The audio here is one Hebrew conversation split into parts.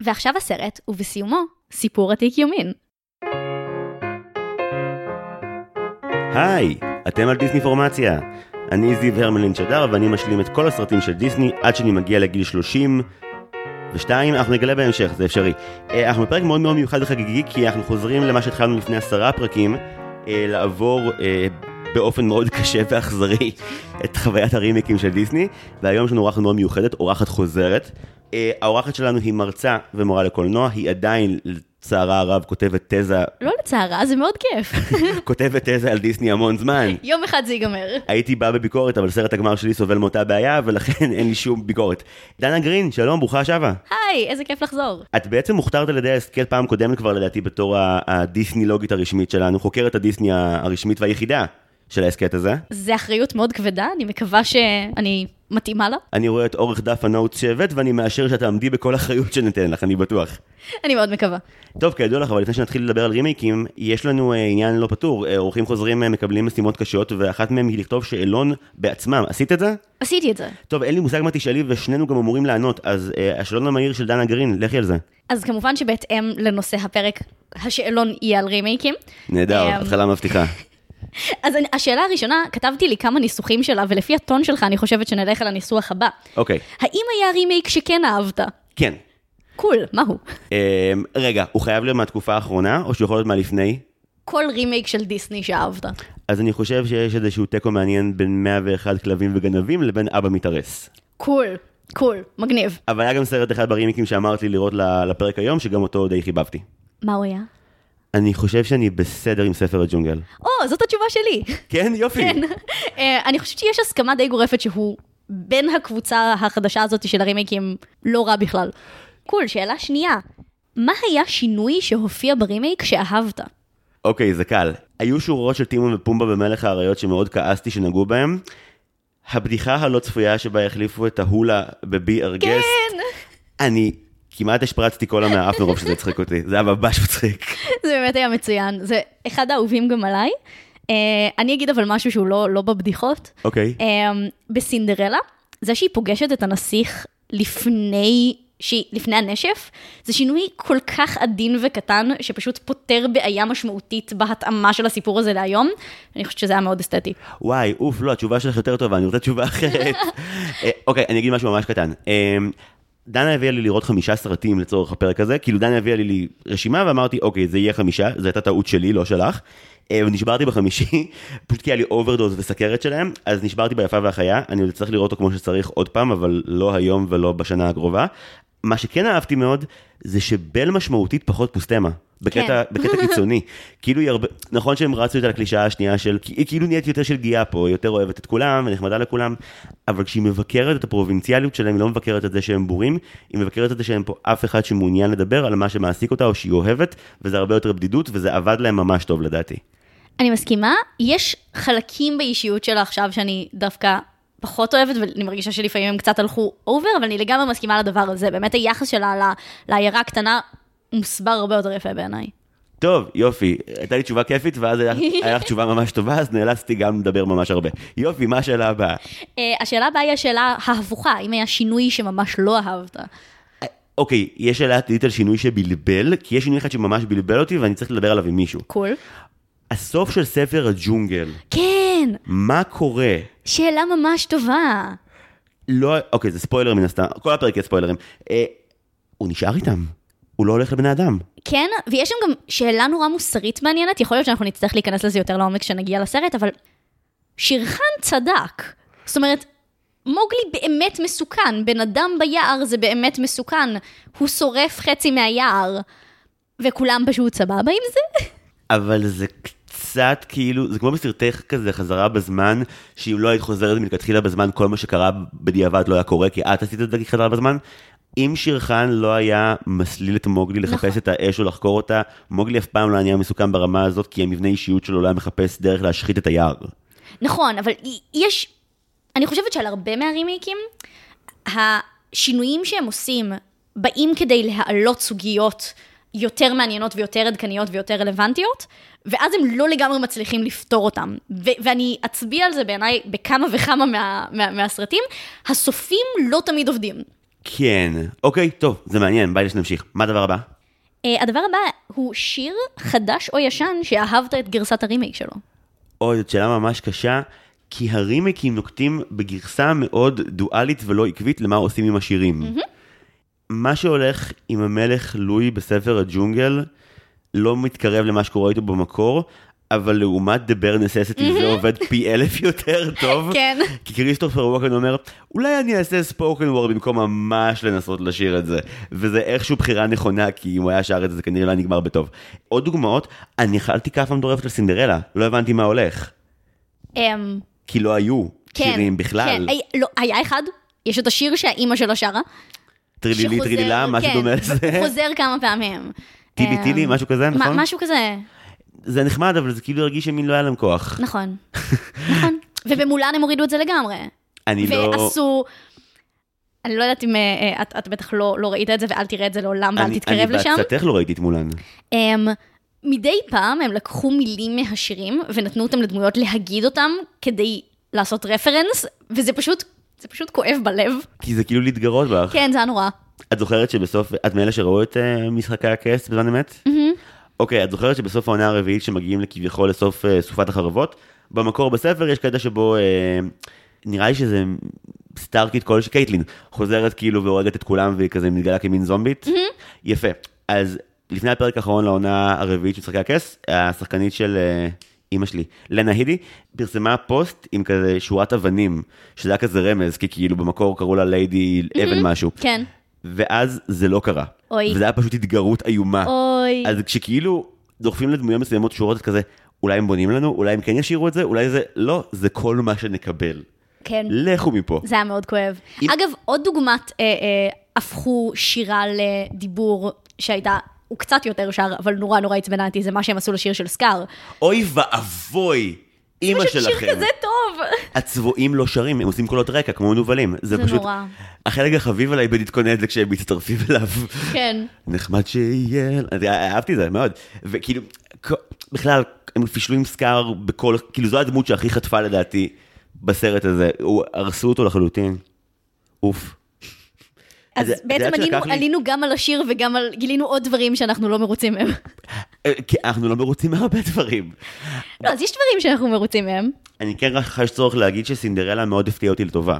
ועכשיו הסרט, ובסיומו, סיפור עתיק יומין. היי, אתם על דיסני פורמציה. אני זיו הרמלין שדר ואני משלים את כל הסרטים של דיסני עד שאני מגיע לגיל 30 ושתיים, אנחנו נגלה בהמשך, זה אפשרי. אה, אנחנו בפרק מאוד מאוד מיוחד וחגיגי כי אנחנו חוזרים למה שהתחלנו לפני עשרה פרקים, אה, לעבור אה, באופן מאוד קשה ואכזרי את חוויית הרימיקים של דיסני, והיום יש לנו אורחת מאוד מיוחדת, אורחת חוזרת. האורחת שלנו היא מרצה ומורה לקולנוע, היא עדיין לצערה הרב כותבת תזה... לא לצערה, זה מאוד כיף. כותבת תזה על דיסני המון זמן. יום אחד זה ייגמר. הייתי בא בביקורת, אבל סרט הגמר שלי סובל מאותה בעיה, ולכן אין לי שום ביקורת. דנה גרין, שלום, ברוכה השבה. היי, איזה כיף לחזור. את בעצם מוכתרת על ידי ההסכת פעם קודמת כבר לדעתי בתור הדיסני-לוגית הרשמית שלנו, חוקרת הדיסני הרשמית והיחידה. של ההסכת הזה. זה אחריות מאוד כבדה, אני מקווה שאני מתאימה לה. אני רואה את אורך דף ה notes שהבאת, ואני מאשר שאת תעמדי בכל אחריות שניתן לך, אני בטוח. אני מאוד מקווה. טוב, כידוע לך, אבל לפני שנתחיל לדבר על רימייקים, יש לנו אה, עניין לא פתור. אה, אורחים חוזרים אה, מקבלים משימות קשות, ואחת מהם היא לכתוב שאלון בעצמם. עשית את זה? עשיתי את זה. טוב, אין לי מושג מה תשאלי, ושנינו גם אמורים לענות, אז אה, השאלון המהיר של דנה גרין, לכי על זה. אז כמובן שבהתאם לנושא הפרק, השאלון יהיה על רימייקים. נהדר, התחלה מבטיחה. אז אני, השאלה הראשונה, כתבתי לי כמה ניסוחים שלה, ולפי הטון שלך אני חושבת שנלך על הניסוח הבא. אוקיי. Okay. האם היה רימייק שכן אהבת? כן. cool, cool, מהו? Um, רגע, הוא חייב להיות מהתקופה האחרונה, או שהוא יכול להיות מהלפני? כל רימייק של דיסני שאהבת. אז אני חושב שיש איזשהו תיקו מעניין בין 101 כלבים וגנבים לבין אבא מתארס. cool. cool, מגניב. אבל היה גם סרט אחד ברימיקים שאמרת לי לראות לפרק היום, שגם אותו די חיבבתי. מה הוא היה? אני חושב שאני בסדר עם ספר הג'ונגל. או, זאת התשובה שלי. כן? יופי. כן. Uh, אני חושבת שיש הסכמה די גורפת שהוא בין הקבוצה החדשה הזאת של הרימייקים לא רע בכלל. cool, שאלה שנייה. מה היה שינוי שהופיע ברימייק שאהבת? אוקיי, זה קל. היו שורות של טימון ופומבה במלך האריות שמאוד כעסתי שנגעו בהם. הבדיחה הלא צפויה שבה החליפו את ההולה בבי ארגסט. כן! אני כמעט השפרצתי קולה מהאף מרוב שזה הצחיק אותי, זה היה ממש מצחיק. זה באמת היה מצוין, זה אחד האהובים גם עליי. Uh, אני אגיד אבל משהו שהוא לא, לא בבדיחות. אוקיי. Okay. Uh, בסינדרלה, זה שהיא פוגשת את הנסיך לפני, שהיא, לפני הנשף, זה שינוי כל כך עדין וקטן, שפשוט פותר בעיה משמעותית בהתאמה של הסיפור הזה להיום. אני חושבת שזה היה מאוד אסתטי. וואי, אוף, לא, התשובה שלך יותר טובה, אני רוצה תשובה אחרת. אה, אוקיי, אני אגיד משהו ממש קטן. דנה הביאה לי לראות חמישה סרטים לצורך הפרק הזה, כאילו דנה הביאה לי רשימה ואמרתי, אוקיי, זה יהיה חמישה, זו הייתה טעות שלי, לא שלך. אה, ונשברתי בחמישי, פשוט כי היה לי overdose וסכרת שלהם, אז נשברתי ביפה והחיה, אני עוד צריך לראות אותו כמו שצריך עוד פעם, אבל לא היום ולא בשנה הקרובה. מה שכן אהבתי מאוד, זה שבל משמעותית פחות פוסטמה. בקטע, כן. בקטע קיצוני. כאילו היא הרבה, נכון שהם רצו את הקלישאה השנייה של, היא כאילו נהיית יותר של גיאה פה, היא יותר אוהבת את כולם ונחמדה לכולם, אבל כשהיא מבקרת את הפרובינציאליות שלהם, היא לא מבקרת את זה שהם בורים, היא מבקרת את זה שאין פה אף אחד שמעוניין לדבר על מה שמעסיק אותה או שהיא אוהבת, וזה הרבה יותר בדידות, וזה עבד להם ממש טוב לדעתי. אני מסכימה, יש חלקים באישיות שלה עכשיו שאני דווקא פחות אוהבת, ואני מרגישה שלפעמים הם קצת הלכו אובר, אבל אני לגמרי מסכימה לדבר הזה. באמת היחס שלה לעיירה הקטנה מוסבר הרבה יותר יפה בעיניי. טוב, יופי, הייתה לי תשובה כיפית, ואז היה לך תשובה ממש טובה, אז נאלצתי גם לדבר ממש הרבה. יופי, מה השאלה הבאה? Uh, השאלה הבאה היא השאלה ההפוכה, אם היה שינוי שממש לא אהבת. אוקיי, okay, יש שאלה עתידית על שינוי שבלבל, כי יש שינוי אחד שממש בלבל אותי ואני צריך לדבר עליו עם מישהו. קול. הסוף של ספר הג'ונגל. כן. מה קורה? שאלה ממש טובה. לא, אוקיי, זה ספוילר מן הסתם, כל הפרק יהיה ספוילרים. אה, הוא נשאר איתם. הוא לא הולך לבני אדם. כן, ויש שם גם שאלה נורא מוסרית מעניינת, יכול להיות שאנחנו נצטרך להיכנס לזה יותר לעומק כשנגיע לסרט, אבל שירחן צדק. זאת אומרת, מוגלי באמת מסוכן, בן אדם ביער זה באמת מסוכן. הוא שורף חצי מהיער, וכולם פשוט סבבה עם זה? אבל זה קצת כאילו, זה כמו בסרטי כזה חזרה בזמן, שאם לא היית חוזרת מלכתחילה בזמן, כל מה שקרה בדיעבד לא היה קורה, כי את עשית את זה חזרה בזמן. אם שירחן לא היה מסליל את מוגלי לחפש נכון. את האש או לחקור אותה, מוגלי אף פעם לא היה מסוכן ברמה הזאת, כי המבנה אישיות שלו לא היה מחפש דרך להשחית את היער. נכון, אבל יש, אני חושבת שעל הרבה מהרימייקים, השינויים שהם עושים באים כדי להעלות סוגיות יותר מעניינות ויותר עדכניות ויותר רלוונטיות, ואז הם לא לגמרי מצליחים לפתור אותם. ו- ואני אצביע על זה בעיניי בכמה וכמה מה- מה- מהסרטים, הסופים לא תמיד עובדים. כן. אוקיי, טוב, זה מעניין, ביי שנמשיך. מה הדבר הבא? אה, הדבר הבא הוא שיר חדש או ישן שאהבת את גרסת הרימייק שלו. אוי, זאת שאלה ממש קשה, כי הרימייקים נוקטים בגרסה מאוד דואלית ולא עקבית למה עושים עם השירים. מה שהולך עם המלך לואי בספר הג'ונגל לא מתקרב למה שקורה איתו במקור, אבל לעומת The Bare Necessity זה עובד פי אלף יותר טוב. כן. כי כריסטופר ווקן אומר, אולי אני אעשה ספוקן וורד במקום ממש לנסות לשיר את זה. וזה איכשהו בחירה נכונה, כי אם הוא היה שר את זה, זה כנראה לא נגמר בטוב. עוד דוגמאות, אני אכלתי כאפה מטורפת על סינדרלה, לא הבנתי מה הולך. אמ, כי לא היו כן, שירים בכלל. כן, לא, היה אחד, יש את השיר שהאימא שלו שרה. טרילילי טרילילה, משהו כן, דומה לזה. חוזר כמה פעמים. טילי אמ, טילי, משהו כזה, נכון? משהו כזה, זה נחמד, אבל זה כאילו הרגיש שמין לא היה להם כוח. נכון. נכון. ובמולן הם הורידו את זה לגמרי. אני לא... ועשו... אני לא יודעת אם אה, אה, את, את בטח לא, לא ראית את זה ואל תראה את זה לעולם ואל אני- תתקרב לשם. אני בעצתך לא ראיתי את מולן. הם, מדי פעם הם לקחו מילים מהשירים ונתנו אותם לדמויות להגיד אותם כדי לעשות רפרנס, וזה פשוט, זה פשוט כואב בלב. כי זה כאילו להתגרות בך. כן, זה היה נורא. את זוכרת שבסוף, את מאלה שראו את אה, משחקי הכס בזמן אמת? אוקיי, את זוכרת שבסוף העונה הרביעית שמגיעים כביכול לסוף אה, סופת החרבות? במקור בספר יש קטע שבו, אה, נראה לי שזה סטארקית כלשהי, קייטלין, חוזרת כאילו והורגת את כולם והיא כזה מתגלה כמין זומבית. יפה. אז לפני הפרק האחרון לעונה הרביעית של משחקי הכס, השחקנית של אימא שלי, לנה הידי, פרסמה פוסט עם כזה שורת אבנים, שזה היה כזה רמז, כי כאילו במקור קראו לה ליידי אבן משהו. כן. ואז זה לא קרה. אוי. וזה היה פשוט התגרות איומה. אוי. אז כשכאילו דוחפים לדמויות מסוימות שורות כזה, אולי הם בונים לנו, אולי הם כן ישירו את זה, אולי זה, לא, זה כל מה שנקבל. כן. לכו מפה. זה היה מאוד כואב. אם- אגב, עוד דוגמת אה, אה, הפכו שירה לדיבור שהייתה, הוא קצת יותר שר, אבל נורא נורא עצבנה אותי, זה מה שהם עשו לשיר של סקאר. אוי ואבוי, אימא פשוט שלכם. שיר כזה טוב. הצבועים לא שרים, הם עושים קולות רקע כמו מנוולים. זה, זה פשוט... נורא. החלק החביב עליי בלהתכונן זה כשהם מצטרפים אליו. כן. נחמד שיהיה, אהבתי את זה מאוד, וכאילו, בכלל, הם פישלו עם סקאר בכל, כאילו זו הדמות שהכי חטפה לדעתי בסרט הזה, הרסו אותו לחלוטין, אוף. אז בעצם לי- עלינו גם על השיר וגם על, גילינו עוד דברים שאנחנו לא מרוצים מהם. אה, כי אנחנו לא מרוצים מהרבה דברים. לא, אז יש דברים שאנחנו מרוצים מהם. אני כן רק חש צורך להגיד שסינדרלה מאוד הפתיע אותי לטובה.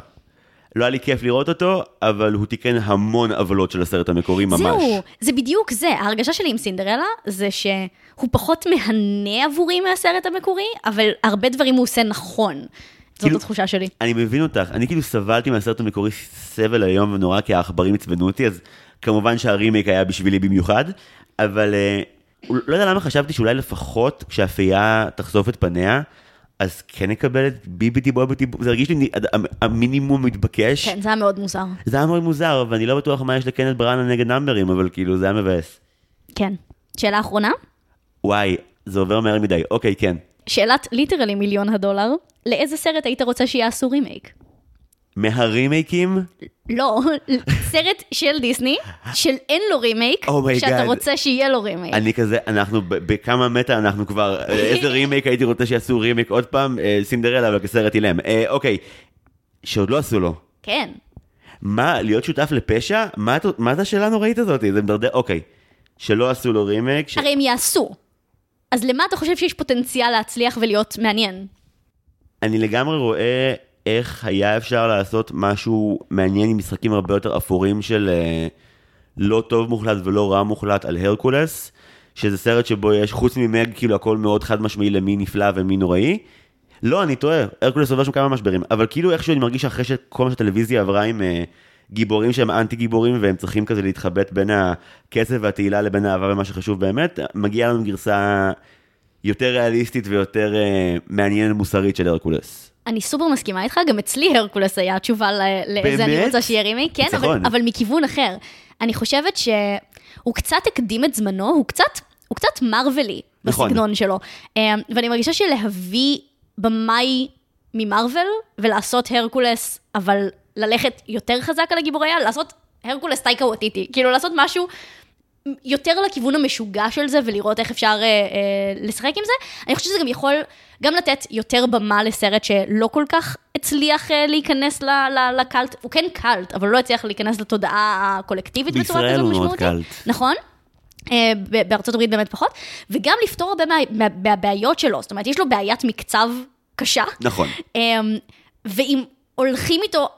לא היה לי כיף לראות אותו, אבל הוא תיקן המון עוולות של הסרט המקורי ממש. זהו, זה בדיוק זה. ההרגשה שלי עם סינדרלה זה שהוא פחות מהנה עבורי מהסרט המקורי, אבל הרבה דברים הוא עושה נכון. זאת כאילו- התחושה שלי. אני מבין אותך, אני כאילו סבלתי מהסרט המקורי סבל איום ונורא, כי העכברים עצבנו אותי, אז כמובן שהרימייק היה בשבילי במיוחד, אבל אה, לא יודע למה חשבתי שאולי לפחות כשהפייה תחשוף את פניה, אז כן נקבל את ביביטי בוביטי, זה הרגיש לי המ- המינימום מתבקש. כן, זה היה מאוד מוזר. זה היה מאוד מוזר, ואני לא בטוח מה יש לקנט בראנה נגד נאמברים, אבל כאילו זה היה מבאס. כן. שאלה אחרונה? וואי, זה עובר מהר מדי, אוקיי, כן. שאלת literally מיליון הדולר, לאיזה סרט היית רוצה שיעשו רימייק? מהרימייקים, לא, סרט של דיסני, של אין לו רימייק, Oh שאתה God. רוצה שיהיה לו רימייק. אני כזה, אנחנו בכמה meta אנחנו כבר, איזה רימייק הייתי רוצה שיעשו רימייק עוד פעם, אה, סינדרלה אבל כסרט אילם. אה, אוקיי, שעוד לא עשו לו. כן. מה, להיות שותף לפשע? מה מה זה השאלה הנוראית הזאת? זה מדרדר, אוקיי. שלא עשו לו רימייק, ש... הרי הם יעשו. אז למה אתה חושב שיש פוטנציאל להצליח ולהיות מעניין? אני לגמרי רואה איך היה אפשר לעשות משהו מעניין עם משחקים הרבה יותר אפורים של אה, לא טוב מוחלט ולא רע מוחלט על הרקולס, שזה סרט שבו יש, חוץ ממג, כאילו הכל מאוד חד משמעי למי נפלא ומי נוראי. לא, אני טועה, הרקולס עובר שם כמה משברים, אבל כאילו איכשהו אני מרגיש שאחרי שכל מה שהטלוויזיה עברה עם אה, גיבורים שהם אנטי גיבורים והם צריכים כזה להתחבט בין הקצב והתהילה לבין האהבה ומה שחשוב באמת, מגיעה לנו גרסה יותר ריאליסטית ויותר אה, מעניינת מוסרית של הרקולס. אני סופר מסכימה איתך, גם אצלי הרקולס היה התשובה לאיזה אני? רוצה שיהיה רימייק, כן, אבל. אבל מכיוון אחר. אני חושבת שהוא קצת הקדים את זמנו, הוא קצת, הוא קצת מרווילי נכון. בסגנון שלו. אה, ואני מרגישה שלהביא במאי ממרוויל ולעשות הרקולס, אבל ללכת יותר חזק על הגיבורי על, לעשות הרקולס טייקה ווטיטי, כאילו לעשות משהו יותר לכיוון המשוגע של זה ולראות איך אפשר אה, אה, לשחק עם זה. אני חושבת שזה גם יכול גם לתת יותר במה לסרט שלא כל כך הצליח אה, להיכנס ל, ל, לקאלט, הוא כן קאלט, אבל לא הצליח להיכנס לתודעה הקולקטיבית בצורה בישראל כזו הוא מאוד משמעותית. קאלט. נכון? אה, בארצות הברית באמת פחות, וגם לפתור הרבה מה- מה- מהבעיות שלו, זאת אומרת, יש לו בעיית מקצב קשה. נכון. אמ, ואם הולכים איתו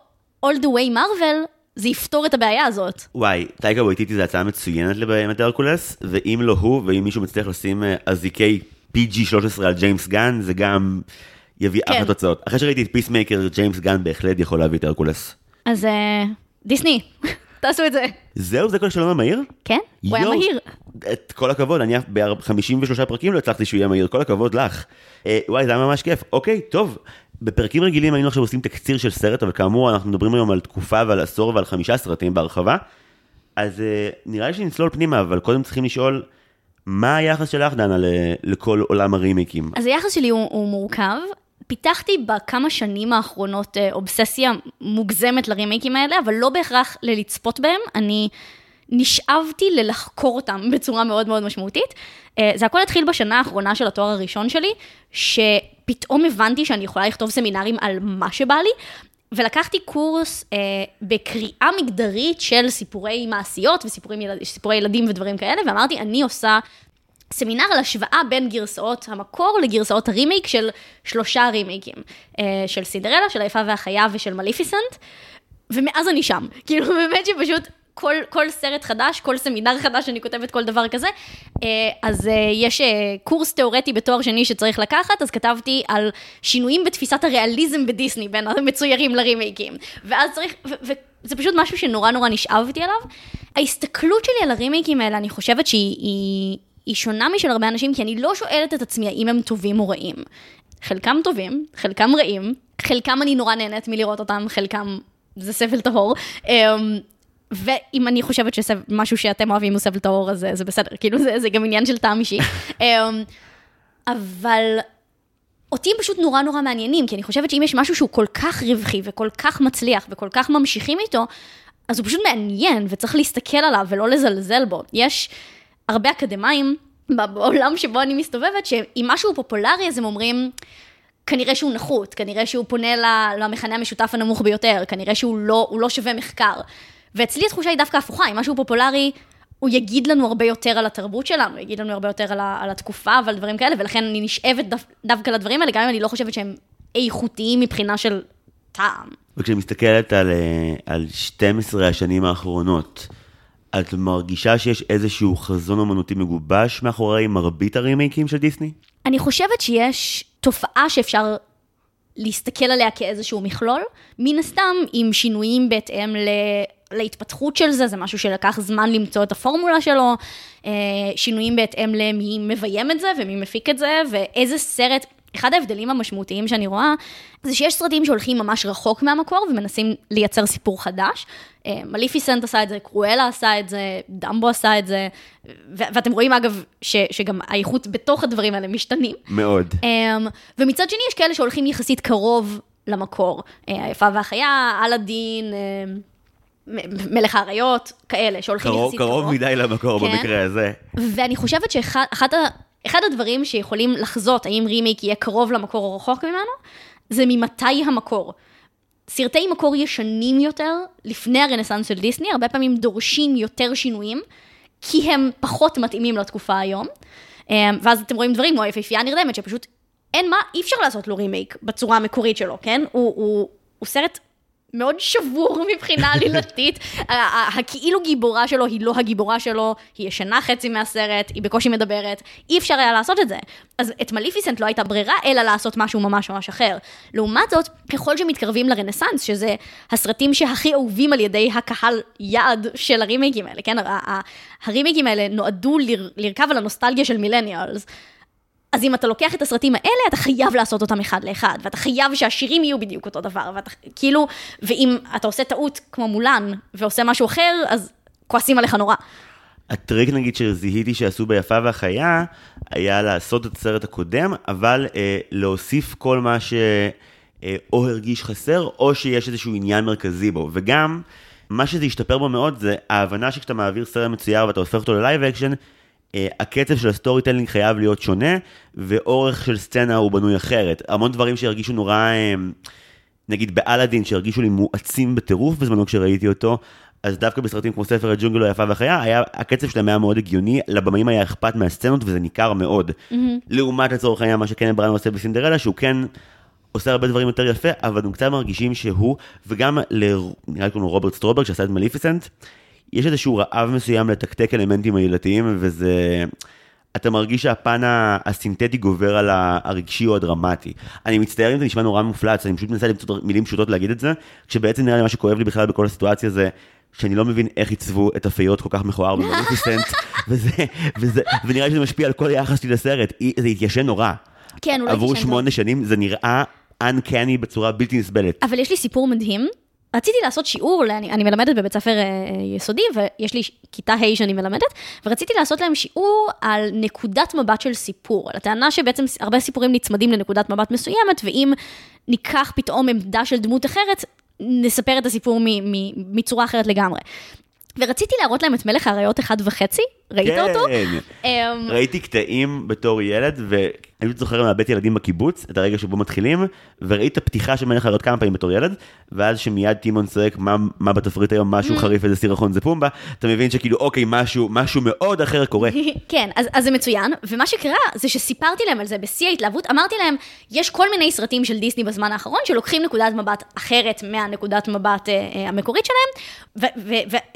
all the way מארוול, זה יפתור את הבעיה הזאת. וואי, טייקה וייטיטי זה הצעה מצוינת את הרקולס, ואם לא הוא, ואם מישהו מצליח לשים אה, אזיקי PG-13 על ג'יימס גן, זה גם יביא כן. אחלה תוצאות. אחרי שראיתי את פיסמייקר, ג'יימס גן בהחלט יכול להביא את הרקולס. אז אה, דיסני, תעשו את זה. זהו, זה כל שלום המהיר? כן? הוא היה מהיר. את כל הכבוד, אני ב-53 פרקים לא הצלחתי שהוא יהיה מהיר, כל הכבוד לך. אה, וואי, זה היה ממש כיף. אוקיי, טוב. בפרקים רגילים היינו עכשיו עושים תקציר של סרט, אבל כאמור, אנחנו מדברים היום על תקופה ועל עשור ועל חמישה סרטים בהרחבה. אז אה, נראה לי שנצלול פנימה, אבל קודם צריכים לשאול, מה היחס שלך, דנה, לכל עולם הרימיקים? אז היחס שלי הוא, הוא מורכב. פיתחתי בכמה שנים האחרונות אה, אובססיה מוגזמת לרימייקים האלה, אבל לא בהכרח ללצפות בהם. אני נשאבתי ללחקור אותם בצורה מאוד מאוד משמעותית. אה, זה הכל התחיל בשנה האחרונה של התואר הראשון שלי, שפתאום הבנתי שאני יכולה לכתוב סמינרים על מה שבא לי. ולקחתי קורס אה, בקריאה מגדרית של סיפורי מעשיות וסיפורי ילד, ילדים ודברים כאלה, ואמרתי, אני עושה סמינר על השוואה בין גרסאות המקור לגרסאות הרימייק של שלושה רימייקים, אה, של סינדרלה, של היפה והחיה ושל מליפיסנט, ומאז אני שם. כאילו, באמת שפשוט כל, כל סרט חדש, כל סמינר חדש שאני כותבת כל דבר כזה, אה, אז אה, יש אה, קורס תיאורטי בתואר שני שצריך לקחת, אז כתבתי על שינויים בתפיסת הריאליזם בדיסני בין המצוירים לרימייקים. ואז צריך, וזה פשוט משהו שנורא נורא נשאבתי עליו. ההסתכלות שלי על הרימייקים האלה, אני חושבת שהיא... היא, היא שונה משל הרבה אנשים, כי אני לא שואלת את עצמי האם הם טובים או רעים. חלקם טובים, חלקם רעים, חלקם אני נורא נהנית מלראות אותם, חלקם זה סבל טהור. ואם אני חושבת שמשהו שאתם אוהבים הוא סבל טהור, אז זה, בסדר, כאילו זה, זה גם עניין של טעם אישי. אמ, אבל אותי הם פשוט נורא נורא מעניינים, כי אני חושבת שאם יש משהו שהוא כל כך רווחי וכל כך מצליח וכל כך ממשיכים איתו, אז הוא פשוט מעניין וצריך להסתכל עליו ולא לזלזל בו. יש הרבה אקדמאים בעולם שבו אני מסתובבת, שאם משהו פופולרי אז הם אומרים, כנראה שהוא נחות, כנראה שהוא פונה למכנה המשותף הנמוך ביותר, כנראה שהוא לא, לא שווה מחקר. ואצלי התחושה היא דווקא הפוכה, אם משהו פופולרי, הוא יגיד לנו הרבה יותר על התרבות שלנו, יגיד לנו הרבה יותר על, ה- על התקופה ועל דברים כאלה, ולכן אני נשאבת דו, דווקא לדברים האלה, גם אם אני לא חושבת שהם איכותיים מבחינה של טעם. וכשאת מסתכלת על, אה, על 12 השנים האחרונות, את מרגישה שיש איזשהו חזון אומנותי מגובש מאחורי מרבית הרימייקים של דיסני? אני חושבת שיש תופעה שאפשר להסתכל עליה כאיזשהו מכלול, מן הסתם עם שינויים בהתאם ל... להתפתחות של זה, זה משהו שלקח זמן למצוא את הפורמולה שלו, אה, שינויים בהתאם למי מביים את זה ומי מפיק את זה, ואיזה סרט, אחד ההבדלים המשמעותיים שאני רואה, זה שיש סרטים שהולכים ממש רחוק מהמקור ומנסים לייצר סיפור חדש. אה, מליפיסנט עשה את זה, קרואלה עשה את זה, דמבו עשה את זה, ו- ואתם רואים אגב ש- שגם האיכות בתוך הדברים האלה משתנים. מאוד. Um, ומצד שני יש כאלה שהולכים יחסית קרוב למקור. היפה והחיה, אלאדין, מלך האריות, כאלה שהולכים קרוב, יחסית קרוב. קרוב מדי למקור כן. במקרה הזה. ואני חושבת שאחד הדברים שיכולים לחזות האם רימייק יהיה קרוב למקור או רחוק ממנו, זה ממתי המקור. סרטי מקור ישנים יותר, לפני הרנסאנס של דיסני, הרבה פעמים דורשים יותר שינויים, כי הם פחות מתאימים לתקופה היום. אה, ואז אתם רואים דברים כמו היפהפייה נרדמת, שפשוט אין מה, אי אפשר לעשות לו רימייק בצורה המקורית שלו, כן? הוא, הוא, הוא סרט מאוד שבור מבחינה עלילתית. הכאילו גיבורה שלו היא לא הגיבורה שלו, היא ישנה חצי מהסרט, היא בקושי מדברת, אי אפשר היה לעשות את זה. אז את מליפיסנט לא הייתה ברירה, אלא לעשות משהו ממש ממש אחר. לעומת זאת, ככל שמתקרבים לרנסאנס, שזה הסרטים שהכי אהובים על ידי הקהל יעד של הרימייקים האלה, כן? הרימייקים האלה נועדו לר- לרכב על הנוסטלגיה של מילניאלס. אז אם אתה לוקח את הסרטים האלה, אתה חייב לעשות אותם אחד לאחד, ואתה חייב שהשירים יהיו בדיוק אותו דבר, ואתה כאילו, ואם אתה עושה טעות כמו מולן, ועושה משהו אחר, אז כועסים עליך נורא. הטריק נגיד שזיהיתי שעשו ביפה והחיה, היה לעשות את הסרט הקודם, אבל אה, להוסיף כל מה שאו הרגיש חסר, או שיש איזשהו עניין מרכזי בו. וגם, מה שזה השתפר בו מאוד זה ההבנה שכשאתה מעביר סרט מצויר ואתה הופך אותו ל live action, אה, הקצב של ה storytelling חייב להיות שונה, ואורך של סצנה הוא בנוי אחרת. המון דברים שהרגישו נורא, אה, נגיד באלאדין, שהרגישו לי מואצים בטירוף בזמנו כשראיתי אותו, אז דווקא בסרטים כמו ספר הג'ונגל היפה והחיה, היה, הקצב שלהם היה מאוד הגיוני, לבמאים היה אכפת מהסצנות וזה ניכר מאוד. Mm-hmm. לעומת לצורך העניין מה שקנת בראנה עושה בסינדרלה, שהוא כן עושה הרבה דברים יותר יפה, אבל הם קצת מרגישים שהוא, וגם נראה לי קוראים לו רוברט סטרומברג שעשה את מליפיסנט, יש איזשהו רעב מסוים לתקתק אלמנטים עלילתיים, וזה... אתה מרגיש שהפן הסינתטי גובר על הרגשי או הדרמטי. אני מצטער אם זה נשמע נורא מופלץ, אני פשוט מנסה למצוא מילים פשוטות להגיד את זה, כשבעצם נראה לי מה שכואב לי בכלל בכל הסיטואציה זה שאני לא מבין איך עיצבו את הפיות כל כך מכוער במליפיסנט, וזה, וזה, ונראה לי שזה משפיע על כל היחס שלי לסרט, זה התיישן נורא. כן, אולי עברו שמונה שנים, זה נראה uncanny בצורה בלתי נסבלת. אבל יש לי סיפור מדהים. רציתי לעשות שיעור, אני, אני מלמדת בבית ספר אה, יסודי, ויש לי כיתה ה' שאני מלמדת, ורציתי לעשות להם שיעור על נקודת מבט של סיפור, על הטענה שבעצם הרבה סיפורים נצמדים לנקודת מבט מסוימת, ואם ניקח פתאום עמדה של דמות אחרת, נספר את הסיפור מצורה אחרת לגמרי. ורציתי להראות להם את מלך האריות אחד וחצי, ראית כן. אותו? כן, ראיתי קטעים בתור ילד, ואני זוכר מהבית ילדים בקיבוץ, את הרגע שבו מתחילים, וראיתי את הפתיחה של מלך האריות כמה פעמים בתור ילד, ואז שמיד טימון צועק מה, מה בתפריט היום, משהו mm. חריף, איזה סירחון זה פומבה, אתה מבין שכאילו אוקיי, משהו, משהו מאוד אחר קורה. כן, אז, אז זה מצוין, ומה שקרה זה שסיפרתי להם על זה בשיא ההתלהבות, אמרתי להם, יש כל מיני סרטים של דיסני בזמן האחרון, שלוקחים נקודת מבט אחרת מהנקודת מבט אה, אה המקורית שלהם,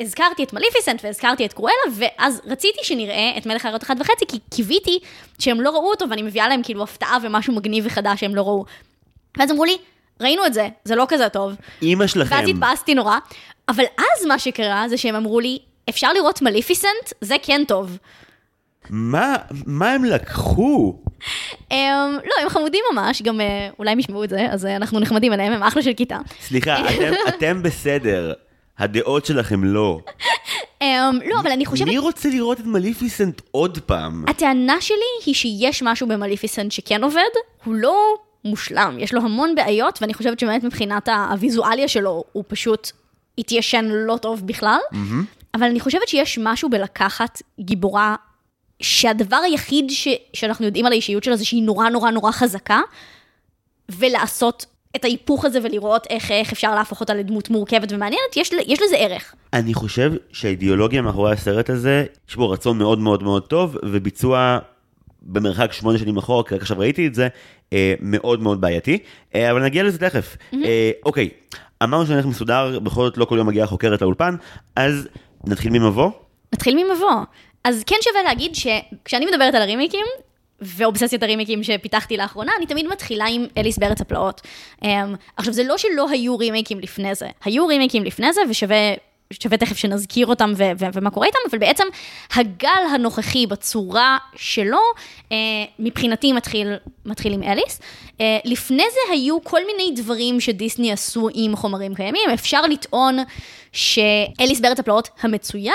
והזכרתי את מליפיסנט והזכרתי את קרואלה, ואז רציתי שנראה את מלך האריות אחד וחצי, כי קיוויתי שהם לא ראו אותו, ואני מביאה להם כאילו הפתעה ומשהו מגניב וחדש שהם לא ראו. ואז אמרו לי, ראינו את זה, זה לא כזה טוב. אימא שלכם. ואז התבאסתי נורא, אבל אז מה שקרה זה שהם אמרו לי, אפשר לראות מליפיסנט? זה כן טוב. מה, מה הם לקחו? Um, לא, הם חמודים ממש, גם uh, אולי הם ישמעו את זה, אז uh, אנחנו נחמדים עליהם, הם אחלה של כיתה. סליחה, אתם, אתם בסדר, הדעות שלכם לא. Um, לא, אבל אני חושבת... מי רוצה לראות את מליפיסנט עוד פעם? הטענה שלי היא שיש משהו במליפיסנט שכן עובד, הוא לא מושלם, יש לו המון בעיות, ואני חושבת שבאמת מבחינת הוויזואליה שלו, הוא פשוט התיישן לא טוב בכלל. אבל אני חושבת שיש משהו בלקחת גיבורה, שהדבר היחיד ש... שאנחנו יודעים על האישיות שלה זה שהיא נורא נורא נורא חזקה, ולעשות את ההיפוך הזה ולראות איך, איך אפשר להפוך אותה לדמות מורכבת ומעניינת, יש, יש לזה ערך. אני חושב שהאידיאולוגיה מאחורי הסרט הזה, יש בו רצון מאוד מאוד מאוד טוב, וביצוע במרחק שמונה שנים אחורה, כי רק עכשיו ראיתי את זה, אה, מאוד מאוד בעייתי, אה, אבל נגיע לזה תכף. Mm-hmm. אוקיי, אמרנו שאני הולך מסודר, בכל זאת לא כל יום מגיעה חוקרת לאולפן, אז נתחיל ממבוא? נתחיל ממבוא. אז כן שווה להגיד שכשאני מדברת על הרימיקים, ואובססיית הרימיקים שפיתחתי לאחרונה, אני תמיד מתחילה עם אליס בארץ הפלאות. Um, עכשיו, זה לא שלא היו רימיקים לפני זה, היו רימיקים לפני זה, ושווה שווה תכף שנזכיר אותם ו- ו- ומה קורה איתם, אבל בעצם הגל הנוכחי בצורה שלו, אה, מבחינתי מתחיל, מתחיל עם אליס. אה, לפני זה היו כל מיני דברים שדיסני עשו עם חומרים קיימים. אפשר לטעון שאליס בארץ הפלאות המצויר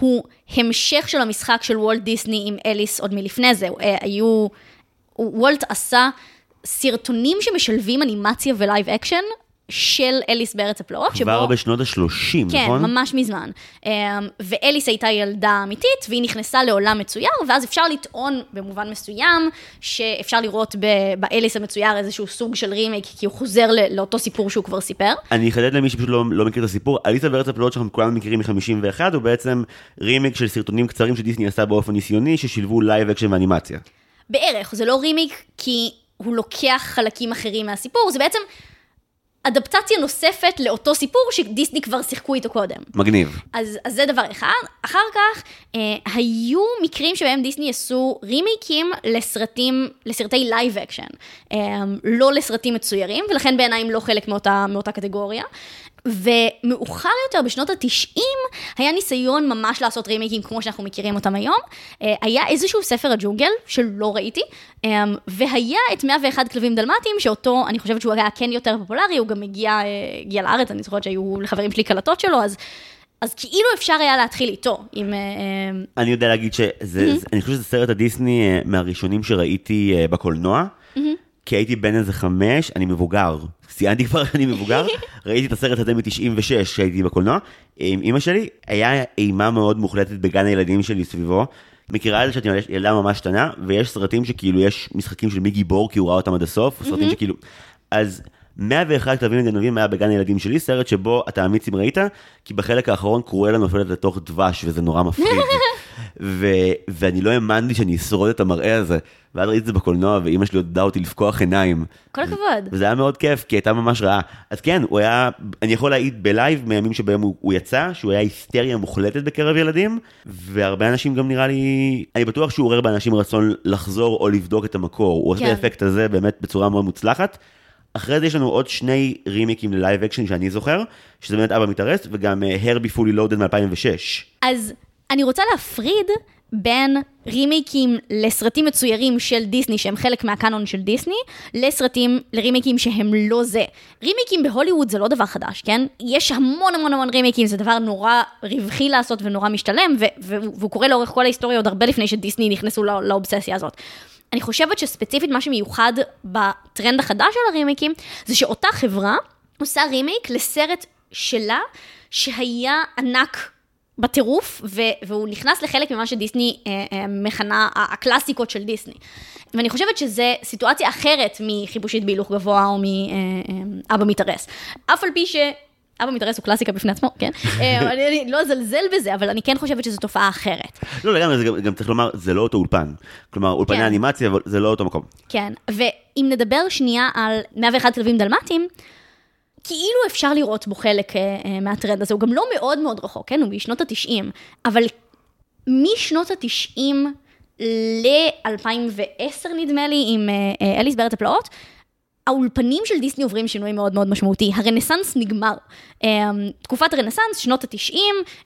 הוא המשך של המשחק של וולט דיסני עם אליס עוד מלפני זה. אה, היו, וולט עשה סרטונים שמשלבים אנימציה ו live action של אליס בארץ הפלאות. כבר שבו... בשנות ה-30, כן, נכון? כן, ממש מזמן. אמ, ואליס הייתה ילדה אמיתית, והיא נכנסה לעולם מצויר, ואז אפשר לטעון במובן מסוים, שאפשר לראות באליס המצויר איזשהו סוג של רימייק, כי הוא חוזר לאותו סיפור שהוא כבר סיפר. אני אחדד למי שפשוט לא, לא מכיר את הסיפור, אליס בארץ הפלאות שאנחנו כולנו מכירים מ-51, הוא בעצם רימייק של סרטונים קצרים שדיסני עשה באופן ניסיוני, ששילבו live action ואנימציה. בערך, זה לא רימייק, כי הוא לוקח חלקים אחרים מהסיפור, זה בעצם... אדפטציה נוספת לאותו סיפור שדיסני כבר שיחקו איתו קודם. מגניב. אז, אז זה דבר אחד. אחר כך, אה, היו מקרים שבהם דיסני עשו רימייקים לסרטים, לסרטי live action. אה, לא לסרטים מצוירים, ולכן בעיניי הם לא חלק מאותה, מאותה קטגוריה. ומאוחר יותר, בשנות ה-90, היה ניסיון ממש לעשות רימייקים כמו שאנחנו מכירים אותם היום. אה, היה איזשהו ספר הג'ונגל, שלא ראיתי, אה, והיה את 101 כלבים דלמטיים, שאותו, אני חושבת שהוא היה כן יותר פופולרי, הוא גם הגיע, אה, הגיע לארץ, אני זוכרת שהיו לחברים שלי קלטות שלו, אז... אז כאילו אפשר היה להתחיל איתו, עם... אני יודע להגיד שזה, mm-hmm. אני חושב שזה סרט הדיסני מהראשונים שראיתי בקולנוע. Mm-hmm. כי הייתי בן איזה חמש, אני מבוגר. ציינתי כבר שאני מבוגר, ראיתי את הסרט הזה מ-96 כשהייתי בקולנוע. עם אמא שלי, היה אימה מאוד מוחלטת בגן הילדים שלי סביבו. מכירה את זה שאת ילדה ממש קטנה, ויש סרטים שכאילו יש משחקים של מי גיבור כי הוא ראה אותם עד הסוף, סרטים שכאילו... אז 101 כלבים וגנבים היה בגן הילדים שלי, סרט שבו אתה אמיץ אם ראית, כי בחלק האחרון קרואלה נופלת לתוך דבש וזה נורא מפחיד. ו- ואני לא האמנתי שאני אשרוד את המראה הזה. ואז ראיתי את זה בקולנוע, ואימא שלי עודדה אותי לפקוח עיניים. כל הכבוד. וזה היה מאוד כיף, כי הייתה ממש רעה. אז כן, הוא היה, אני יכול להעיד בלייב מהימים שבהם הוא, הוא יצא, שהוא היה היסטריה מוחלטת בקרב ילדים, והרבה אנשים גם נראה לי, אני בטוח שהוא עורר באנשים רצון לחזור או לבדוק את המקור. הוא עושה את כן. האפקט הזה באמת בצורה מאוד מוצלחת. אחרי זה יש לנו עוד שני רימיקים ל live action שאני זוכר, שזה באמת אבא מתארס, וגם Herbie Fully Loaded מ-2006. אז אני רוצה להפריד בין רימייקים לסרטים מצוירים של דיסני, שהם חלק מהקאנון של דיסני, לסרטים, לרימייקים שהם לא זה. רימייקים בהוליווד זה לא דבר חדש, כן? יש המון המון המון רימייקים, זה דבר נורא רווחי לעשות ונורא משתלם, והוא קורה לאורך כל ההיסטוריה עוד הרבה לפני שדיסני נכנסו לא- לאובססיה הזאת. אני חושבת שספציפית מה שמיוחד בטרנד החדש של הרימייקים, זה שאותה חברה עושה רימייק לסרט שלה, שהיה ענק בטירוף, ו- והוא נכנס לחלק ממה שדיסני אה, אה, מכנה הקלאסיקות של דיסני. ואני חושבת שזו סיטואציה אחרת מחיבושית בהילוך גבוה או מאבא מתארס. אף על פי ש... אבא מתארס הוא קלאסיקה בפני עצמו, כן? אה, אני, אני לא אזלזל בזה, אבל אני כן חושבת שזו תופעה אחרת. לא, לגמרי, זה גם, גם צריך לומר, זה לא אותו אולפן. כלומר, אולפני כן. אנימציה, אבל זה לא אותו מקום. כן, ואם נדבר שנייה על 101 כלבים דלמטים, כאילו אפשר לראות בו חלק אה, אה, מהטרנד הזה, הוא גם לא מאוד מאוד רחוק, כן? הוא משנות ה-90, אבל משנות ה-90 ל-2010 נדמה לי, עם אה, אליס בארץ הפלאות, האולפנים של דיסני עוברים שינוי מאוד מאוד משמעותי. הרנסאנס נגמר. תקופת הרנסאנס, שנות ה-90,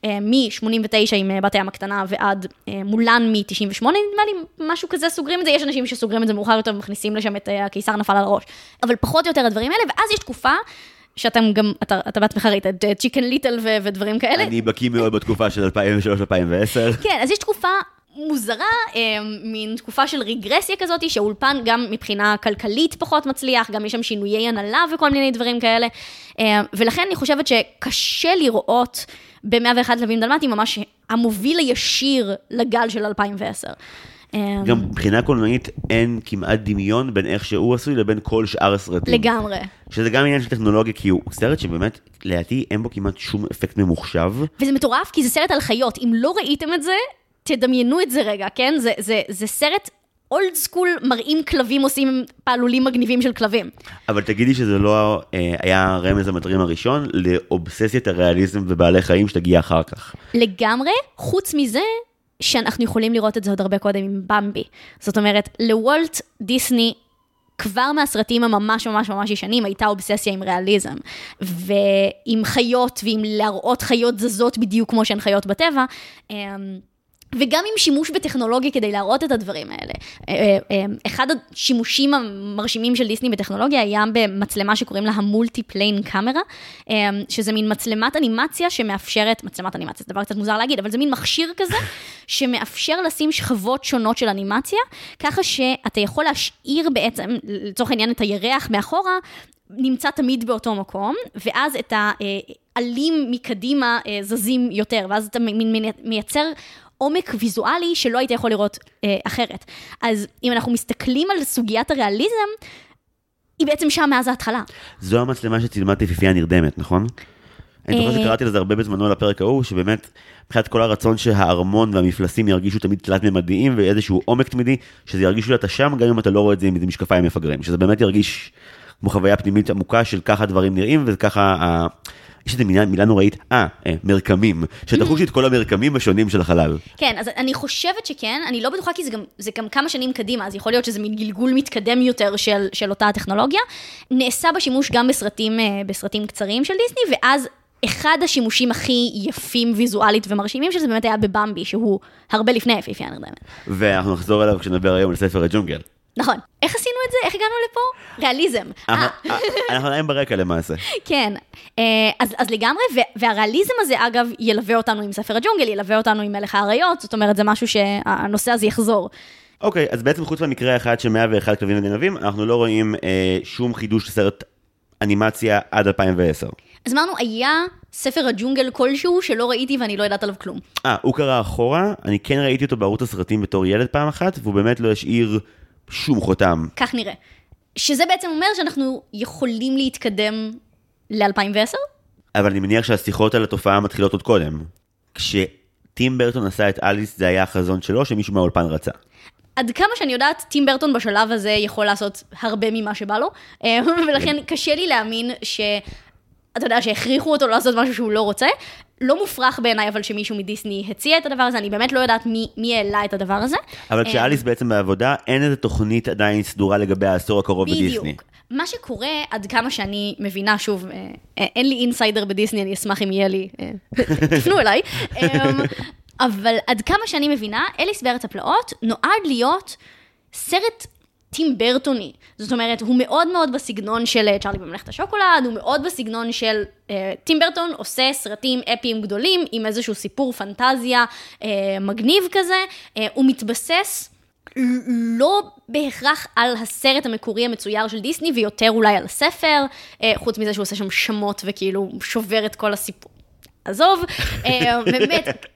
מ-89 עם בת הים הקטנה ועד מולן מ-98 נדמה לי, משהו כזה סוגרים את זה. יש אנשים שסוגרים את זה מאוחר יותר ומכניסים לשם את הקיסר נפל על הראש. אבל פחות או יותר הדברים האלה, ואז יש תקופה שאתם גם, אתה, אתה בעצמך ראית את צ'יקן ליטל ודברים כאלה. אני בקיא מאוד בתקופה של 2003-2010. כן, אז יש תקופה מוזרה, אה, מין תקופה של רגרסיה כזאת, שהאולפן גם מבחינה כלכלית פחות מצליח, גם יש שם שינויי הנהלה וכל מיני דברים כאלה. אה, ולכן אני חושבת שקשה לראות ב-101 לווים דלמטים ממש המוביל הישיר לגל של 2010. אה, גם מבחינה קולנועית אין כמעט דמיון בין איך שהוא עשוי לבין כל שאר הסרטים. לגמרי. שזה גם עניין של טכנולוגיה, כי הוא סרט שבאמת, לדעתי, אין בו כמעט שום אפקט ממוחשב. וזה מטורף, כי זה סרט על חיות. אם לא ראיתם את זה, תדמיינו את זה רגע, כן? זה, זה, זה סרט אולד סקול, מראים כלבים עושים פעלולים מגניבים של כלבים. אבל תגידי שזה לא אה, היה רמז המטרים הראשון לאובססיית הריאליזם ובעלי חיים שתגיע אחר כך. לגמרי, חוץ מזה, שאנחנו יכולים לראות את זה עוד הרבה קודם עם במבי. זאת אומרת, לוולט דיסני, כבר מהסרטים הממש ממש ממש ישנים, הייתה אובססיה עם ריאליזם. ועם חיות, ועם להראות חיות זזות בדיוק כמו שהן חיות בטבע. וגם עם שימוש בטכנולוגיה כדי להראות את הדברים האלה. אה, אה, אחד השימושים המרשימים של דיסני בטכנולוגיה היה במצלמה שקוראים לה המולטי-פליין קאמרה, אה, שזה מין מצלמת אנימציה שמאפשרת, מצלמת אנימציה, זה דבר קצת מוזר להגיד, אבל זה מין מכשיר כזה, שמאפשר לשים שכבות שונות של אנימציה, ככה שאתה יכול להשאיר בעצם, לצורך העניין, את הירח מאחורה, נמצא תמיד באותו מקום, ואז את העלים מקדימה אה, זזים יותר, ואז אתה מייצר עומק ויזואלי שלא היית יכול לראות אה, אחרת. אז אם אנחנו מסתכלים על סוגיית הריאליזם, היא בעצם שם מאז ההתחלה. זו המצלמה שצילמה את יפיפייה נרדמת, נכון? אני זוכר אה, שקראתי לזה הרבה בזמנו על הפרק ההוא, שבאמת, מבחינת כל הרצון שהארמון והמפלסים ירגישו תמיד תלת-ממדיים ואיזשהו עומק תמידי, שזה ירגישו שאתה שם, גם אם אתה לא רואה את זה עם איזה משקפיים מפגרים, שזה באמת ירגיש כמו חוויה פנימית עמוקה של ככה דברים נראים, וככה. יש איזה מילה, מילה נוראית, אה, אה, מרקמים, שתחושי את כל המרקמים השונים של החלל. כן, אז אני חושבת שכן, אני לא בטוחה כי זה גם, זה גם כמה שנים קדימה, אז יכול להיות שזה מין גלגול מתקדם יותר של, של אותה הטכנולוגיה. נעשה בשימוש גם בסרטים, אה, בסרטים קצרים של דיסני, ואז אחד השימושים הכי יפים ויזואלית ומרשימים של זה באמת היה בבמבי, שהוא הרבה לפני יפיפייה נרדמת. ואנחנו נחזור אליו כשנדבר היום על ספר הג'ונגל. נכון. איך עשינו את זה? איך הגענו לפה? ריאליזם. אה, אנחנו- אנחנו עדיין ברקע למעשה. כן, אה, אז, אז לגמרי, והריאליזם הזה אגב ילווה אותנו עם ספר הג'ונגל, ילווה אותנו עם מלך האריות, זאת אומרת זה משהו שהנושא הזה יחזור. אוקיי, אז בעצם חוץ מהמקרה האחד של 101 כלבים וגנבים, אנחנו לא רואים אה, שום חידוש לסרט אנימציה עד 2010. אז אמרנו, היה ספר הג'ונגל כלשהו שלא ראיתי ואני לא יודעת עליו כלום. אה, הוא קרא אחורה, אני כן ראיתי אותו בערוץ הסרטים בתור ילד פעם אחת, והוא באמת לא השאיר שום חותם. כך נראה. שזה בעצם אומר שאנחנו יכולים להתקדם ל-2010? אבל אני מניח שהשיחות על התופעה מתחילות עוד קודם. כשטים ברטון עשה את אליס זה היה החזון שלו, שמישהו מהאולפן רצה. עד כמה שאני יודעת, טים ברטון בשלב הזה יכול לעשות הרבה ממה שבא לו, אה, ולכן קשה לי להאמין ש... אתה יודע, שהכריחו אותו לעשות משהו שהוא לא רוצה. לא מופרך בעיניי, אבל שמישהו מדיסני הציע את הדבר הזה, אני באמת לא יודעת מי, מי העלה את הדבר הזה. אבל אה, כשאליס בעצם בעבודה, אין איזה תוכנית עדיין סדורה לגבי העשור הקרוב בדיסני. בדיוק. מה שקורה, עד כמה שאני מבינה, שוב, אה, אה, אין לי אינסיידר בדיסני, אני אשמח אם יהיה לי, תפנו אליי. אה, אבל עד כמה שאני מבינה, אליס בארץ הפלאות נועד להיות סרט טים ברטוני. זאת אומרת, הוא מאוד מאוד בסגנון של אה, צ'ארלי בממלכת השוקולד, הוא מאוד בסגנון של אה, טים ברטון עושה סרטים אפיים גדולים עם איזשהו סיפור פנטזיה אה, מגניב כזה. אה, הוא מתבסס לא בהכרח על הסרט המקורי המצויר של דיסני, ויותר אולי על הספר, אה, חוץ מזה שהוא עושה שם שמות וכאילו שובר את כל הסיפור. עזוב, אה, באמת,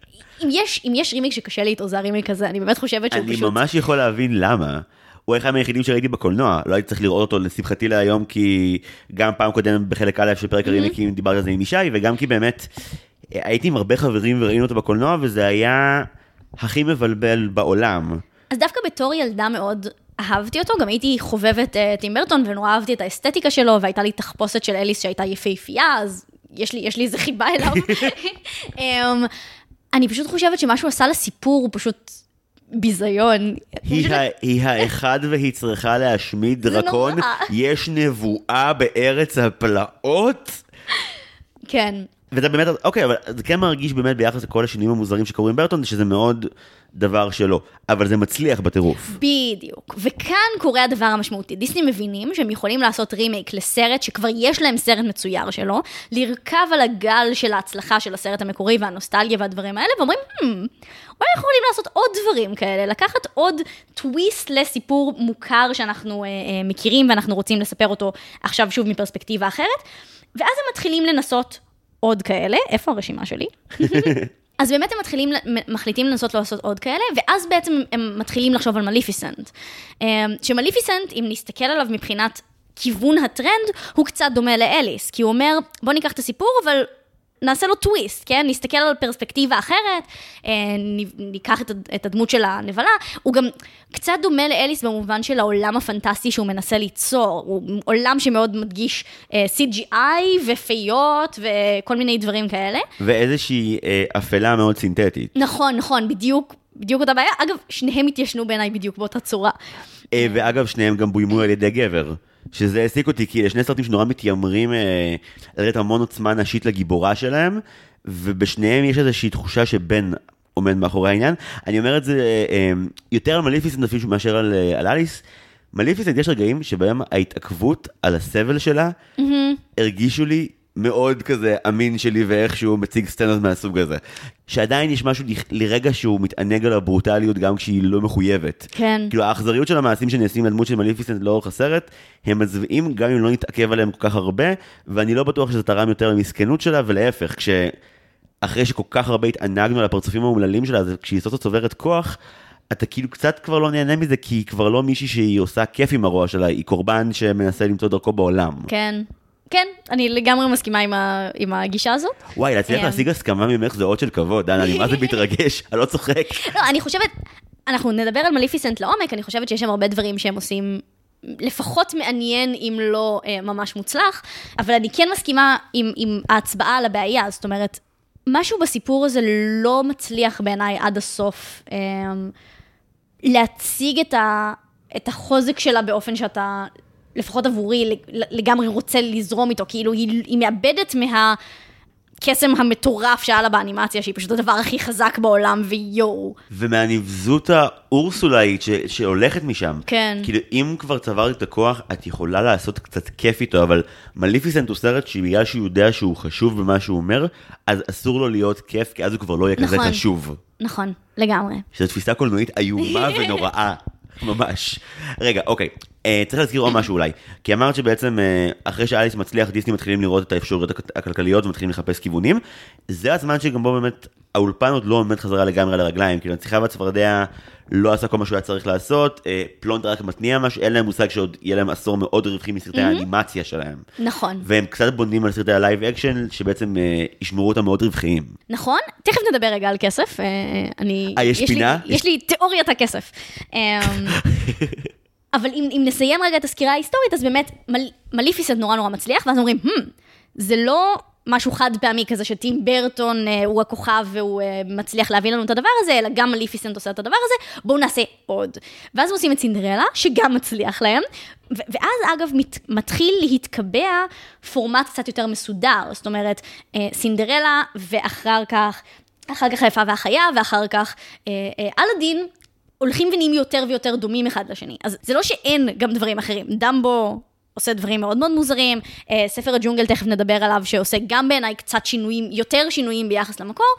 אם יש, אם יש רימיק שקשה לי איתו, זה הרימיק הזה, אני באמת חושבת שהוא אני פשוט... ממש יכול להבין למה. הוא אחד מהיחידים שראיתי בקולנוע, לא הייתי צריך לראות אותו לשמחתי להיום, כי גם פעם קודמת בחלק א' של פרק הרימיקים דיברתי על זה עם ישי, וגם כי באמת אה, הייתי עם הרבה חברים וראינו אותו בקולנוע, וזה היה הכי מבלבל בעולם. אז דווקא בתור ילדה מאוד אהבתי אותו, גם הייתי חובבת uh, טים ברטון, ונורא אהבתי את האסתטיקה שלו, והייתה לי תחפושת של אליס שהייתה יפהפייה, אז יש לי, יש לי איזה חיבה אליו. um, אני פשוט חושבת שמה שהוא עשה לסיפור הוא פשוט ביזיון. היא, ה- היא האחד והיא צריכה להשמיד דרקון. יש נבואה בארץ הפלאות. כן. וזה באמת, אוקיי, אבל זה כן מרגיש באמת ביחס לכל השינויים המוזרים שקורים ברטון, שזה מאוד דבר שלו, אבל זה מצליח בטירוף. בדיוק. וכאן קורה הדבר המשמעותי. דיסני מבינים שהם יכולים לעשות רימייק לסרט שכבר יש להם סרט מצויר שלו, לרכב על הגל של ההצלחה של הסרט המקורי והנוסטלגיה והדברים האלה, ואומרים, hmm, אולי יכולים לעשות עוד דברים כאלה, לקחת עוד טוויסט לסיפור מוכר שאנחנו אה, אה, מכירים ואנחנו רוצים לספר אותו עכשיו שוב מפרספקטיבה אחרת, ואז הם מתחילים לנסות עוד כאלה, איפה הרשימה שלי? אז באמת הם מתחילים, מחליטים לנסות לעשות עוד כאלה, ואז בעצם הם מתחילים לחשוב על מליפיסנט. שמליפיסנט, אם נסתכל עליו מבחינת כיוון הטרנד, הוא קצת דומה לאליס, כי הוא אומר, בוא ניקח את הסיפור, אבל נעשה לו טוויסט, כן? נסתכל על פרספקטיבה אחרת, אה, ניקח את הדמות של הנבלה. הוא גם קצת דומה לאליס במובן של העולם הפנטסטי שהוא מנסה ליצור. הוא עולם שמאוד מדגיש אה, CGI ופיות וכל מיני דברים כאלה. ואיזושהי אה, אפלה מאוד סינתטית. נכון, נכון, בדיוק, בדיוק אותה בעיה. אגב, שניהם התיישנו בעיניי בדיוק באותה צורה. אה, ואגב, שניהם גם בוימו על ידי גבר. שזה העסיק אותי, כי שני סרטים שנורא מתיימרים אה, לתת המון עוצמה נשית לגיבורה שלהם, ובשניהם יש איזושהי תחושה שבן עומד מאחורי העניין. אני אומר את זה אה, אה, יותר על מליפיסנט אפילו מאשר על, אה, על אליס. מליפיסנט יש רגעים שבהם ההתעכבות על הסבל שלה, הרגישו לי מאוד כזה אמין שלי ואיך שהוא מציג סצנות מהסוג הזה. שעדיין יש משהו לרגע שהוא מתענג על הברוטליות גם כשהיא לא מחויבת. כן. כאילו האכזריות של המעשים שנעשים לדמות של מליפיסנט לאורך הסרט, הם מזוויעים גם אם לא נתעכב עליהם כל כך הרבה, ואני לא בטוח שזה תרם יותר למסכנות שלה, ולהפך, כש... אחרי שכל כך הרבה התענגנו על הפרצופים האומללים שלה, אז כשהיא סוף צוברת כוח, אתה כאילו קצת כבר לא נהנה מזה, כי היא כבר לא מישהי שהיא עושה כיף עם הרוע שלה, היא קורבן שמנסה למצוא דרכו בעולם. כן. כן, אני לגמרי מסכימה עם, ה, עם הגישה הזאת. וואי, להצליח כן. להשיג הסכמה ממך זה אות של כבוד, דנה, אני מה זה מתרגש, אני לא צוחק. לא, אני חושבת, אנחנו נדבר על מליפיסנט לעומק, אני חושבת שיש שם הרבה דברים שהם עושים לפחות מעניין, אם לא אה, ממש מוצלח, אבל אני כן מסכימה עם, עם ההצבעה על הבעיה, זאת אומרת, משהו בסיפור הזה לא מצליח בעיניי עד הסוף אה, להציג את, ה, את החוזק שלה באופן שאתה, לפחות עבורי, לגמרי רוצה לזרום איתו, כאילו היא, היא מאבדת מה... הקסם המטורף שהיה לה באנימציה, שהיא פשוט הדבר הכי חזק בעולם, ויואו. ומהנבזות האורסולאית ש- שהולכת משם. כן. כאילו, אם כבר צברת את הכוח, את יכולה לעשות קצת כיף איתו, אבל מליפיסנט הוא סרט שבגלל שהוא יודע שהוא חשוב במה שהוא אומר, אז אסור לו להיות כיף, כי אז הוא כבר לא יהיה כזה נכון. חשוב. נכון, לגמרי. שזו תפיסה קולנועית איומה ונוראה. ממש. רגע, אוקיי. אה, צריך להזכיר עוד משהו אולי. כי אמרת שבעצם אה, אחרי שאליס מצליח, דיסני מתחילים לראות את האפשרויות הכ- הכלכליות ומתחילים לחפש כיוונים. זה הזמן שגם בו באמת האולפן עוד לא באמת חזרה לגמרי על הרגליים. כאילו, הנסיכה והצפרדע לא עשה כל מה שהוא היה צריך לעשות, אה, פלונטר רק מתניע משהו, אין להם מושג שעוד יהיה להם עשור מאוד רווחי מסרטי האנימציה שלהם. נכון. והם קצת בונים על סרטי ה live action, שבעצם אה, ישמרו אותם מאוד רווחיים. נכון? תכף נדבר רגע על כסף. אה, אני... אה, יש לי- פינה? יש לי תיאוריית הכסף. אה, אבל אם, אם נסיים רגע את הסקירה ההיסטורית, אז באמת מל, מליפיסנט נורא נורא מצליח, ואז אומרים, hmm, זה לא משהו חד פעמי כזה שטים ברטון אה, הוא הכוכב והוא אה, מצליח להביא לנו את הדבר הזה, אלא גם מליפיסנט עושה את הדבר הזה, בואו נעשה עוד. ואז עושים את סינדרלה, שגם מצליח להם, ו- ואז אגב מת, מתחיל להתקבע פורמט קצת יותר מסודר, זאת אומרת, אה, סינדרלה ואחר כך... אחר כך היפה והחיה, ואחר כך אה, אה, אלאדין, הולכים ונהיים יותר ויותר דומים אחד לשני. אז זה לא שאין גם דברים אחרים. דמבו עושה דברים מאוד מאוד מוזרים, אה, ספר הג'ונגל, תכף נדבר עליו, שעושה גם בעיניי קצת שינויים, יותר שינויים ביחס למקור,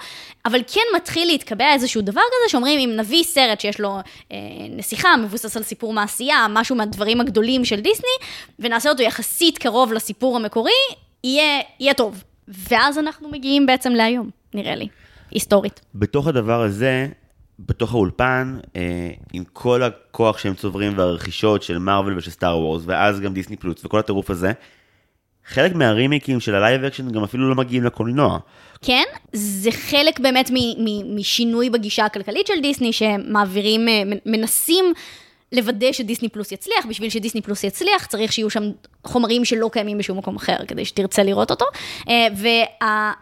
אבל כן מתחיל להתקבע איזשהו דבר כזה, שאומרים, אם נביא סרט שיש לו אה, נסיכה, מבוסס על סיפור מעשייה, משהו מהדברים הגדולים של דיסני, ונעשה אותו יחסית קרוב לסיפור המקורי, יהיה, יהיה טוב. ואז אנחנו מגיעים בעצם להיום, נראה לי, היסטורית. בתוך הדבר הזה, בתוך האולפן, אה, עם כל הכוח שהם צוברים והרכישות של מארוול ושל סטאר וורס, ואז גם דיסני פלוס וכל הטירוף הזה, חלק מהרימיקים של ה live action גם אפילו לא מגיעים לקולנוע. כן, זה חלק באמת משינוי בגישה הכלכלית של דיסני, שמעבירים, אה, מנסים לוודא שדיסני פלוס יצליח, בשביל שדיסני פלוס יצליח צריך שיהיו שם חומרים שלא קיימים בשום מקום אחר, כדי שתרצה לראות אותו. אה, וה...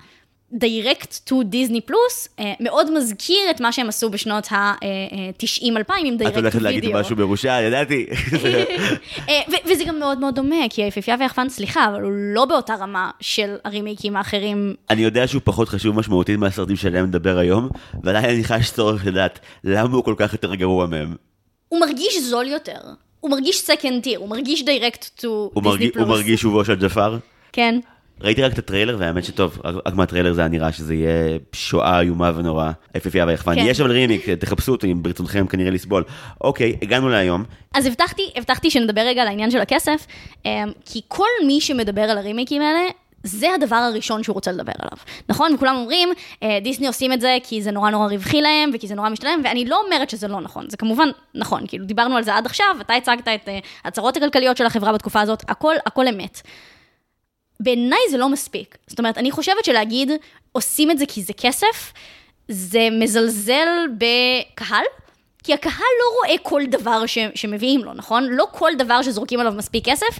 direct to דיסני פלוס מאוד מזכיר את מה שהם עשו בשנות ה-90-2000 עם את direct הולכת to להגיד video. משהו מרושע, ידעתי. אה, וזה גם מאוד מאוד דומה, כי היפהפייה והיחפן, סליחה, אבל הוא לא באותה רמה של הרימייקים האחרים אני יודע שהוא פחות חשוב משמעותית מהסרטים שעליהם נדבר היום, ועדיין אני חש צורך לדעת למה הוא כל כך יותר גרוע מהם. הוא מרגיש זול יותר. הוא מרגיש second tier, הוא מרגיש הוא דיסני מרגיש- פלוס. הוא מרגיש שובו של ג'פר? כן. ראיתי רק את הטריילר, והאמת שטוב, רק מהטריילר זה היה נראה שזה יהיה שואה איומה ונוראה, היפהפייה והיחפן. כן. יש אבל רימיק, תחפשו אותו אם ברצונכם כנראה לסבול. אוקיי, הגענו להיום. אז הבטחתי, הבטחתי שנדבר רגע על העניין של הכסף, אמ, כי כל מי שמדבר על הרימייקים האלה, זה הדבר הראשון שהוא רוצה לדבר עליו. נכון? וכולם אומרים, אה, דיסני עושים את זה כי זה נורא נורא רווחי להם, וכי זה נורא משתלם, ואני לא אומרת שזה לא נכון. זה כמובן נכון, כאילו דיברנו על זה עד עכשיו, אתה הצגת את אה, ההצהרות הכלכליות של החברה בתקופה הזאת, הכל, הכל אמת. בעיניי זה לא מספיק. זאת אומרת, אני חושבת שלהגיד, עושים את זה כי זה כסף, זה מזלזל בקהל, כי הקהל לא רואה כל דבר ש, שמביאים לו, נכון? לא כל דבר שזורקים עליו מספיק כסף,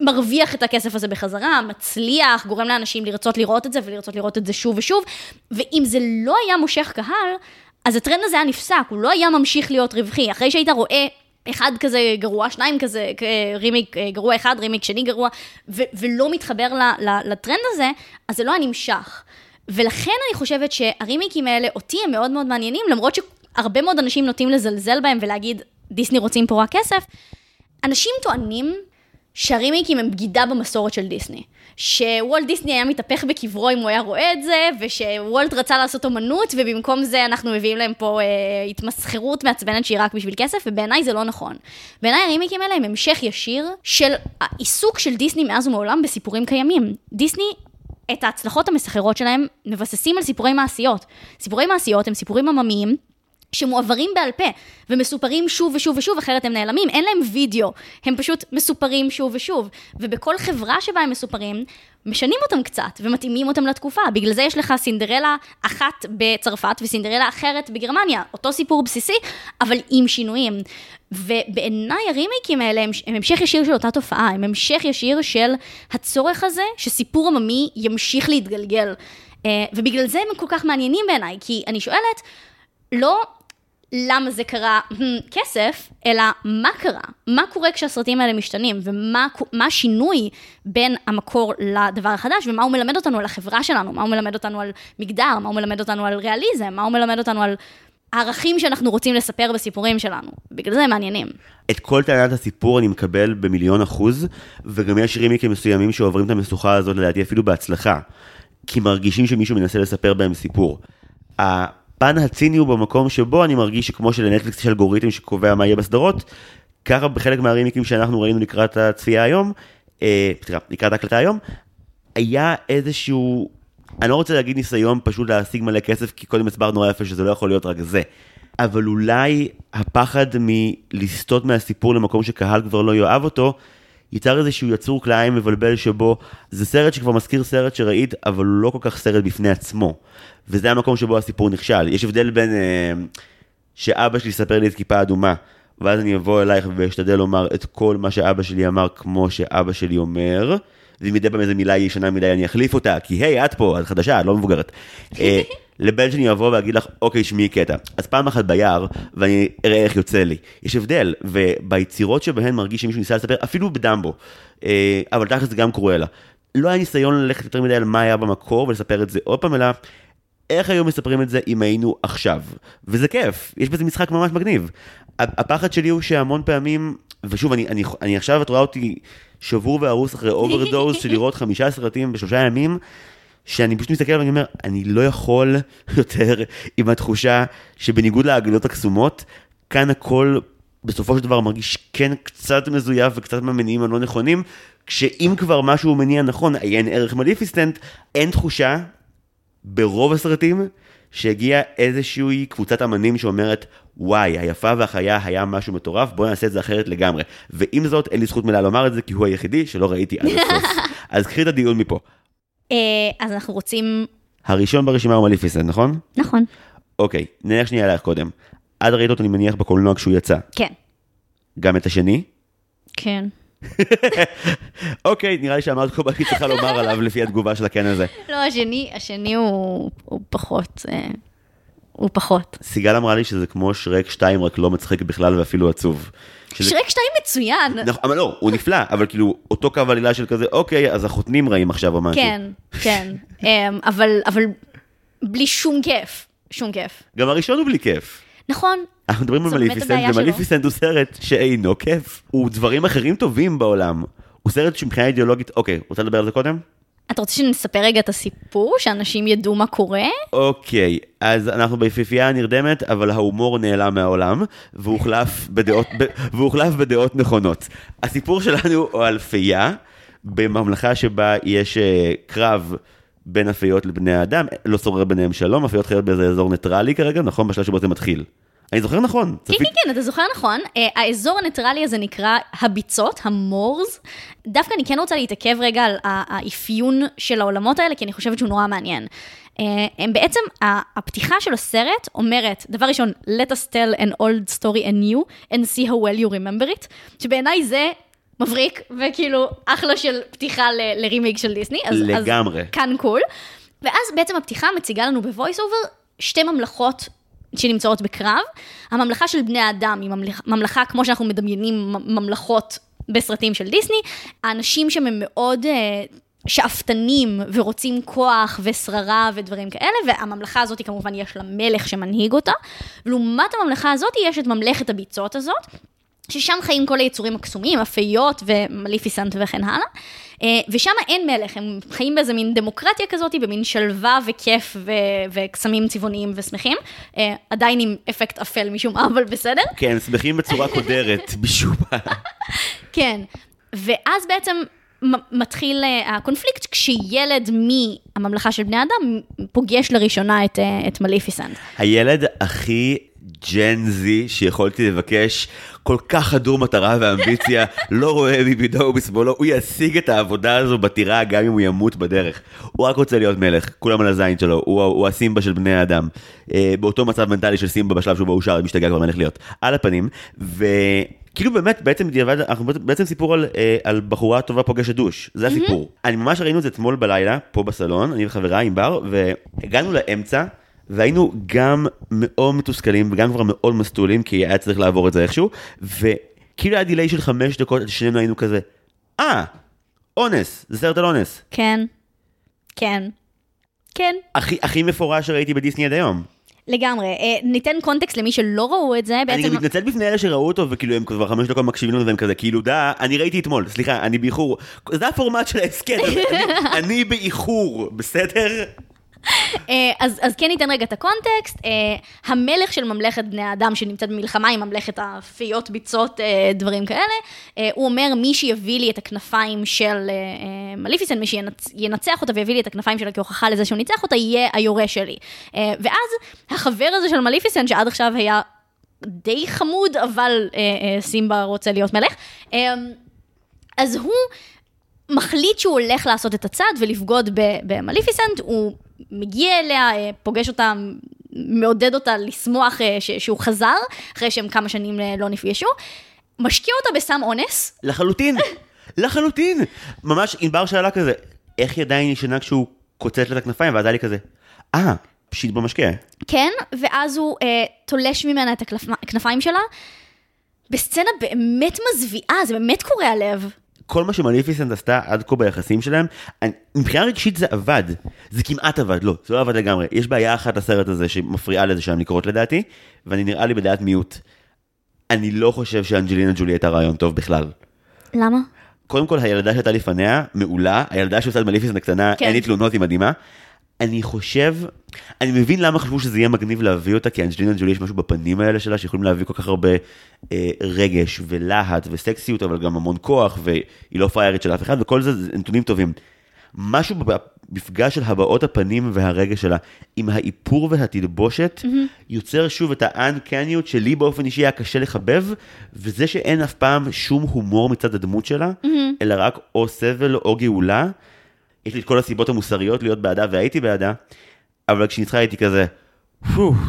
מרוויח את הכסף הזה בחזרה, מצליח, גורם לאנשים לרצות לראות את זה ולרצות לראות את זה שוב ושוב, ואם זה לא היה מושך קהל, אז הטרנד הזה היה נפסק, הוא לא היה ממשיך להיות רווחי. אחרי שהיית רואה אחד כזה גרוע, שניים כזה, רימיק אה, גרוע אחד, רימיק שני גרוע, ולא מתחבר לטרנד הזה, אז זה לא היה נמשך. ולכן אני חושבת שהרימיקים האלה, אותי הם מאוד מאוד מעניינים, למרות שהרבה מאוד אנשים נוטים לזלזל בהם ולהגיד, דיסני רוצים פה רק כסף. אנשים טוענים שהרימיקים הם בגידה במסורת של דיסני. שוולט דיסני היה מתהפך בקברו אם הוא היה רואה את זה, ושוולט רצה לעשות אומנות, ובמקום זה אנחנו מביאים להם פה אה, התמסחרות מעצבנת שהיא רק בשביל כסף, ובעיניי זה לא נכון. בעיניי הרימיקים האלה הם המשך ישיר של העיסוק של דיסני מאז ומעולם בסיפורים קיימים. דיסני את ההצלחות המסחררות שלהם מבססים על סיפורי מעשיות. סיפורי מעשיות הם סיפורים עממיים. שמועברים בעל פה ומסופרים שוב ושוב ושוב, אחרת הם נעלמים, אין להם וידאו, הם פשוט מסופרים שוב ושוב. ובכל חברה שבה הם מסופרים, משנים אותם קצת ומתאימים אותם לתקופה. בגלל זה יש לך סינדרלה אחת בצרפת וסינדרלה אחרת בגרמניה, אותו סיפור בסיסי, אבל עם שינויים. ובעיניי הרימייקים האלה הם, הם המשך ישיר של אותה תופעה, הם המשך ישיר של הצורך הזה שסיפור עממי ימשיך להתגלגל. אה, ובגלל זה הם כל כך מעניינים בעיניי, כי אני שואלת, לא למה זה קרה? כסף, אלא מה קרה, מה קורה כשהסרטים האלה משתנים, ומה מה השינוי בין המקור לדבר החדש, ומה הוא מלמד אותנו על החברה שלנו, מה הוא מלמד אותנו על מגדר, מה הוא מלמד אותנו על ריאליזם, מה הוא מלמד אותנו על הערכים שאנחנו רוצים לספר בסיפורים שלנו. בגלל זה הם מעניינים. את כל טענת הסיפור אני מקבל במיליון אחוז, וגם יש רימיקים מסוימים שעוברים את המשוכה הזאת לדעתי אפילו בהצלחה, כי מרגישים שמישהו מנסה לספר בהם סיפור. הפן הציני הוא במקום שבו אני מרגיש שכמו שלנטפליקס יש אלגוריתם שקובע מה יהיה בסדרות, ככה בחלק מהרימיקים שאנחנו ראינו לקראת הצפייה היום, אה, סליחה, לקראת ההקלטה היום, היה איזשהו, אני לא רוצה להגיד ניסיון פשוט להשיג מלא כסף, כי קודם הסברת נורא יפה שזה לא יכול להיות רק זה. אבל אולי הפחד מלסטות מהסיפור למקום שקהל כבר לא יאהב אותו, ייצר איזשהו יצור כלאיים מבלבל שבו זה סרט שכבר מזכיר סרט שראית, אבל הוא לא כל כך סרט בפני עצמו. וזה המקום שבו הסיפור נכשל. יש הבדל בין אה, שאבא שלי יספר לי את כיפה אדומה, ואז אני אבוא אלייך ואשתדל לומר את כל מה שאבא שלי אמר כמו שאבא שלי אומר, ואם מדי פעם איזה מילה ישנה מדי אני אחליף אותה, כי היי, את פה, את חדשה, את לא מבוגרת. לבן שלי אבוא ואגיד לך, אוקיי, שמעי קטע. אז פעם אחת ביער, ואני אראה איך יוצא לי. יש הבדל, וביצירות שבהן מרגיש שמישהו ניסה לספר, אפילו בדמבו, אה, אבל תכל'ס זה גם קרואלה. לא היה ניסיון ללכת יותר מדי על מה היה במקור ולספר את זה עוד פעם, אלא איך היו מספרים את זה אם היינו עכשיו. וזה כיף, יש בזה משחק ממש מגניב. הפחד שלי הוא שהמון פעמים, ושוב, אני, אני, אני עכשיו, את רואה אותי שבור והרוס אחרי overdose של לראות חמישה סרטים בשלושה ימים, שאני פשוט מסתכל ואני אומר, אני לא יכול יותר עם התחושה שבניגוד לאגדות הקסומות, כאן הכל בסופו של דבר מרגיש כן קצת מזויף וקצת מהמניעים הלא נכונים, כשאם כבר משהו מניע נכון, עיין ערך מליפיסטנט, אין תחושה ברוב הסרטים שהגיעה איזושהי קבוצת אמנים שאומרת, וואי, היפה והחיה היה משהו מטורף, בוא נעשה את זה אחרת לגמרי. ועם זאת, אין לי זכות מלאה לומר את זה, כי הוא היחידי שלא ראיתי עד הסוף. אז קחי את הדיון מפה. אה, אז אנחנו רוצים... הראשון ברשימה הוא מליפיסנט, נכון? נכון. אוקיי, נלך שנייה אלייך קודם. את ראית אותו, אני מניח, בקולנוע כשהוא יצא. כן. גם את השני? כן. אוקיי, נראה לי שאמרת כל מה שהיא צריכה לומר עליו לפי התגובה של הקן הזה. לא, השני, השני הוא, הוא פחות, אה, הוא פחות. סיגל אמרה לי שזה כמו שרק 2, רק לא מצחיק בכלל ואפילו עצוב. שזה- שרק 2 מצוין. נכון, אבל לא, הוא נפלא, אבל כאילו, אותו קו עלילה של כזה, אוקיי, אז החותנים רעים עכשיו או משהו. כן, כן. אמ, אבל, אבל בלי שום כיף. שום כיף. גם הראשון הוא בלי כיף. נכון. אנחנו מדברים על מליפיסנט. ומליפיסנט הוא סרט שאינו כיף. הוא דברים אחרים טובים בעולם. הוא סרט שמבחינה אידיאולוגית, אוקיי, רוצה לדבר על זה קודם? אתה רוצה שנספר רגע את הסיפור, שאנשים ידעו מה קורה? אוקיי, אז אנחנו ביפיפייה הנרדמת, אבל ההומור נעלם מהעולם, והוחלף בדעות, ב, והוחלף בדעות נכונות. הסיפור שלנו הוא על פייה, בממלכה שבה יש אה, קרב בין הפיות לבני האדם, לא שורר ביניהם שלום, הפיות חיות באיזה אזור ניטרלי כרגע, נכון? בשלב שבו זה מתחיל. אני זוכר נכון. כן, כן, כן, אתה זוכר נכון. אה, האזור הניטרלי הזה נקרא הביצות, ה Moors. דווקא אני כן רוצה להתעכב רגע על האפיון של העולמות האלה, כי אני חושבת שהוא נורא מעניין. אה, הם בעצם, הפתיחה של הסרט אומרת, דבר ראשון, let us tell an old story anew and see how well you remember it, שבעיניי זה מבריק, וכאילו אחלה של פתיחה ל- לרימייק של דיסני. אז, לגמרי. אז כאן קול. ואז בעצם הפתיחה מציגה לנו ב voice over שתי ממלכות שנמצאות בקרב. הממלכה של בני האדם היא ממלכה, ממלכה כמו שאנחנו מדמיינים ממלכות בסרטים של דיסני. האנשים שם הם מאוד... אה, שאפתנים ורוצים כוח ושררה ודברים כאלה, והממלכה הזאת כמובן יש לה מלך שמנהיג אותה, ולעומת הממלכה הזאת יש את ממלכת הביצות הזאת, ששם חיים כל היצורים הקסומים, הפיות ומליפיסנט וכן הלאה. אה, ושם אין מלך, הם חיים באיזה מין דמוקרטיה כזאת, במין שלווה וכיף ו- וקסמים צבעוניים ושמחים. אה, עדיין עם אפקט אפל משום מה, אבל בסדר. כן, הם שמחים בצורה קודרת, משום מה. כן. ואז בעצם מתחיל אה, הקונפליקט כשילד מהממלכה של בני אדם פוגש לראשונה את, את מליפיסנט. הילד הכי ג'ן זי שיכולתי לבקש, כל כך חדור מטרה ואמביציה, לא רואה מבידו ובשמאלו, הוא ישיג את העבודה הזו בטירה גם אם הוא ימות בדרך. הוא רק רוצה להיות מלך, כולם על הזין שלו, הוא, הוא הסימבה של בני האדם. אה, באותו מצב מנטלי של סימבה בשלב שבו הוא שר, משתגע כבר מלך להיות. על הפנים, וכאילו באמת, בעצם בדיעבד, אנחנו בעצם סיפור על, אה, על בחורה טובה פוגשת דוש, זה הסיפור. אני ממש ראינו את זה אתמול בלילה, פה בסלון, אני וחברה עם בר, והגענו לאמצע. והיינו גם מאוד מתוסכלים וגם כבר מאוד מסטולים, כי היה צריך לעבור את זה איכשהו, וכאילו היה דיליי של חמש דקות, שנינו היינו כזה, אה, אונס, זה סרט על אונס. כן, כן, כן. הכי, הכי מפורש שראיתי בדיסני עד היום. לגמרי. אה, ניתן קונטקסט למי שלא ראו את זה, אני בעצם... גם מתנצל בפני אלה שראו אותו, וכאילו הם כבר חמש דקות מקשיבים לנו והם כזה, כאילו דה, אני ראיתי אתמול, סליחה, אני באיחור. זה הפורמט של ההסכם, אני, אני באיחור, בסדר? אה, אז, אז כן ניתן רגע את הקונטקסט. אה, המלך של ממלכת בני האדם שנמצאת במלחמה עם ממלכת הפיות, ביצות, אה, דברים כאלה, הוא אומר, מי שיביא לי את הכנפיים של מליפיסנט, מי שינצח אותה ויביא לי את הכנפיים שלה כהוכחה לזה שהוא ניצח אותה, יהיה היורש שלי. ואז החבר הזה של מליפיסנט, שעד עכשיו היה די חמוד, אבל סימבה רוצה להיות מלך, אז הוא... מחליט שהוא הולך לעשות את הצעד ולבגוד במליפיסנט, הוא מגיע אליה, אה, פוגש אותה, מעודד אותה לשמוח אה, שהוא חזר, אחרי שהם כמה שנים אה, לא נפגשו, משקיע אותה בסם אונס. לחלוטין, לחלוטין. ממש ענבר שאלה כזה, איך היא עדיין ישנה כשהוא קוצץ לה את הכנפיים, ואז היה לי כזה, אה, פשיט במשקיע. כן, ואז הוא אה, תולש ממנה את הכנפיים שלה. בסצנה באמת מזוויעה, זה באמת קורע לב. כל מה שמניפיסנט עשתה עד כה ביחסים שלהם, אני, מבחינה רגשית זה עבד. זה כמעט עבד, לא, זה לא עבד לגמרי. יש בעיה אחת לסרט הזה שמפריעה לזה שם לקרות לדעתי, ואני נראה לי בדעת מיעוט. אני לא חושב שאנג'לינה ג'ולי הייתה רעיון טוב בכלל. למה? קודם כל, הילדה שהייתה לפניה, מעולה, הילדה שעושה את מליפיסנט הקטנה, כן. אין לי תלונות, היא מדהימה. אני חושב, אני מבין למה חשבו שזה יהיה מגניב להביא אותה, כי אנג'לינה ג'ולי יש משהו בפנים האלה שלה, שיכולים להביא כל כך הרבה אה, רגש ולהט וסקסיות, אבל גם המון כוח, והיא לא פריירית של אף אחד, וכל זה, זה נתונים טובים. משהו במפגש של הבעות הפנים והרגש שלה, עם האיפור והתלבושת, mm-hmm. יוצר שוב את האנקניות שלי באופן אישי היה קשה לחבב, וזה שאין אף פעם שום הומור מצד הדמות שלה, mm-hmm. אלא רק או סבל או גאולה. יש לי את כל הסיבות המוסריות להיות בעדה והייתי בעדה, אבל כשניצחה הייתי כזה,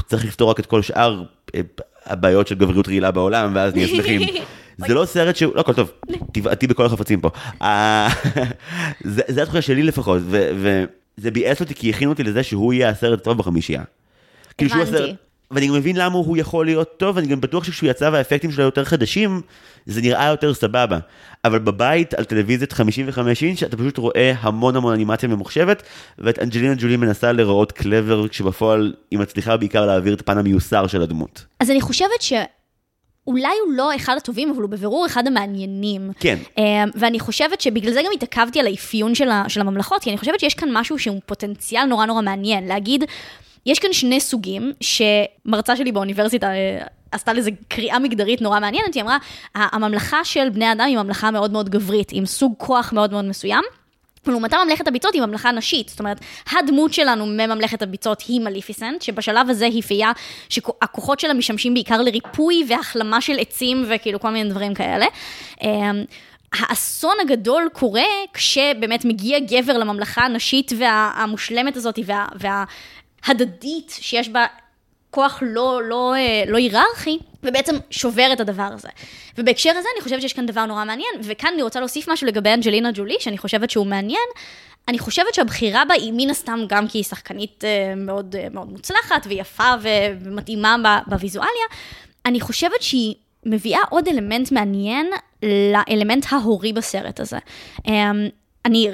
צריך לפתור רק את כל שאר אה, הבעיות של גבריות רעילה בעולם, ואז נהיה שמחים. זה לא סרט שהוא, לא, הכל טוב, תבעטי בכל החפצים פה. אה, זה התחושה שלי לפחות, וזה ביאס אותי כי הכינו אותי לזה שהוא יהיה הסרט הטוב בחמישייה. הבנתי. ואני גם מבין למה הוא יכול להיות טוב, ואני גם בטוח שכשהוא יצא והאפקטים שלו יותר חדשים, זה נראה יותר סבבה. אבל בבית, על טלוויזיית 55 אינץ', אתה פשוט רואה המון המון אנימציה ממוחשבת, ואת אנג'לינה ג'ולי מנסה לראות קלבר, כשבפועל היא מצליחה בעיקר להעביר את הפן המיוסר של הדמות. אז אני חושבת ש... אולי הוא לא אחד הטובים, אבל הוא בבירור אחד המעניינים. כן. אמ, ואני חושבת שבגלל זה גם התעכבתי על האפיון של, של הממלכות, כי אני חושבת שיש כאן משהו שהוא פוטנציאל נורא נורא מעניין. להגיד, יש כאן שני סוגים, שמרצה שלי באוניברסיטה אה, עשתה לזה קריאה מגדרית נורא מעניינת, היא אמרה, הממלכה של בני אדם היא ממלכה מאוד מאוד גברית, עם סוג כוח מאוד מאוד מסוים. ולעומתה ממלכת הביצות היא ממלכה נשית, זאת אומרת, הדמות שלנו מממלכת הביצות היא מליפיסנט, שבשלב הזה היא פייה שהכוחות שלה משמשים בעיקר לריפוי והחלמה של עצים וכאילו כל מיני דברים כאלה. אמ, האסון הגדול קורה כשבאמת מגיע גבר לממלכה הנשית והמושלמת הזאת וה, וה, הדדית, שיש בה כוח לא, לא, אה, לא היררכי, ובעצם שובר את הדבר הזה. ובהקשר הזה אני חושבת שיש כאן דבר נורא מעניין, וכאן אני רוצה להוסיף משהו לגבי אנג'לינה ג'ולי, שאני חושבת שהוא מעניין. אני חושבת שהבחירה בה היא מן הסתם גם כי היא שחקנית אה, מאוד, אה, מאוד מוצלחת ויפה ומתאימה בוויזואליה. אני חושבת שהיא מביאה עוד אלמנט מעניין לאלמנט ההורי בסרט הזה. אמ, אני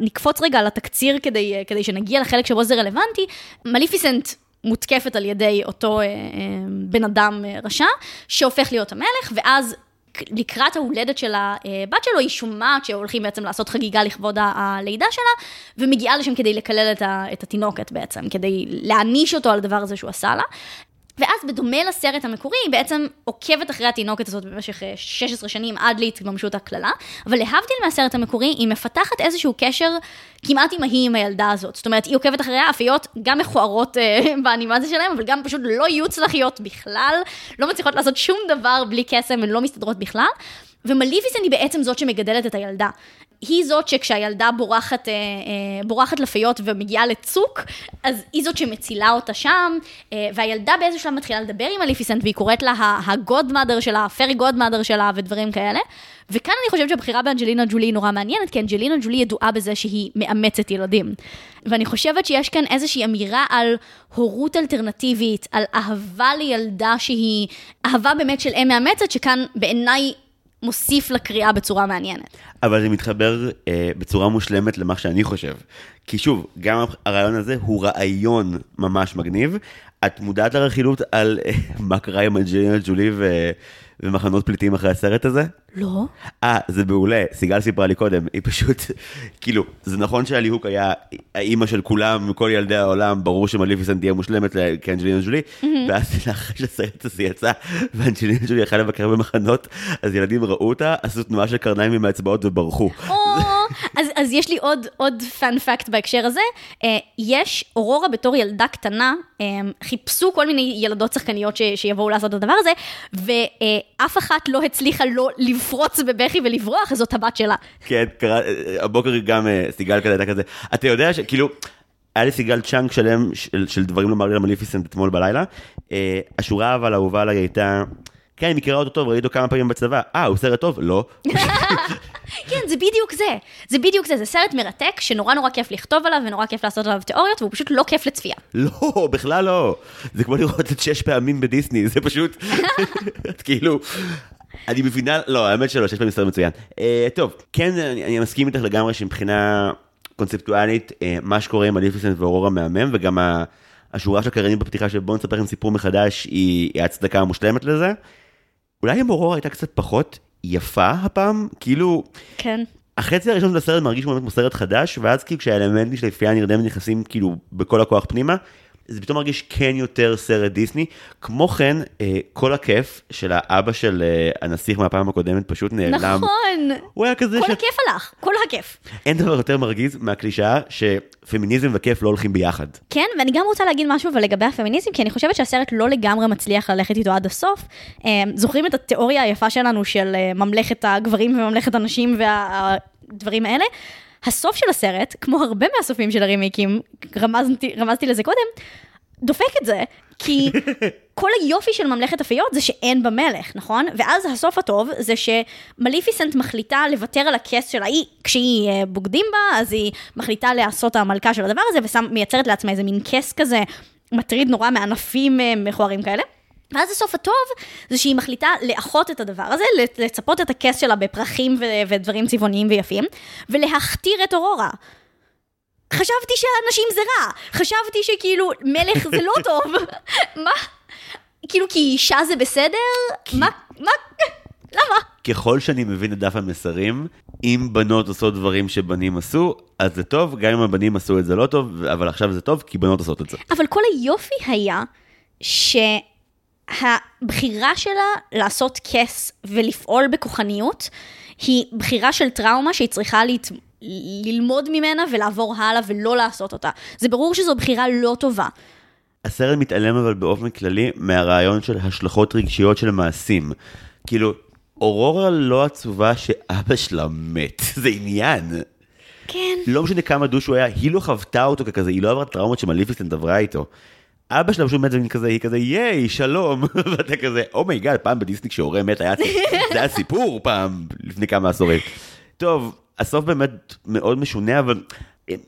נקפוץ רגע על התקציר כדי, כדי שנגיע לחלק שבו זה רלוונטי. מליפיסנט מותקפת על ידי אותו אה, אה, בן אדם אה, רשע, שהופך להיות המלך, ואז לקראת ההולדת של הבת שלו, היא שומעת שהולכים בעצם לעשות חגיגה לכבוד הלידה שלה, ומגיעה לשם כדי לקלל את התינוקת בעצם, כדי להעניש אותו על הדבר הזה שהוא עשה לה. ואז בדומה לסרט המקורי, היא בעצם עוקבת אחרי התינוקת הזאת במשך 16 אה, שנים עד להתגמשות הקללה, אבל להבדיל מהסרט המקורי, היא מפתחת איזשהו קשר כמעט אימהי עם הילדה הזאת. זאת אומרת, היא עוקבת אחריה, אפיות גם מכוערות אה, באנימציה שלהם, אבל גם פשוט לא יהיו צלחיות בכלל, לא מצליחות לעשות שום דבר בלי קסם, הן לא מסתדרות בכלל. ומליפיסן היא בעצם זאת שמגדלת את הילדה. היא זאת שכשהילדה בורחת, אה, אה, בורחת לפיות ומגיעה לצוק, אז היא זאת שמצילה אותה שם, אה, והילדה באיזשהו שלב מתחילה לדבר עם אליפיסנט, והיא קוראת לה הגודמאדר שלה, הפרי גודמאדר שלה ודברים כאלה. וכאן אני חושבת שהבחירה באנג'לינה ג'ולי היא נורא מעניינת, כי אנג'לינה ג'ולי ידועה בזה שהיא מאמצת ילדים. ואני חושבת שיש כאן איזושהי אמירה על הורות אלטרנטיבית, על אהבה לילדה שהיא אהבה באמת של אם מאמצת, שכאן בעיניי מוסיף לקריאה בצורה מעניינת. אבל זה מתחבר אה, בצורה מושלמת למה שאני חושב. כי שוב, גם הרעיון הזה הוא רעיון ממש מגניב. את מודעת לרכילות על אה, מה קרה עם אנג'לינה ג'ולי ו... ומחנות פליטים אחרי הסרט הזה? לא. אה, זה מעולה, סיגל סיפרה לי קודם, היא פשוט, כאילו, זה נכון שהליהוק היה האימא של כולם, כל ילדי העולם, ברור שמליפיסנט תהיה מושלמת כאנג'לינה ג'ולי, ואז אחרי שהסרט הזה יצא, ואנג'לינה ג'ולי יכלה לבקר במחנות, אז ילדים ראו אותה, עשו תנועה של קרניים עם האצבעות וברחו. אז, אז יש לי עוד, עוד פאנ פקט בהקשר הזה. אה, יש, אורורה בתור ילדה קטנה, אה, חיפשו כל מיני ילדות שחקניות ש, שיבואו לעשות את הדבר הזה, ואף אחת לא הצליחה לא לפרוץ בבכי ולברוח, אז זאת הבת שלה. כן, קרה, הבוקר גם אה, סיגל כזה הייתה כזה, אתה יודע שכאילו, היה לי סיגל צ'אנק שלם של, של דברים לומר לי למליפיסנט אתמול בלילה. אה, השורה אבל האהובה עליי הייתה, כן, אני מכירה אותו טוב, ראיתי אותו כמה פעמים בצבא. אה, הוא סרט טוב? לא. כן, זה בדיוק זה. זה בדיוק זה. זה סרט מרתק, שנורא נורא כיף לכתוב עליו, ונורא כיף לעשות עליו תיאוריות, והוא פשוט לא כיף לצפייה. לא, בכלל לא. זה כמו לראות את שש פעמים בדיסני, זה פשוט, כאילו, אני מבינה, לא, האמת שלא, שש פעמים סרט מצוין. אה, טוב, כן, אני, אני מסכים איתך לגמרי שמבחינה קונספטואלית, אה, מה שקורה עם מליפיסנט ואורורה מהמם, וגם ה, השורה של הקריינים בפתיחה של בוא נספר לכם סיפור מחדש, היא, היא ההצדקה המושלמת לזה. אולי אם אורורה הייתה קצת פחות יפה הפעם, כאילו, כן. החצי הראשון של הסרט מרגיש באמת כמו סרט חדש, ואז כאילו כשהאלמנטים של היפייה הנרדמת נכנסים כאילו בכל הכוח פנימה, זה פתאום מרגיש כן יותר סרט דיסני. כמו כן, אה, כל הכיף של האבא של אה, הנסיך מהפעם הקודמת פשוט נעלם. נכון. הוא היה כזה כל ש... הכיף הלך, כל הכיף. אין דבר יותר מרגיז מהקלישאה שפמיניזם וכיף לא הולכים ביחד. כן, ואני גם רוצה להגיד משהו אבל לגבי הפמיניזם, כי אני חושבת שהסרט לא לגמרי מצליח ללכת איתו עד הסוף. אה, זוכרים את התיאוריה היפה שלנו של ממלכת הגברים וממלכת הנשים והדברים האלה? הסוף של הסרט, כמו הרבה מהסופים של הרימיקים, רמזתי, רמזתי לזה קודם, דופק את זה, כי כל היופי של ממלכת הפיות זה שאין בה מלך, נכון? ואז הסוף הטוב זה שמליפיסנט מחליטה לוותר על הכס שלה, היא, כשהיא אה, בוגדים בה, אז היא מחליטה לעשות המלכה של הדבר הזה, ומייצרת לעצמה איזה מין כס כזה מטריד נורא מענפים אה, מכוערים כאלה. ואז הסוף הטוב זה שהיא מחליטה לאחות את הדבר הזה, לצפות את הכס שלה בפרחים ו- ודברים צבעוניים ויפים, ולהכתיר את אורורה. חשבתי שהנשים זה רע, חשבתי שכאילו מלך זה לא טוב. מה? כאילו כי אישה זה בסדר? מה? מה? למה? ככל שאני מבין את דף המסרים, אם בנות עושות דברים שבנים עשו, אז זה טוב, גם אם הבנים עשו את זה לא טוב, אבל עכשיו זה טוב, כי בנות עושות את זה. אבל כל היופי היה שהבחירה שלה לעשות כס ולפעול בכוחניות, היא בחירה של טראומה שהיא צריכה להת... ללמוד ממנה ולעבור הלאה ולא לעשות אותה. זה ברור שזו בחירה לא טובה. הסרט מתעלם אבל באופן כללי מהרעיון של השלכות רגשיות של מעשים. כאילו, אורורה לא עצובה שאבא שלה מת, זה עניין. כן. לא משנה כמה douche הוא היה, היא לא חוותה אותו ככזה, היא לא עברה טראומות שמליפיסנט עברה איתו. אבא שלה פשוט מת ומין כזה, היא כזה, yay, שלום, ואתה כזה, oh my god, פעם בדיסני כשהורה מת, היה, זה היה סיפור פעם, לפני כמה עשורים. טוב, הסוף באמת מאוד משונה, אבל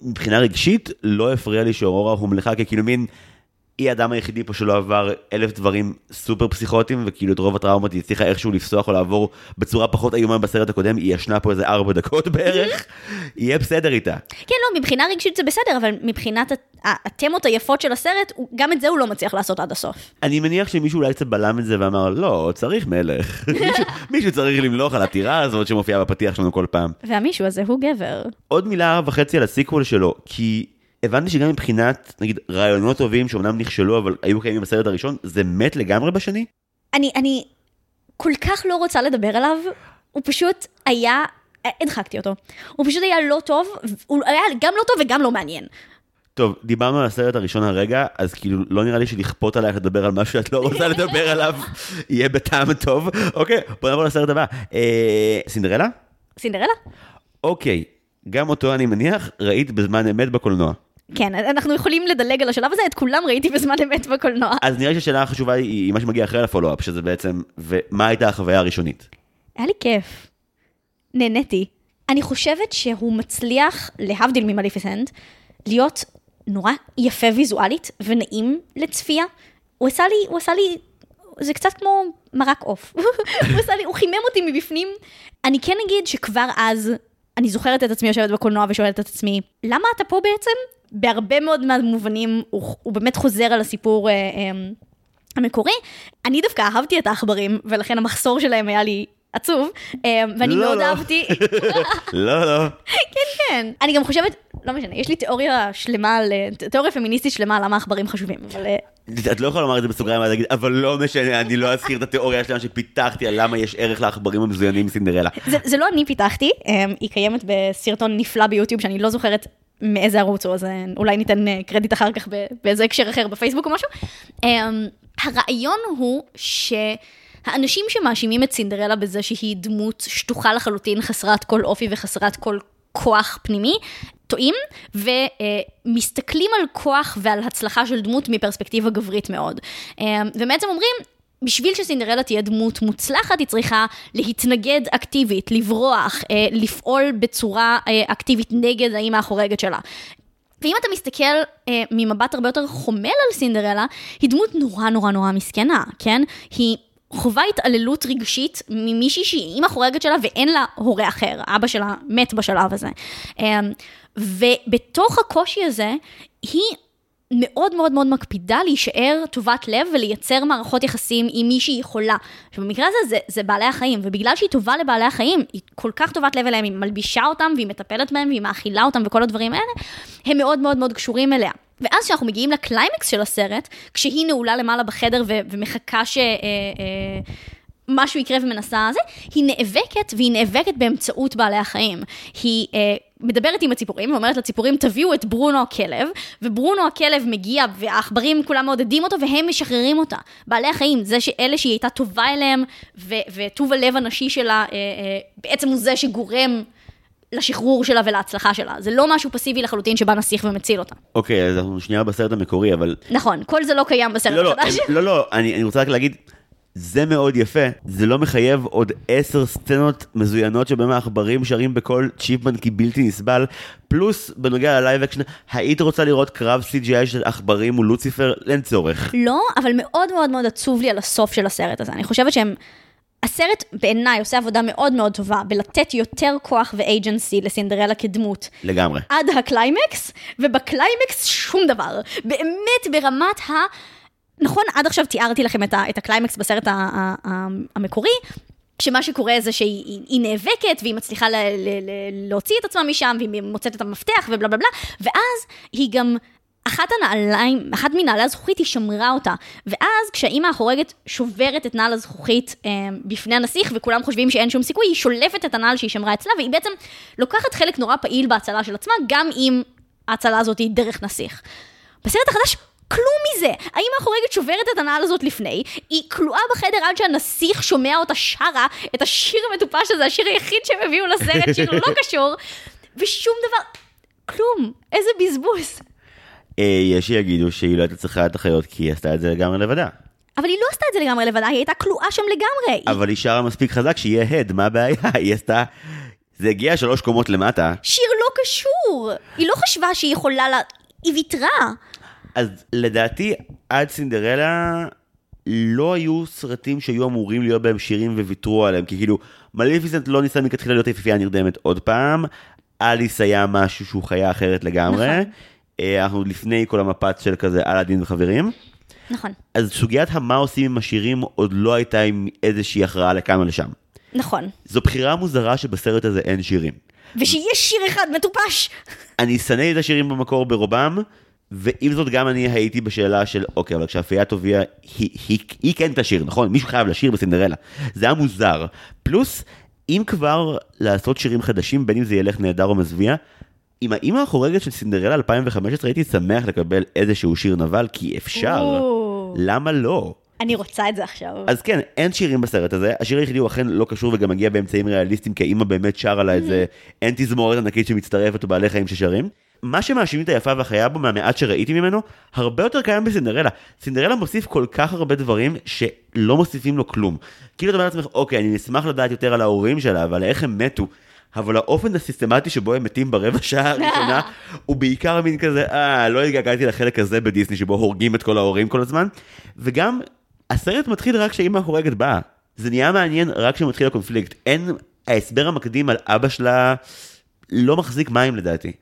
מבחינה רגשית, לא הפריע לי שאורורה הומלכה ככאילו מין, היא האדם היחידי פה שלא עבר אלף דברים סופר פסיכוטיים, וכאילו את רוב הטראומות היא הצליחה איכשהו לפסוח או לעבור בצורה פחות איומה בסרט הקודם, היא ישנה פה איזה ארבע דקות בערך, יהיה בסדר איתה. כן, לא, מבחינה רגשית זה בסדר, אבל מבחינת התמות היפות של הסרט, גם את זה הוא לא מצליח לעשות עד הסוף. אני מניח שמישהו אולי קצת בלם את זה ואמר, לא, צריך מלך. מישהו, מישהו צריך למלוך על הטירה הזאת שמופיעה בפתיח שלנו כל פעם. והמישהו הזה הוא גבר. עוד מילה וחצי על הסיקוול שלו, כי הבנתי שגם מבחינת, נגיד, רעיונות טובים שאומנם נכשלו, אבל היו קיימים בסרט הראשון, זה מת לגמרי בשני? אני, אני כל כך לא רוצה לדבר עליו, הוא פשוט היה, הדחקתי אותו. הוא פשוט היה לא טוב, הוא היה גם לא טוב וגם לא מעניין. טוב, דיברנו על הסרט הראשון הרגע, אז כאילו לא נראה לי שלכפות עלייך לדבר על משהו שאת לא רוצה לדבר עליו, יהיה בטעם טוב. אוקיי, בוא נעבור לסרט הבא. אה, סינדרלה? סינדרלה? אוקיי, גם אותו אני מניח, ראית בזמן אמת בקולנוע. כן, אנחנו יכולים לדלג על השלב הזה, את כולם ראיתי בזמן אמת בקולנוע. אז נראה לי שהשאלה החשובה היא מה שמגיע אחרי הפולו-אפ, שזה בעצם, ומה הייתה החוויה הראשונית? היה לי כיף. נהניתי. אני חושבת שהוא מצליח, להבדיל ממליפיסנט, להיות נורא יפה ויזואלית ונעים לצפייה. הוא עשה לי, הוא עשה לי, זה קצת כמו מרק עוף. הוא עשה לי, הוא חימם אותי מבפנים. אני כן אגיד שכבר אז, אני זוכרת את עצמי יושבת בקולנוע ושואלת את עצמי, למה אתה פה בעצם? בהרבה מאוד מהמובנים, הוא, הוא באמת חוזר על הסיפור אה, אה, המקורי. אני דווקא אהבתי את העכברים, ולכן המחסור שלהם היה לי עצוב, אה, ואני לא, מאוד לא. אהבתי, לא, לא. כן, כן. אני גם חושבת, לא משנה, יש לי תיאוריה שלמה, אה, תיאוריה פמיניסטית שלמה למה עכברים חשובים, אבל אה, את לא יכולה לומר את זה בסוגריים, אבל לא משנה, אני לא אזכיר את התיאוריה השלמה שפיתחתי על למה יש ערך לעכברים המזוינים מסינדרלה. זה, זה לא אני פיתחתי, אה, היא קיימת בסרטון נפלא ביוטיוב שאני לא זוכרת מאיזה ערוץ הוא, אז אה, אולי ניתן אה, קרדיט אחר כך באיזה הקשר אחר בפייסבוק או משהו. אה, הרעיון הוא שהאנשים שמאשימים את סינדרלה בזה שהיא דמות שטוחה לחלוטין, חסרת כל אופי וחסרת כל כוח פנימי, טועים ומסתכלים על כוח ועל הצלחה של דמות מפרספקטיבה גברית מאוד. אה, ובעצם אומרים, בשביל שסינדרלה תהיה דמות מוצלחת, היא צריכה להתנגד אקטיבית, לברוח, אה, לפעול בצורה אה, אקטיבית נגד האימא החורגת שלה. ואם אתה מסתכל אה, ממבט הרבה יותר חומל על סינדרלה, היא דמות נורא נורא נורא מסכנה, כן? היא חווה התעללות רגשית ממישהי שהיא אימא חורגת שלה ואין לה הורה אחר, אבא שלה מת בשלב הזה. אה, ובתוך הקושי הזה, היא מאוד מאוד מאוד מקפידה להישאר טובת לב ולייצר מערכות יחסים עם מי שהיא יכולה. עכשיו במקרה הזה זה, זה בעלי החיים, ובגלל שהיא טובה לבעלי החיים, היא כל כך טובת לב אליהם, היא מלבישה אותם והיא מטפלת בהם והיא מאכילה אותם וכל הדברים האלה, הם מאוד מאוד מאוד קשורים אליה. ואז כשאנחנו מגיעים לקליימקס של הסרט, כשהיא נעולה למעלה בחדר ו- ומחכה ש... אה, אה, משהו יקרה ומנסה זה, היא נאבקת, והיא נאבקת באמצעות בעלי החיים. היא אה, מדברת עם הציפורים, ואומרת לציפורים, תביאו את ברונו הכלב, וברונו הכלב מגיע, והעכברים כולם מעודדים אותו, והם משחררים אותה. בעלי החיים, זה שאלה שהיא הייתה טובה אליהם, ו- וטוב הלב הנשי שלה, אה, אה, בעצם הוא זה שגורם לשחרור שלה ולהצלחה שלה. זה לא משהו פסיבי לחלוטין שבא נסיך ומציל אותה. אוקיי, אז אנחנו שנייה בסרט המקורי, אבל... נכון, כל זה לא קיים בסרט לא, לא, החדש. לא, לא, אני אני רוצה רק להגיד, זה מאוד יפה, זה לא מחייב עוד עשר סצנות מזוינות שבהם העכברים שרים בקול chipmunk־י בלתי נסבל, פלוס בנוגע ל live action, היית רוצה לראות קרב CGI של עכברים מול לוציפר? אין צורך. לא, אבל מאוד מאוד מאוד עצוב לי על הסוף של הסרט הזה. אני חושבת שהם... הסרט בעיניי עושה עבודה מאוד מאוד טובה בלתת יותר כוח ו agency לסינדרלה כדמות. לגמרי. עד ה climax, וב climax שום דבר. באמת ברמת ה... נכון, עד עכשיו תיארתי לכם את, ה, את הקליימקס בסרט ה, ה, ה, המקורי, שמה שקורה זה שהיא היא, היא נאבקת, והיא מצליחה ל, ל, ל, להוציא את עצמה משם, והיא מוצאת את המפתח ובלה בלה בלה, ואז היא גם... אחת הנעליים, אחת מנעלי הזכוכית, היא שמרה אותה. ואז כשהאימא החורגת שוברת את נעל הזכוכית אה, בפני הנסיך, וכולם חושבים שאין שום סיכוי, היא שולפת את הנעל שהיא שמרה אצלה, והיא בעצם לוקחת חלק נורא פעיל בהצלה של עצמה, גם אם ההצלה הזאת היא דרך נסיך. בסרט החדש, כלום מזה. האמא החורגת שוברת את הנעל הזאת לפני, היא כלואה בחדר עד שהנסיך שומע אותה שרה את השיר המטופש הזה, השיר היחיד שהם הביאו לסרט, שיר לא קשור, ושום דבר, כלום, איזה בזבוז. אה, יש שיגידו שהיא לא הייתה צריכה את החיות כי היא עשתה את זה לגמרי לבדה. אבל היא לא עשתה את זה לגמרי לבדה, היא הייתה כלואה שם לגמרי. אבל היא שרה מספיק חזק שיהיה הד, מה הבעיה? היא עשתה... זה הגיע שלוש קומות למטה, שיר לא קשור. היא לא חשבה שהיא יכולה לה... היא ויתרה. אז לדעתי עד סינדרלה לא היו סרטים שהיו אמורים להיות בהם שירים וויתרו עליהם, כי כאילו מליפיסנט לא ניסה מכתחילה להיות היפיפייה נרדמת עוד פעם, אליס היה משהו שהוא חיה אחרת לגמרי, נכון. אה, אנחנו לפני כל המפץ של כזה אלאדין וחברים, נכון, אז סוגיית המה עושים עם השירים עוד לא הייתה עם איזושהי הכרעה לכאן או לשם. נכון. זו בחירה מוזרה שבסרט הזה אין שירים. ושיש שיר אחד מטופש. אני שנא את השירים במקור ברובם, ועם זאת גם אני הייתי בשאלה של, אוקיי, אבל כשאפיית הוביעה, היא, היא, היא כן תשיר, נכון? מישהו חייב לשיר בסינדרלה. זה היה מוזר. פלוס, אם כבר לעשות שירים חדשים, בין אם זה ילך נהדר או מזוויע, עם האימא החורגת של סינדרלה 2015 הייתי שמח לקבל איזשהו שיר נבל, כי אפשר. או. למה לא? אני רוצה את זה עכשיו. אז כן, אין שירים בסרט הזה, השיר היחידי הוא אכן לא קשור וגם מגיע באמצעים ריאליסטיים, כי האימא באמת שרה לה את זה, אין תזמורת ענקית שמצטרפת או בעלי חיים ששרים. מה שמאשימים את היפה והחיה בו מהמעט שראיתי ממנו, הרבה יותר קיים בסינדרלה. סינדרלה מוסיף כל כך הרבה דברים שלא מוסיפים לו כלום. כאילו אתה אומר לעצמך, אוקיי, אני אשמח לדעת יותר על ההורים שלה ועל איך הם מתו. אבל האופן הסיסטמטי שבו הם מתים ברבע שעה הראשונה, הוא בעיקר מין כזה, אה, לא התגעגעתי לחלק הזה בדיסני שבו הורגים את כל ההורים כל הזמן. וגם, הסרט מתחיל רק כשאימא החורגת באה. זה נהיה מעניין רק כשמתחיל הקונפליקט. אין, ההסבר המקדים על אבא שלה לא מחזיק מים לדעתי.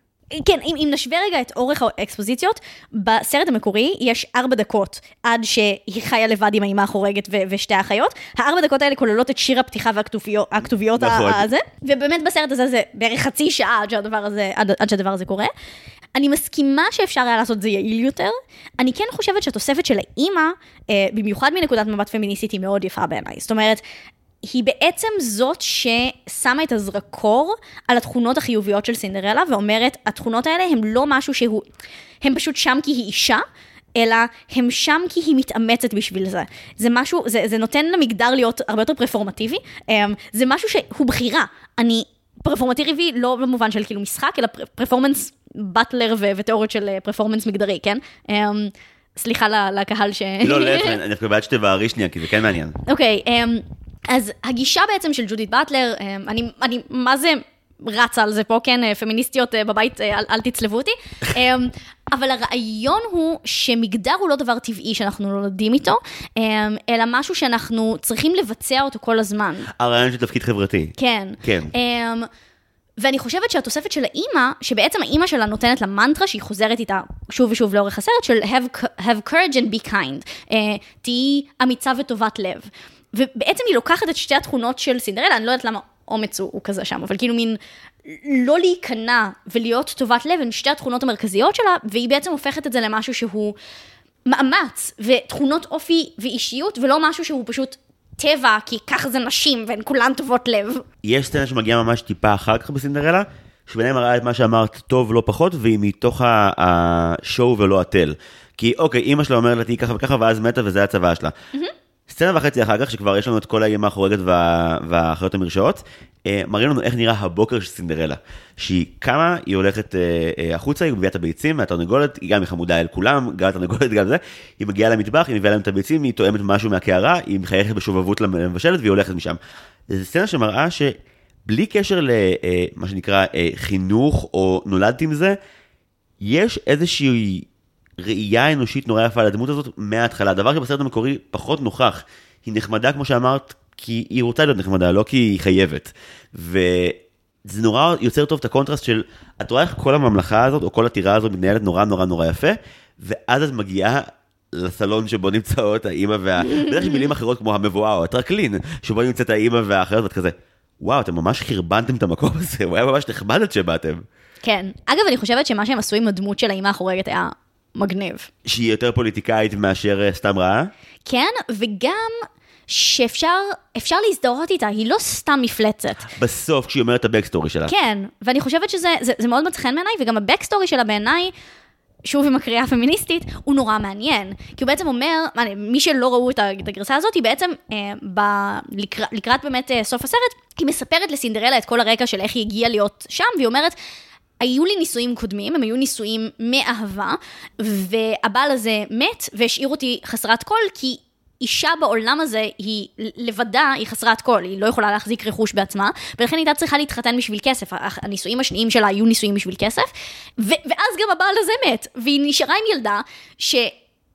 כן, אם, אם נשווה רגע את אורך האקספוזיציות, בסרט המקורי יש ארבע דקות עד שהיא חיה לבד עם האמא החורגת ו- ושתי האחיות. הארבע דקות האלה כוללות את שיר הפתיחה והכתוביות נכון. הזה, ובאמת בסרט הזה זה בערך חצי שעה עד שהדבר הזה, עד, עד שהדבר הזה קורה. אני מסכימה שאפשר היה לעשות את זה יעיל יותר. אני כן חושבת שהתוספת של האימא, אה, במיוחד מנקודת מבט פמיניסטית, היא מאוד יפה בעיניי. זאת אומרת, היא בעצם זאת ששמה את הזרקור על התכונות החיוביות של סינדרלה, ואומרת, התכונות האלה הן לא משהו שהוא, הם פשוט שם כי היא אישה. אלא הם שם כי היא מתאמצת בשביל זה. זה משהו, זה, זה נותן למגדר להיות הרבה יותר פרפורמטיבי, אמ, זה משהו שהוא בחירה. אני פרפורמטיבי לא במובן של כאילו משחק, אלא פרפורמנס באטלר ו- ותיאוריות של פרפורמנס מגדרי, כן? אמ, סליחה לקהל ש... לא, להפך, אני דווקא בעד שתבערי שנייה, כי זה כן מעניין. אוקיי, אמ, אז הגישה בעצם של ג'ודית באטלר, אמ, אני, אני מה זה רצה על זה פה, כן, אה, פמיניסטיות אה, בבית, אה, אל, אל תצלבו אותי, אבל הרעיון הוא שמגדר הוא לא דבר טבעי שאנחנו נולדים איתו, אלא משהו שאנחנו צריכים לבצע אותו כל הזמן. הרעיון של תפקיד חברתי. כן. כן. ואני חושבת שהתוספת של האימא, שבעצם האימא שלה נותנת לה מנטרה שהיא חוזרת איתה שוב ושוב לאורך הסרט, של have, have courage and be kind, uh, תהיי אמיצה וטובת לב. ובעצם היא לוקחת את שתי התכונות של סינדרלה, אני לא יודעת למה אומץ הוא, הוא כזה שם, אבל כאילו מין לא להיכנע ולהיות טובת לב, הן שתי התכונות המרכזיות שלה, והיא בעצם הופכת את זה למשהו שהוא מאמץ ותכונות אופי ואישיות, ולא משהו שהוא פשוט טבע, כי ככה זה נשים והן כולן טובות לב. יש סצנה שמגיעה ממש טיפה אחר כך בסינדרלה, שבעיניי מראה את מה שאמרת טוב לא פחות, והיא מתוך השואו ולא התל. כי אוקיי, אימא שלה אומרת לה תהיי ככה וככה, ואז מתה וזה הצבא שלה. סצנה וחצי אחר כך, שכבר יש לנו את כל האימא החורגת וה... והאחיות המרשעות, אה, מראים לנו איך נראה הבוקר של סינדרלה. שהיא קמה, היא הולכת אה, אה, החוצה, היא מביאה את הביצים מהתרנגולת, היא גם חמודה אל כולם, גם התרנגולת, גם זה. היא מגיעה למטבח, היא מביאה להם את הביצים, היא טועמת משהו מהקערה, היא מחייכת בשובבות למבשלת והיא הולכת משם. זו סצנה שמראה שבלי קשר למה שנקרא חינוך או נולדתי עם זה, יש איזושהי ראייה אנושית נורא יפה לדמות הזאת מההתחלה, דבר שבסרט המקורי פחות נוכח. היא נחמדה כמו שאמרת, כי היא רוצה להיות נחמדה, לא כי היא חייבת. וזה נורא יוצר טוב את הקונטרסט של, את רואה איך כל הממלכה הזאת, או כל הטירה הזאת מתנהלת נורא נורא נורא יפה, ואז את מגיעה לסלון שבו נמצאות האימא וה... בדרך כלל מילים אחרות כמו המבואה או הטרקלין, שבו נמצאת האימא והאחיות, ואת כזה, וואו, אתם ממש חרבנתם את המקום הזה, הוא היה ממש נחמד עד שבאתם. כן. אגב, אני חושבת שמה שהם עשו עם הדמות של האימא החורגת היה מגניב. שהיא יותר פוליטיקאית מאשר אה, סתם רעה? כן, וגם שאפשר אפשר להזדהות איתה, היא לא סתם מפלצת. בסוף כשהיא אומרת את ה backstory שלה. כן, ואני חושבת שזה זה, זה מאוד מצא חן בעיניי, וגם ה backstory שלה בעיניי, שוב עם הקריאה הפמיניסטית, הוא נורא מעניין. כי הוא בעצם אומר, מי שלא ראו את הגרסה הזאת, היא בעצם, אה, ב, לקראת, לקראת באמת אה, סוף הסרט, היא מספרת לסינדרלה את כל הרקע של איך היא הגיעה להיות שם, והיא אומרת, היו לי נישואים קודמים, הם היו נישואים מאהבה, והבעל הזה מת והשאיר אותי חסרת כל, כי אישה בעולם הזה היא לבדה, היא חסרת כל, היא לא יכולה להחזיק רכוש בעצמה, ולכן הייתה צריכה להתחתן בשביל כסף. הנישואים השניים שלה היו נישואים בשביל כסף, ואז גם הבעל הזה מת, והיא נשארה עם ילדה ש...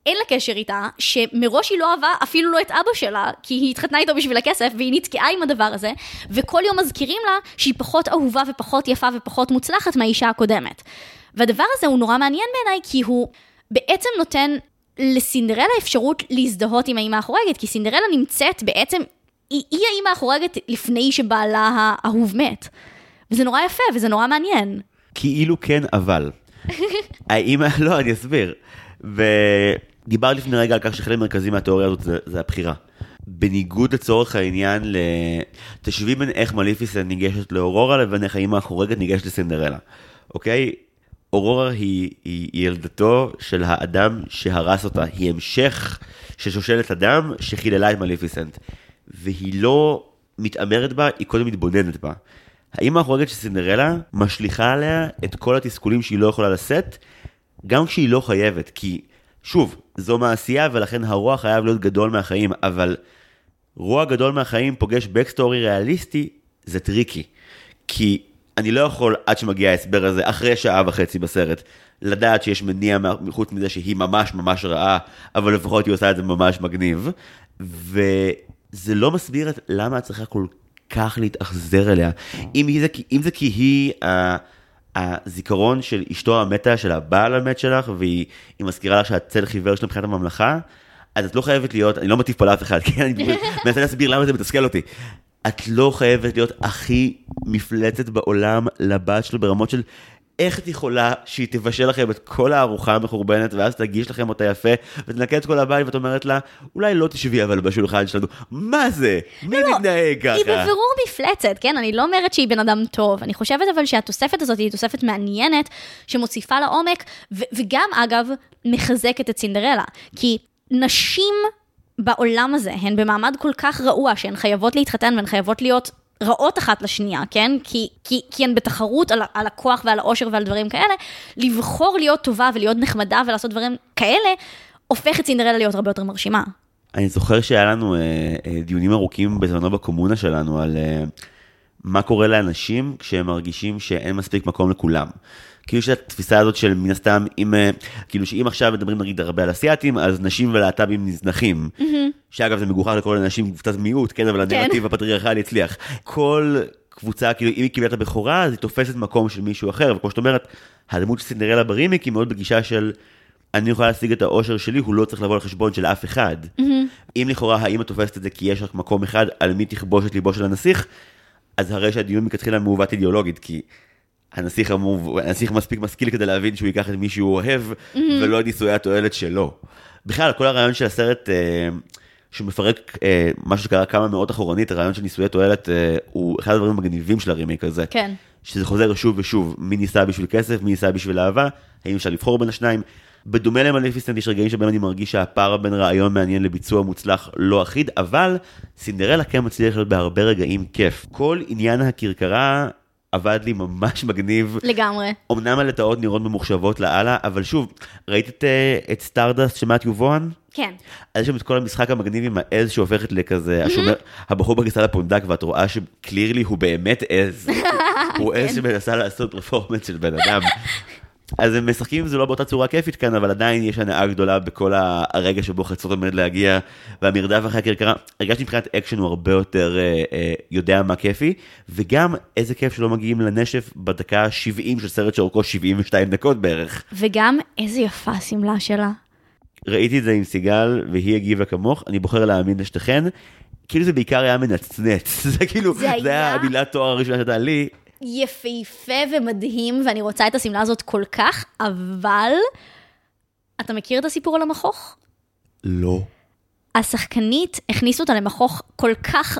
אין לה קשר איתה, שמראש היא לא אהבה אפילו לא את אבא שלה, כי היא התחתנה איתו בשביל הכסף, והיא נתקעה עם הדבר הזה, וכל יום מזכירים לה שהיא פחות אהובה ופחות יפה ופחות מוצלחת מהאישה הקודמת. והדבר הזה הוא נורא מעניין בעיניי, כי הוא בעצם נותן לסינדרלה אפשרות להזדהות עם האימא החורגת, כי סינדרלה נמצאת בעצם, היא, היא האימא החורגת לפני שבעלה האהוב מת. וזה נורא יפה וזה נורא מעניין. כאילו כן, אבל. האימא, לא, אני אסביר. ודיברת לפני רגע על כך שחלק מרכזי מהתיאוריה הזאת זה, זה הבחירה. בניגוד לצורך העניין, ל... תשווי בין איך מליפיסנט ניגשת לאורורה לבין איך האימא החורגת ניגשת לסינדרלה, אוקיי? אורורה היא, היא, ילדתו של האדם שהרס אותה, היא המשך של שושלת אדם שחיללה את מליפיסנט. והיא לא מתעמרת בה, היא קודם מתבוננת בה. האימא החורגת של סינדרלה משליכה עליה את כל התסכולים שהיא לא יכולה לשאת, גם כשהיא לא חייבת, כי שוב, זו מעשייה ולכן הרוע חייב להיות גדול מהחיים, אבל רוע גדול מהחיים פוגש backstory ריאליסטי, זה טריקי. כי אני לא יכול, עד שמגיע ההסבר הזה, אחרי שעה וחצי בסרט, לדעת שיש מניע חוץ מזה שהיא ממש ממש רעה, אבל לפחות היא עושה את זה ממש מגניב. וזה לא מסביר את למה את צריכה כל כך להתאכזר אליה. אם, זה, אם זה כי היא... Uh, הזיכרון של אשתו המתה, של הבעל המת שלך, והיא מזכירה לך שהצל חיוור שלה מבחינת הממלכה, אז את לא חייבת להיות, אני לא מטיף פה לאף אחד, כן, אני מנסה להסביר למה זה מתסכל אותי. את לא חייבת להיות הכי מפלצת בעולם לבת שלו ברמות של איך את יכולה שהיא תבשל לכם את כל הארוחה המחורבנת ואז תגיש לכם אותה יפה ותנקה את כל הבית ואת אומרת לה אולי לא תשבי אבל בשולחן שלנו מה זה מי לא, מתנהג ככה היא בבירור מפלצת, כן? אני לא אומרת שהיא בן אדם טוב. אני חושבת אבל שהתוספת הזאת היא תוספת מעניינת, שמוסיפה לעומק, ו- וגם, אגב, מחזקת את סינדרלה. כי נשים בעולם הזה הן במעמד כל כך רעוע, שהן חייבות להתחתן והן חייבות להיות רעות אחת לשנייה, כן? כי, כי, כי הן בתחרות על, על הכוח ועל העושר ועל דברים כאלה. לבחור להיות טובה ולהיות נחמדה ולעשות דברים כאלה, הופך את סינדרלה להיות הרבה יותר מרשימה. אני זוכר שהיה לנו אה, אה, דיונים ארוכים בזמנו בקומונה שלנו על אה, מה קורה לאנשים כשהם מרגישים שאין מספיק מקום לכולם. כאילו יש את התפיסה הזאת של מן הסתם, אם, אה, כאילו שאם עכשיו מדברים נגיד הרבה על אסיאתים, אז נשים ולהט"בים נזנחים. שאגב זה מגוחך לכל הנשים קבוצת מיעוט, כן, אבל הנרטיב הפטריארכלי הצליח. כל קבוצה, כאילו אם היא קיבלה את הבכורה, אז היא תופסת מקום של מישהו אחר, וכמו שאת אומרת, הדמות של סינדרלה ברימיק היא מאוד בגישה של... אני יכולה להשיג את האושר שלי, הוא לא צריך לבוא לחשבון של אף אחד. אם לכאורה האמא תופסת את זה כי יש רק מקום אחד, על מי תכבוש את ליבו של הנסיך, אז הרי שהדיון מלכתחילה מעוות אידיאולוגית, כי הנסיך, אמור, הנסיך מספיק משכיל כדי להבין שהוא ייקח את מי שהוא אוהב, ולא את נישואי התועלת שלו. בכלל, כל הרעיון של הסרט, אה, שמפרק אה, משהו שקרה כמה מאות אחורנית, הרעיון של נישואי תועלת, אה, הוא אחד הדברים המגניבים של הרימיק הזה. כן. שזה חוזר שוב ושוב, מי ניסה בשביל כסף, מי ניסה בשביל אהבה, האם אפשר לבחור בין השניים. בדומה למליפיסטנט יש רגעים שבהם אני מרגיש שהפער בין רעיון מעניין לביצוע מוצלח לא אחיד, אבל סינדרלה כן מצליח להיות בהרבה רגעים כיף. כל עניין הכרכרה עבד לי ממש מגניב. לגמרי. אמנם הלטאות נראות ממוחשבות לאללה, אבל שוב, ראית את, אה, את סטארדסט של מתיו וואן? כן. אז יש שם את כל המשחק המגניב עם העז שהופכת לכזה, השומר, הבחור בכניסה לפונדק, ואת רואה ש clearly הוא באמת עז. הוא עז שמנסה לעשות performance של בן אדם. אז הם משחקים עם זה לא באותה צורה כיפית כאן, אבל עדיין יש הנאה גדולה בכל הרגע שבו חצות עומד להגיע, והמרדף אחרי הכרכרה. הרגשתי מבחינת אקשן הוא הרבה יותר אה, אה, יודע מה כיפי, וגם איזה כיף שלא מגיעים לנשף בדקה ה-70 של סרט שאורכו 72 דקות בערך. וגם איזה יפה השמלה שלה. ראיתי את זה עם סיגל, והיא הגיבה כמוך, אני בוחר להאמין לשתיכן. כאילו זה בעיקר היה מנצנץ, זה כאילו, זה זה היה- המילת תואר הראשונה שהייתה לי. יפהפה ומדהים, ואני רוצה את השמלה הזאת כל כך, אבל... אתה מכיר את הסיפור על המכוך? לא. השחקנית, הכניסו אותה למכוך כל כך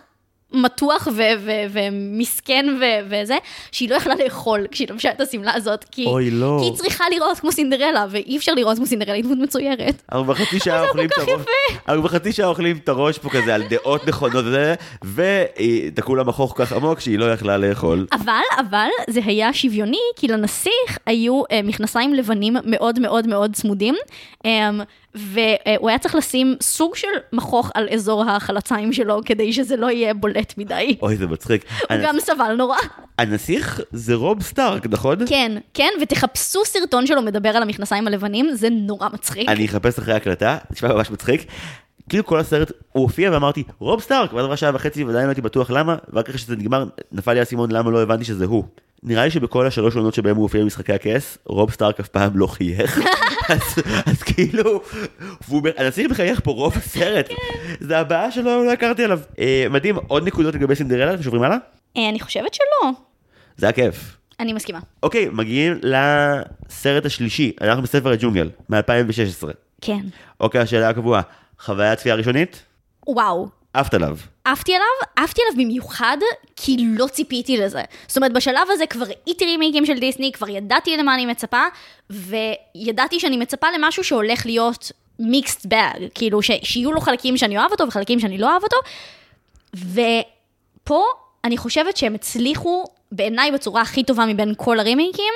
מתוח ו- ו- ומסכן ו- וזה, שהיא לא יכלה לאכול כשהיא לבשה את השמלה הזאת, כי, לא. כי היא צריכה לראות כמו סינדרלה, ואי אפשר לראות כמו סינדרלה, היא דמות מצוירת. אנחנו בחצי שעה אוכלים את הראש. אנחנו בחצי שעה אוכלים את הראש פה כזה על דעות נכונות וזה, ותקעו לה מכוך כל כך עמוק שהיא לא יכלה לאכול. אבל, אבל זה היה שוויוני, כי לנסיך היו אה, מכנסיים לבנים מאוד מאוד מאוד צמודים, אה, והוא היה צריך לשים סוג של מכוך על אזור החלציים שלו, כדי שזה לא יהיה בולט מדי. אוי, זה מצחיק. הוא גם סבל נורא. הנסיך זה רוב סטארק, נכון? כן, כן, ותחפשו סרטון שלו מדבר על המכנסיים הלבנים, זה נורא מצחיק. אני אחפש אחרי ההקלטה, נשמע ממש מצחיק. כאילו כל הסרט, הוא הופיע ואמרתי, רוב סטארק, ואז עברה שעה וחצי ועדיין לא הייתי בטוח למה, ורק אחרי שזה נגמר, נפל לי האסימון למה לא הבנתי שזה הוא. נראה לי שבכל השלוש עונות שבהם הוא הופיע במשחקי הכס, רוב סטארק אף פעם לא חייך. אז, אז כאילו, והוא, הנסיך מחייך פה רוב הסרט. זה הבעיה שלא לא הכרתי עליו. אה, מדהים, עוד נקודות לגבי סינדרלה, אתם שוברים הלאה? אה, אני חושבת שלא. זה היה כיף. אני מסכימה. אוקיי, מגיעים לסרט השלישי, אנחנו בספר הג'ונגל, מ-2016. כן. אוקיי, השאלה הקבועה, חוויה צפייה ראשונית? וואו. עפת עליו. עפתי עליו, עפתי עליו במיוחד כי לא ציפיתי לזה. זאת אומרת, בשלב הזה כבר ראיתי רימייקים של דיסני, כבר ידעתי למה אני מצפה, וידעתי שאני מצפה למשהו שהולך להיות מיקסט באג, כאילו ש- שיהיו לו חלקים שאני אוהב אותו וחלקים שאני לא אוהב אותו, ופה אני חושבת שהם הצליחו, בעיניי בצורה הכי טובה מבין כל הרימייקים,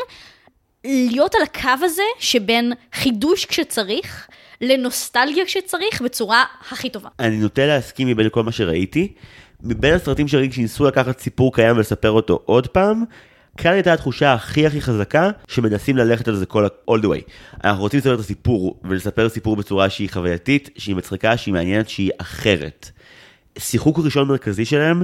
להיות על הקו הזה שבין חידוש כשצריך, לנוסטלגיה כשצריך, בצורה הכי טובה. אני נוטה להסכים מבין כל מה שראיתי. מבין הסרטים שראיתי שניסו לקחת סיפור קיים ולספר אותו עוד פעם, כאן הייתה התחושה הכי הכי חזקה שמנסים ללכת על זה כל ה- all the way. אנחנו רוצים לספר את הסיפור ולספר סיפור בצורה שהיא חווייתית, שהיא מצחיקה, שהיא מעניינת, שהיא אחרת. שיחוק ראשון מרכזי שלהם,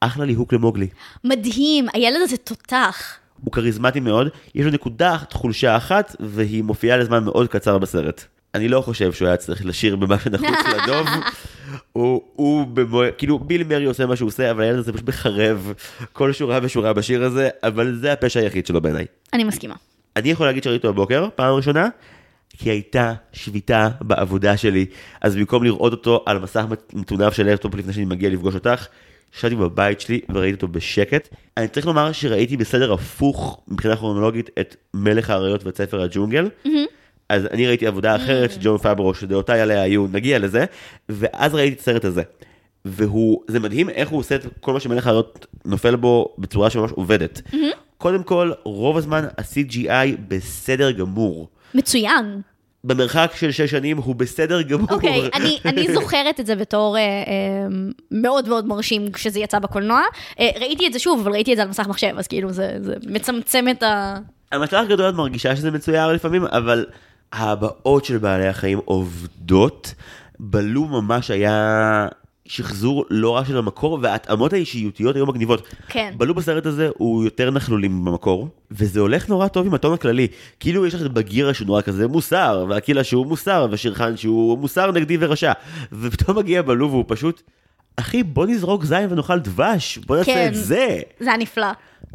אחלה ליהוק למוגלי. מדהים, הילד הזה תותח. הוא כריזמטי מאוד, יש לו נקודת חולשה אחת, והיא מופיעה לזמן מאוד קצר בסרט. אני לא חושב שהוא היה צריך לשיר במה שנחוץ לדוב. הוא, הוא במו... כאילו ביל מרי עושה מה שהוא עושה, אבל הילד הזה פשוט מחרב כל שורה ושורה בשיר הזה, אבל זה הפשע היחיד שלו בעיניי. אני מסכימה. אני יכול להגיד שראיתי אותו בבוקר, פעם ראשונה, כי הייתה שביתה בעבודה שלי, אז במקום לראות אותו על מסך מטונף של לפטופ לפני שאני מגיע לפגוש אותך, ישבתי בבית שלי וראיתי אותו בשקט. אני צריך לומר שראיתי בסדר הפוך מבחינה כרונולוגית את מלך האריות ואת ספר הג'ונגל. Mm-hmm. אז אני ראיתי עבודה אחרת של ג'ון פאברו, שדעותיי עליה היו, נגיע לזה, ואז ראיתי את הסרט הזה. והוא, זה מדהים איך הוא עושה את כל מה שמלך האריות נופל בו בצורה שממש עובדת. Mm-hmm. קודם כל, רוב הזמן ה-CGI בסדר גמור. מצוין. במרחק של שש שנים הוא בסדר גמור. אוקיי, okay, אני, אני זוכרת את זה בתור אה, אה, מאוד מאוד מרשים כשזה יצא בקולנוע. אה, ראיתי את זה שוב, אבל ראיתי את זה על מסך מחשב, אז כאילו זה, זה מצמצם את ה... על מסך גדול את מרגישה שזה מצויר לפעמים, אבל הבאות של בעלי החיים עובדות. בלו ממש היה שחזור לא רע של המקור, וההתאמות האישיותיות היו מגניבות. כן. בלו בסרט הזה הוא יותר נכלולים במקור, וזה הולך נורא טוב עם הטון הכללי. כאילו יש לך את בגירה שהוא נורא כזה מוסר, והקילה שהוא מוסר, ושירחן שהוא מוסר נגדי ורשע. ופתאום מגיע בלו והוא פשוט, אחי בוא נזרוק זין ונאכל דבש, בוא נעשה כן. את זה. זה היה נפלא.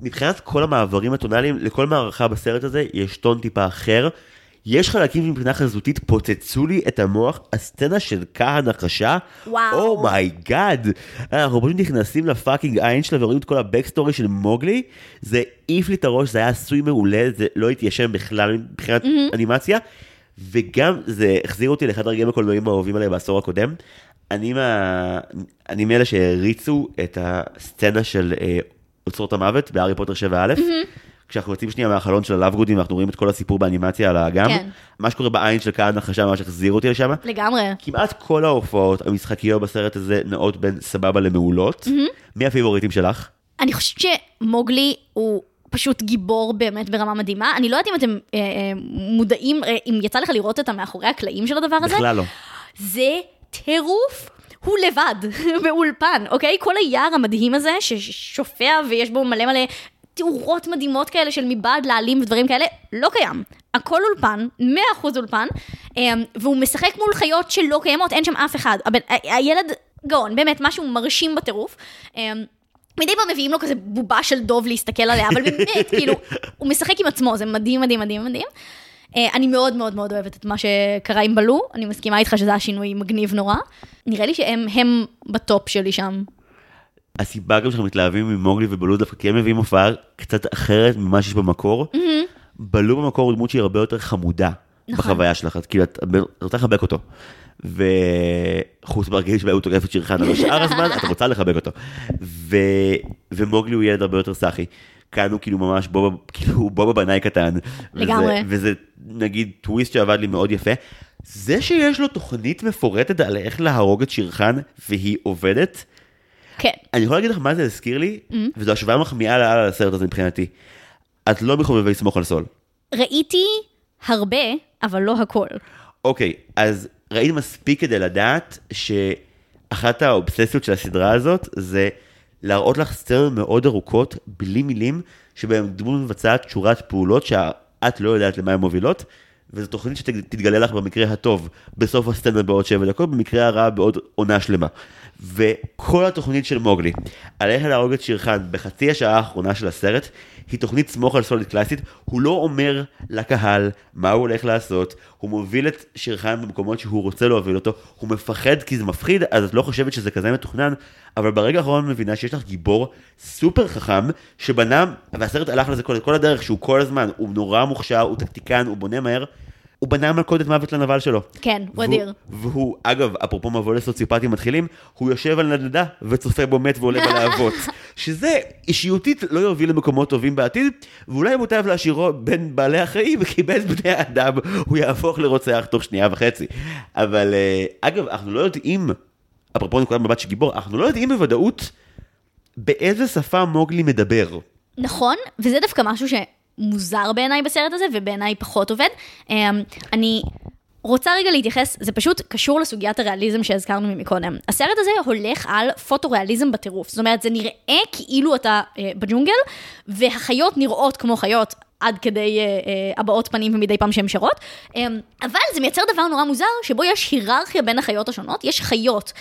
מבחינת כל המעברים הטונאליים, לכל מערכה בסרט הזה יש טון טיפה אחר. יש חלקים מבחינה חזותית פוצצו לי את המוח, הסצנה של החשה, וואו. Oh my God, אנחנו פשוט נכנסים ל fucking עין שלה ורואים את כל ה backstory של מוגלי, זה העיף לי את הראש, זה היה עשוי מעולה, זה לא התיישם בכלל מבחינת mm-hmm. אנימציה, וגם זה החזיר אותי לאחד הרגעים הקולנועים האהובים עליי בעשור הקודם. אני, מה... אני מאלה שהריצו את הסצנה של אה, אוצרות המוות בהארי פוטר 7א. Mm-hmm. כשאנחנו יוצאים שנייה מהחלון של הלאבגודים ואנחנו רואים את כל הסיפור באנימציה על האגם, כן. מה שקורה בעין של כהן נחשה ממש החזיר אותי לשם. לגמרי. כמעט כל ההופעות המשחקיות בסרט הזה נעות בין סבבה למעולות. מי הפיבוריטים שלך? אני חושבת שמוגלי הוא פשוט גיבור באמת ברמה מדהימה. אני לא יודעת אם אתם אה, אה, מודעים, אה, אם יצא לך לראות את המאחורי הקלעים של הדבר הזה. בכלל לא. זה טירוף. הוא לבד באולפן, אוקיי? כל היער המדהים הזה ששופע ויש בו מלא מלא תאורות מדהימות כאלה של מבעד לעלים ודברים כאלה, לא קיים. הכל אולפן, 100% אולפן, אמ, והוא משחק מול חיות שלא קיימות, אין שם אף אחד. הבן, הילד גאון, באמת, משהו מרשים בטירוף. אמ, מדי פעם מביאים לו כזה בובה של דוב להסתכל עליה, אבל באמת, כאילו, הוא משחק עם עצמו, זה מדהים, מדהים, מדהים, מדהים. אה, אני מאוד מאוד מאוד אוהבת את מה שקרה עם בלו, אני מסכימה איתך שזה היה שינוי מגניב נורא. נראה לי שהם הם בטופ שלי שם. הסיבה גם שאנחנו מתלהבים ממוגלי ובלו דווקא כי הם מביאים הופעה קצת אחרת ממה שיש במקור. בלו במקור הוא דמות שהיא הרבה יותר חמודה נכון. בחוויה שלך, את כאילו את רוצה לחבק אותו. וחוץ מהרגעים שבהם הוא תוקף את שירחן, אבל שאר הזמן את רוצה לחבק אותו. ו... ומוגלי הוא ילד הרבה יותר סאחי. כאן הוא כאילו ממש בובה, כאילו בובה בנאי קטן. לגמרי. וזה, וזה נגיד טוויסט שעבד לי מאוד יפה. זה שיש לו תוכנית מפורטת על איך להרוג את שירחן והיא עובדת, כן. אני יכול להגיד לך מה זה הזכיר לי, Mm-hmm. וזו השוואה מחמיאה לאללה לסרט הזה מבחינתי. את לא מחובבי סמוך על סול. ראיתי הרבה, אבל לא הכל. אוקיי, אז ראית מספיק כדי לדעת שאחת האובססיות של הסדרה הזאת זה להראות לך סצנות מאוד ארוכות, בלי מילים, שבהן דמות מבצעת שורת פעולות שאת לא יודעת למה הן מובילות, וזו תוכנית שתתגלה לך במקרה הטוב בסוף הסצנה בעוד שבע דקות, במקרה הרע בעוד עונה שלמה. וכל התוכנית של מוגלי, על איך להרוג את שירחן בחצי השעה האחרונה של הסרט, היא תוכנית סמוך על סוליד קלאסית, הוא לא אומר לקהל מה הוא הולך לעשות, הוא מוביל את שירחן במקומות שהוא רוצה להוביל אותו, הוא מפחד כי זה מפחיד, אז את לא חושבת שזה כזה מתוכנן, אבל ברגע האחרון מבינה שיש לך גיבור סופר חכם, שבנה, והסרט הלך לזה כל, כל הדרך, שהוא כל הזמן, הוא נורא מוכשר, הוא טקטיקן, הוא בונה מהר, הוא בנה מלכודת מוות לנבל שלו. כן, הוא אדיר. והוא, אגב, אפרופו מבוא לסוציופטים מתחילים, הוא יושב על נדנדה וצופה בו מת ועולה בלהבות. שזה אישיותית לא יוביל למקומות טובים בעתיד, ואולי מוטב להשאירו בין בעלי החיים, כי בין בני האדם הוא יהפוך לרוצח תוך שנייה וחצי. אבל אה, אגב, אנחנו לא יודעים, אפרופו נקודת מבט של גיבור, אנחנו לא יודעים בוודאות באיזה שפה מוגלי מדבר. נכון, וזה דווקא משהו שמוזר בעיניי בסרט הזה, ובעיניי פחות עובד. אמ, אני רוצה רגע להתייחס, זה פשוט קשור לסוגיית הריאליזם שהזכרנו מקודם. הסרט הזה הולך על פוטו-ריאליזם בטירוף. זאת אומרת, זה נראה כאילו אתה אה, בג'ונגל, והחיות נראות כמו חיות. עד כדי אה, אה, הבעות פנים ומדי פעם שהן שרות, אה, אבל זה מייצר דבר נורא מוזר, שבו יש היררכיה בין החיות השונות, יש חיות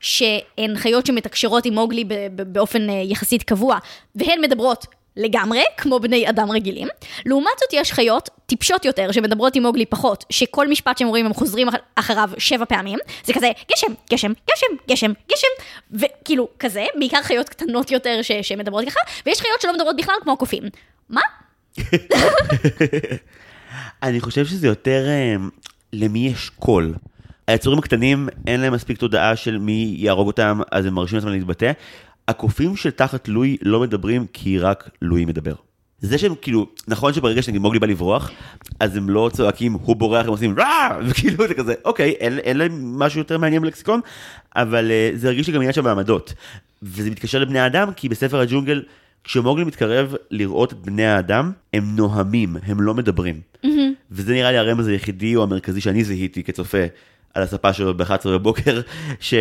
שהן חיות שמתקשרות עם מוגלי באופן אה, יחסית קבוע, והן מדברות לגמרי, כמו בני אדם רגילים. לעומת זאת יש חיות טיפשות יותר, שמדברות עם מוגלי פחות, שכל משפט שהם אומרים הם חוזרים אחריו שבע פעמים. זה כזה גשם, גשם, גשם, גשם, גשם, וכאילו כזה, בעיקר חיות קטנות יותר ש- שמדברות ככה, ויש חיות שלא מדברות בכלל כמו הקופים. מה? אני חושב שזה יותר אה, למי יש קול. היצורים הקטנים, אין להם מספיק תודעה של מי יהרוג אותם, אז הם מרשים לעצמם להתבטא. הקופים של תחת לואי לא מדברים כי רק לואי מדבר. זה שהם כאילו, נכון שברגע שנגיד מוגלי בא לברוח, אז הם לא צועקים, הוא בורח, הם עושים רע, וכאילו זה כזה, אוקיי, אין, אין להם משהו יותר מעניין בלקסיקון, אבל uh, זה הרגיש לי גם עניין של מעמדות. וזה מתקשר לבני האדם, כי בספר הג'ונגל, כשמוגלי מתקרב לראות את בני האדם, הם נוהמים, הם לא מדברים. Mm-hmm. וזה נראה לי הרמז היחידי או המרכזי שאני זיהיתי כצופה על הספה שלו ב-11 בבוקר, ש...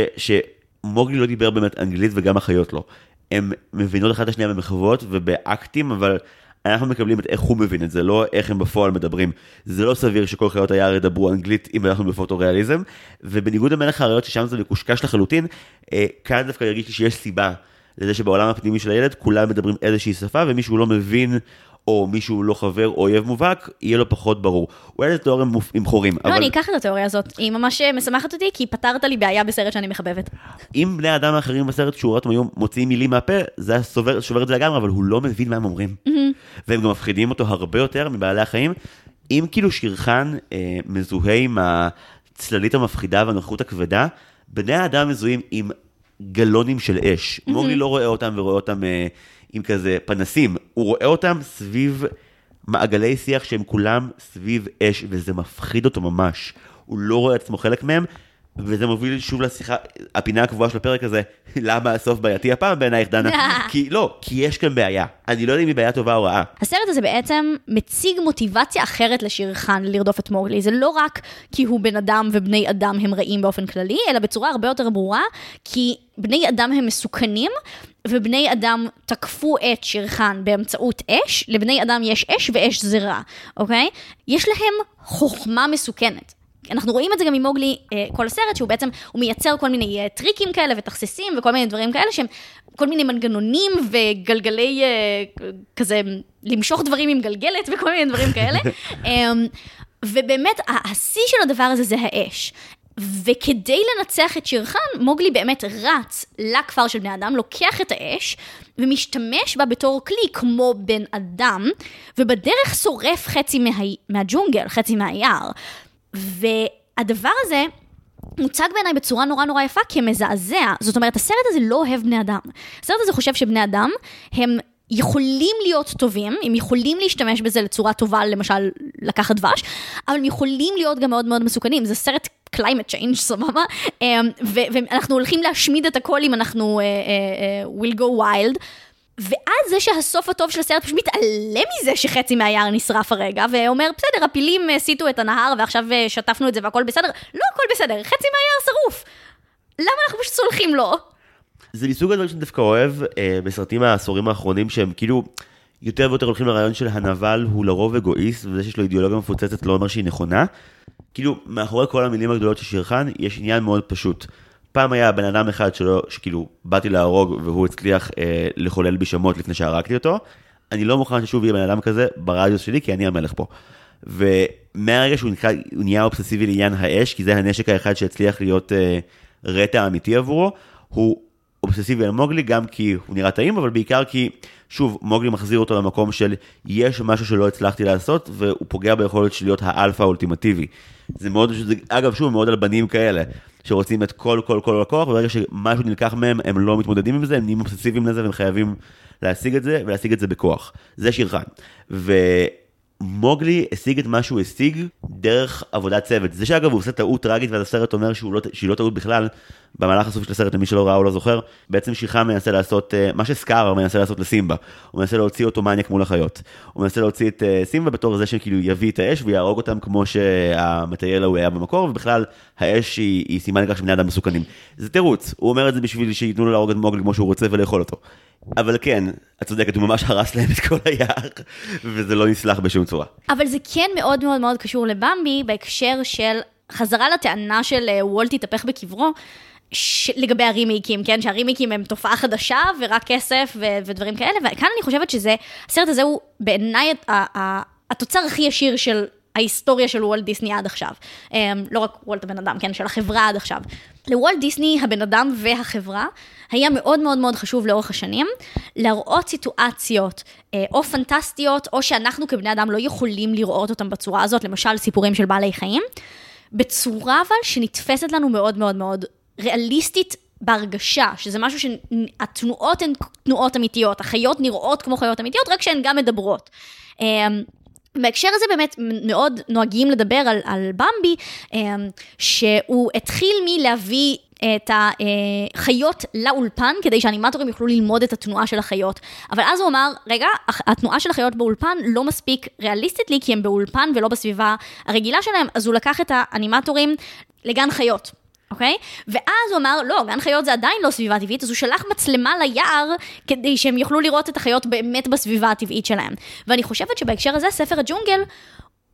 מוגלי לא דיבר באמת אנגלית וגם החיות לא. הם מבינות אחת את השנייה במחוות ובאקטים, אבל אנחנו מקבלים את איך הוא מבין את זה, לא איך הם בפועל מדברים. זה לא סביר שכל חיות היער ידברו אנגלית אם אנחנו בפוטו-ריאליזם, ובניגוד למלך האריות ששם זה מקושקש לחלוטין, אה, כאן דווקא ירגיש לי שיש סיבה לזה שבעולם הפנימי של הילד כולם מדברים איזושהי שפה ומישהו לא מבין או מישהו לא חבר או אויב מובהק, יהיה לו פחות ברור. אולי זו תיאוריה עם חורים. לא, אבל... אני אקח את התיאוריה הזאת, היא ממש משמחת אותי, כי פתרת לי בעיה בסרט שאני מחבבת. אם בני האדם האחרים בסרט שורת היו מוציאים מילים מהפה, זה היה שובר, שובר את זה לגמרי, אבל הוא לא מבין מה הם אומרים. Mm-hmm. והם גם מפחידים אותו הרבה יותר מבעלי החיים. אם כאילו שירחן אה, מזוהה עם הצללית המפחידה והנוכחות הכבדה, בני האדם מזוהים עם גלונים של אש. Mm-hmm. מוגלי לא רואה אותם ורואה אותם... אה, עם כזה פנסים, הוא רואה אותם סביב מעגלי שיח שהם כולם סביב אש, וזה מפחיד אותו ממש. הוא לא רואה עצמו חלק מהם, וזה מוביל שוב לשיחה, הפינה הקבועה של הפרק הזה, למה הסוף בעייתי הפעם בעינייך דנה? כי לא, כי יש כאן בעיה. אני לא יודע אם היא בעיה טובה או רעה. הסרט הזה בעצם מציג מוטיבציה אחרת לשיר חאן לרדוף את מוגלי. זה לא רק כי הוא בן אדם ובני אדם הם רעים באופן כללי, אלא בצורה הרבה יותר ברורה, כי בני אדם הם מסוכנים, ובני אדם תקפו את שיר חאן באמצעות אש, לבני אדם יש אש ואש זה רע, אוקיי? יש להם חוכמה מסוכנת. אנחנו רואים את זה גם עם מוגלי אה, כל הסרט, שהוא בעצם, הוא מייצר כל מיני אה, טריקים כאלה ותכסיסים וכל מיני דברים כאלה שהם כל מיני מנגנונים וגלגלי אה, כזה, למשוך דברים עם גלגלת וכל מיני דברים כאלה. אה, ובאמת, השיא של הדבר הזה זה האש. וכדי לנצח את שירחן, מוגלי באמת רץ לכפר של בני אדם, לוקח את האש ומשתמש בה בתור כלי כמו בן אדם, ובדרך שורף חצי מה... מהג'ונגל, חצי מהיער. והדבר הזה מוצג בעיניי בצורה נורא נורא יפה כמזעזע. זאת אומרת, הסרט הזה לא אוהב בני אדם. הסרט הזה חושב שבני אדם הם יכולים להיות טובים, הם יכולים להשתמש בזה לצורה טובה, למשל לקחת דבש, אבל הם יכולים להיות גם מאוד מאוד מסוכנים. זה סרט climate change, סבבה? אמ, ואנחנו הולכים להשמיד את הכל אם אנחנו uh, uh, uh, will go wild. ואז זה שהסוף הטוב של הסרט פשוט מתעלם מזה שחצי מהיער נשרף הרגע, ואומר, בסדר, הפילים הסיטו את הנהר ועכשיו שטפנו את זה והכל בסדר. לא הכל בסדר, חצי מהיער שרוף. למה אנחנו פשוט סולחים לו? זה מסוג הדברים שאני דווקא אוהב אה, בסרטים העשורים האחרונים, שהם כאילו יותר ויותר הולכים לרעיון של הנבל הוא לרוב אגואיסט, וזה שיש לו אידיאולוגיה מפוצצת לא אומר שהיא נכונה. כאילו, מאחורי כל המילים הגדולות של שירחן, יש עניין מאוד פשוט. פעם היה בן אדם אחד שלא, שכאילו, באתי להרוג והוא הצליח אה, לחולל בי שמות לפני שהרגתי אותו. אני לא מוכן ששוב יהיה בן אדם כזה ברדיוס שלי, כי אני המלך פה. ומהרגע שהוא נקרא, הוא נהיה אובססיבי לעניין האש, כי זה הנשק האחד שהצליח להיות אה, רטע אמיתי עבורו, הוא אובססיבי על מוגלי, גם כי הוא נראה טעים, אבל בעיקר כי, שוב, מוגלי מחזיר אותו למקום של יש משהו שלא הצלחתי לעשות, והוא פוגע ביכולת של להיות האלפא האולטימטיבי. זה מאוד, זה, אגב, שוב, מאוד על בנים כאלה, שרוצים את כל, כל, כל הכוח, וברגע שמשהו נלקח מהם, הם לא מתמודדים עם זה, הם נהיים אובססיביים לזה, והם חייבים להשיג את זה, ולהשיג את זה בכוח. זה שירחן. מוגלי השיג את מה שהוא השיג דרך עבודת צוות. זה שאגב הוא עושה טעות טראגית ואז הסרט אומר שהוא לא, שהיא לא טעות בכלל, במהלך הסוף של הסרט, למי שלא ראה או לא זוכר, בעצם שיחה מנסה לעשות, אה, מה שסקאר מנסה לעשות לסימבה. הוא מנסה להוציא אותו מניאק מול החיות. הוא מנסה להוציא את אה, סימבה בתור זה שכאילו יביא את האש ויהרוג אותם כמו שהמטייל ההוא היה במקור, ובכלל האש היא, היא סימן לכך שבני אדם מסוכנים. זה תירוץ, הוא אומר את זה בשביל שייתנו לו להרוג את מוגלי כמו שהוא רוצה ולאכול אותו. אבל כן, את צודקת, הוא ממש הרס להם את כל היער, וזה לא נסלח בשום צורה. אבל זה כן מאוד מאוד מאוד קשור לבמבי בהקשר של חזרה לטענה של אה, וולט התהפך בקברו. ש... לגבי הרימייקים, כן? שהרימייקים הם תופעה חדשה ורק כסף ו... ודברים כאלה, וכאן אני חושבת שזה, הסרט הזה הוא בעיניי התוצר הכי ישיר של ההיסטוריה של וולט דיסני עד עכשיו. Um, לא רק וולט הבן אדם, כן? של החברה עד עכשיו. לוולט דיסני, הבן אדם והחברה, היה מאוד מאוד מאוד חשוב לאורך השנים, להראות סיטואציות אה, או פנטסטיות, או שאנחנו כבני אדם לא יכולים לראות אותם בצורה הזאת, למשל סיפורים של בעלי חיים, בצורה אבל שנתפסת לנו מאוד מאוד מאוד ריאליסטית בהרגשה, שזה משהו שהתנועות הן תנועות אמיתיות, החיות נראות כמו חיות אמיתיות, רק שהן גם מדברות. אמ, בהקשר הזה באמת מאוד נוהגים לדבר על, על במבי, אמ, שהוא התחיל מלהביא את החיות לאולפן, כדי שהאנימטורים יוכלו ללמוד את התנועה של החיות. אבל אז הוא אמר, רגע, התנועה של החיות באולפן לא מספיק ריאליסטית לי, כי הם באולפן ולא בסביבה הרגילה שלהם, אז הוא לקח את האנימטורים לגן חיות. אוקיי? ואז הוא אמר, לא, גן חיות זה עדיין לא סביבה טבעית, אז הוא שלח מצלמה ליער כדי שהם יוכלו לראות את החיות באמת בסביבה הטבעית שלהם. ואני חושבת שבהקשר הזה, ספר הג'ונגל,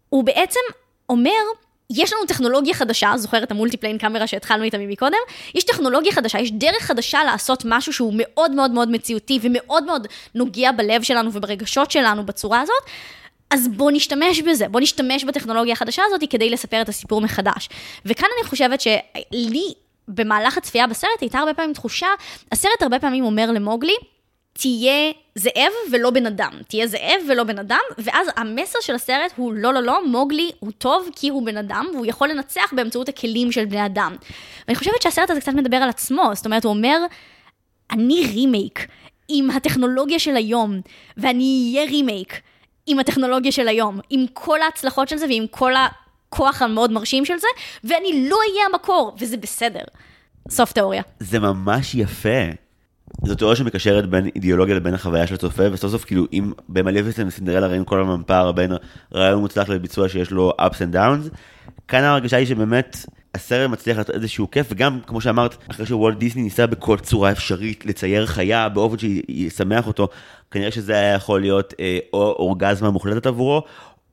הוא בעצם אומר, יש לנו טכנולוגיה חדשה, זוכר את המולטיפליין קאמרה שהתחלנו איתה מקודם? יש טכנולוגיה חדשה, יש דרך חדשה לעשות משהו שהוא מאוד מאוד מאוד מציאותי ומאוד מאוד נוגע בלב שלנו וברגשות שלנו בצורה הזאת. אז בוא נשתמש בזה, בוא נשתמש בטכנולוגיה החדשה הזאת כדי לספר את הסיפור מחדש. וכאן אני חושבת שלי, במהלך הצפייה בסרט, הייתה הרבה פעמים תחושה, הסרט הרבה פעמים אומר למוגלי, תהיה זאב ולא בן אדם. תהיה זאב ולא בן אדם, ואז המסר של הסרט הוא לא, לא, לא, מוגלי הוא טוב כי הוא בן אדם, והוא יכול לנצח באמצעות הכלים של בני אדם. ואני חושבת שהסרט הזה קצת מדבר על עצמו, זאת אומרת, הוא אומר, אני רימייק עם הטכנולוגיה של היום, ואני אהיה רימייק עם הטכנולוגיה של היום, עם כל ההצלחות של זה ועם כל הכוח המאוד מרשים של זה, ואני לא אהיה המקור, וזה בסדר. סוף תיאוריה. זה ממש יפה. זו תיאוריה שמקשרת בין אידיאולוגיה לבין החוויה של הצופה, וסוף סוף כאילו אם במלאפיסטן וסינדרלה ראינו כל הזמן פער בין רעיון מוצלח לביצוע שיש לו ups and downs, כאן ההרגשה היא שבאמת הסרט מצליח לתת איזשהו כיף, וגם כמו שאמרת, אחרי שוולט דיסני ניסה בכל צורה אפשרית לצייר חיה באופן שישמח אותו, כנראה שזה היה יכול להיות אה, או אורגזמה מוחלטת עבורו,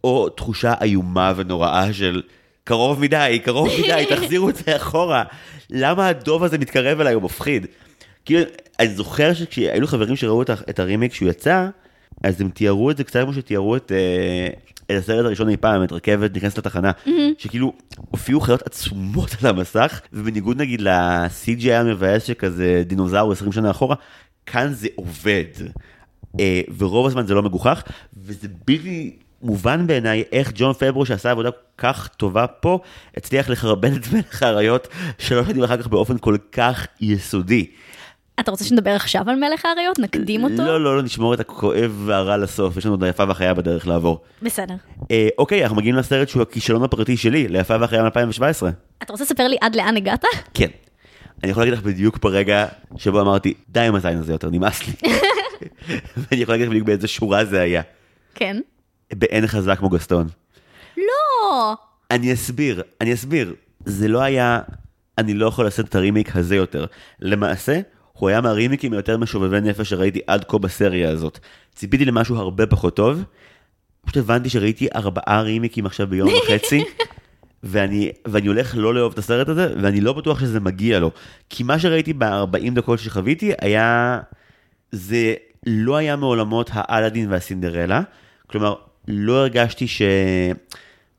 או תחושה איומה ונוראה של קרוב מדי, קרוב מדי, תחזירו את זה אחורה. למה הדוב הזה מתקרב אליי, הוא מפחיד. כאילו, אני זוכר שכשהיינו חברים שראו את, את הרימיק כשהוא יצא, אז הם תיארו את זה קצת כמו שתיארו את, אה, את הסרט הראשון אי פעם, את רכבת נכנסת לתחנה, mm-hmm. שכאילו הופיעו חיות עצומות על המסך, ובניגוד נגיד ל-CGI המבאס שכזה דינוזאור 20 שנה אחורה, כאן זה עובד. אה, ורוב הזמן זה לא מגוחך, וזה בלתי מובן בעיניי איך ג'ון פברו שעשה עבודה כל כך טובה פה, הצליח לחרבן את מלך האריות שלוש שנים אחר כך באופן כל כך יסודי. אתה רוצה שנדבר עכשיו על מלך האריות? נקדים אותו? לא, לא, לא, נשמור את הכואב והרע לסוף, יש לנו עוד היפה והחיה בדרך לעבור. בסדר. אה, אוקיי, אנחנו מגיעים לסרט שהוא הכישלון הפרטי שלי, ליפה והחיה מ-2017. אתה רוצה לספר לי עד לאן הגעת? כן. אני יכול להגיד לך בדיוק ברגע שבו אמרתי, די עם הזין הזה יותר, נמאס לי. ואני יכול להגיד לך בדיוק באיזה שורה זה היה. כן. בעין חזק כמו גסטון. לא! אני אסביר, אני אסביר. זה לא היה, אני לא יכול לעשות את הרימיק הזה יותר. למעשה, הוא היה מהרימיקים היותר משובבי נפש שראיתי עד כה בסריה הזאת. ציפיתי למשהו הרבה פחות טוב. פשוט הבנתי שראיתי ארבעה רימיקים עכשיו ביום וחצי. ואני, ואני הולך לא לאהוב את הסרט הזה, ואני לא בטוח שזה מגיע לו. כי מה שראיתי ב-40 דקות שחוויתי היה... זה לא היה מעולמות האלאדין והסינדרלה. כלומר, לא הרגשתי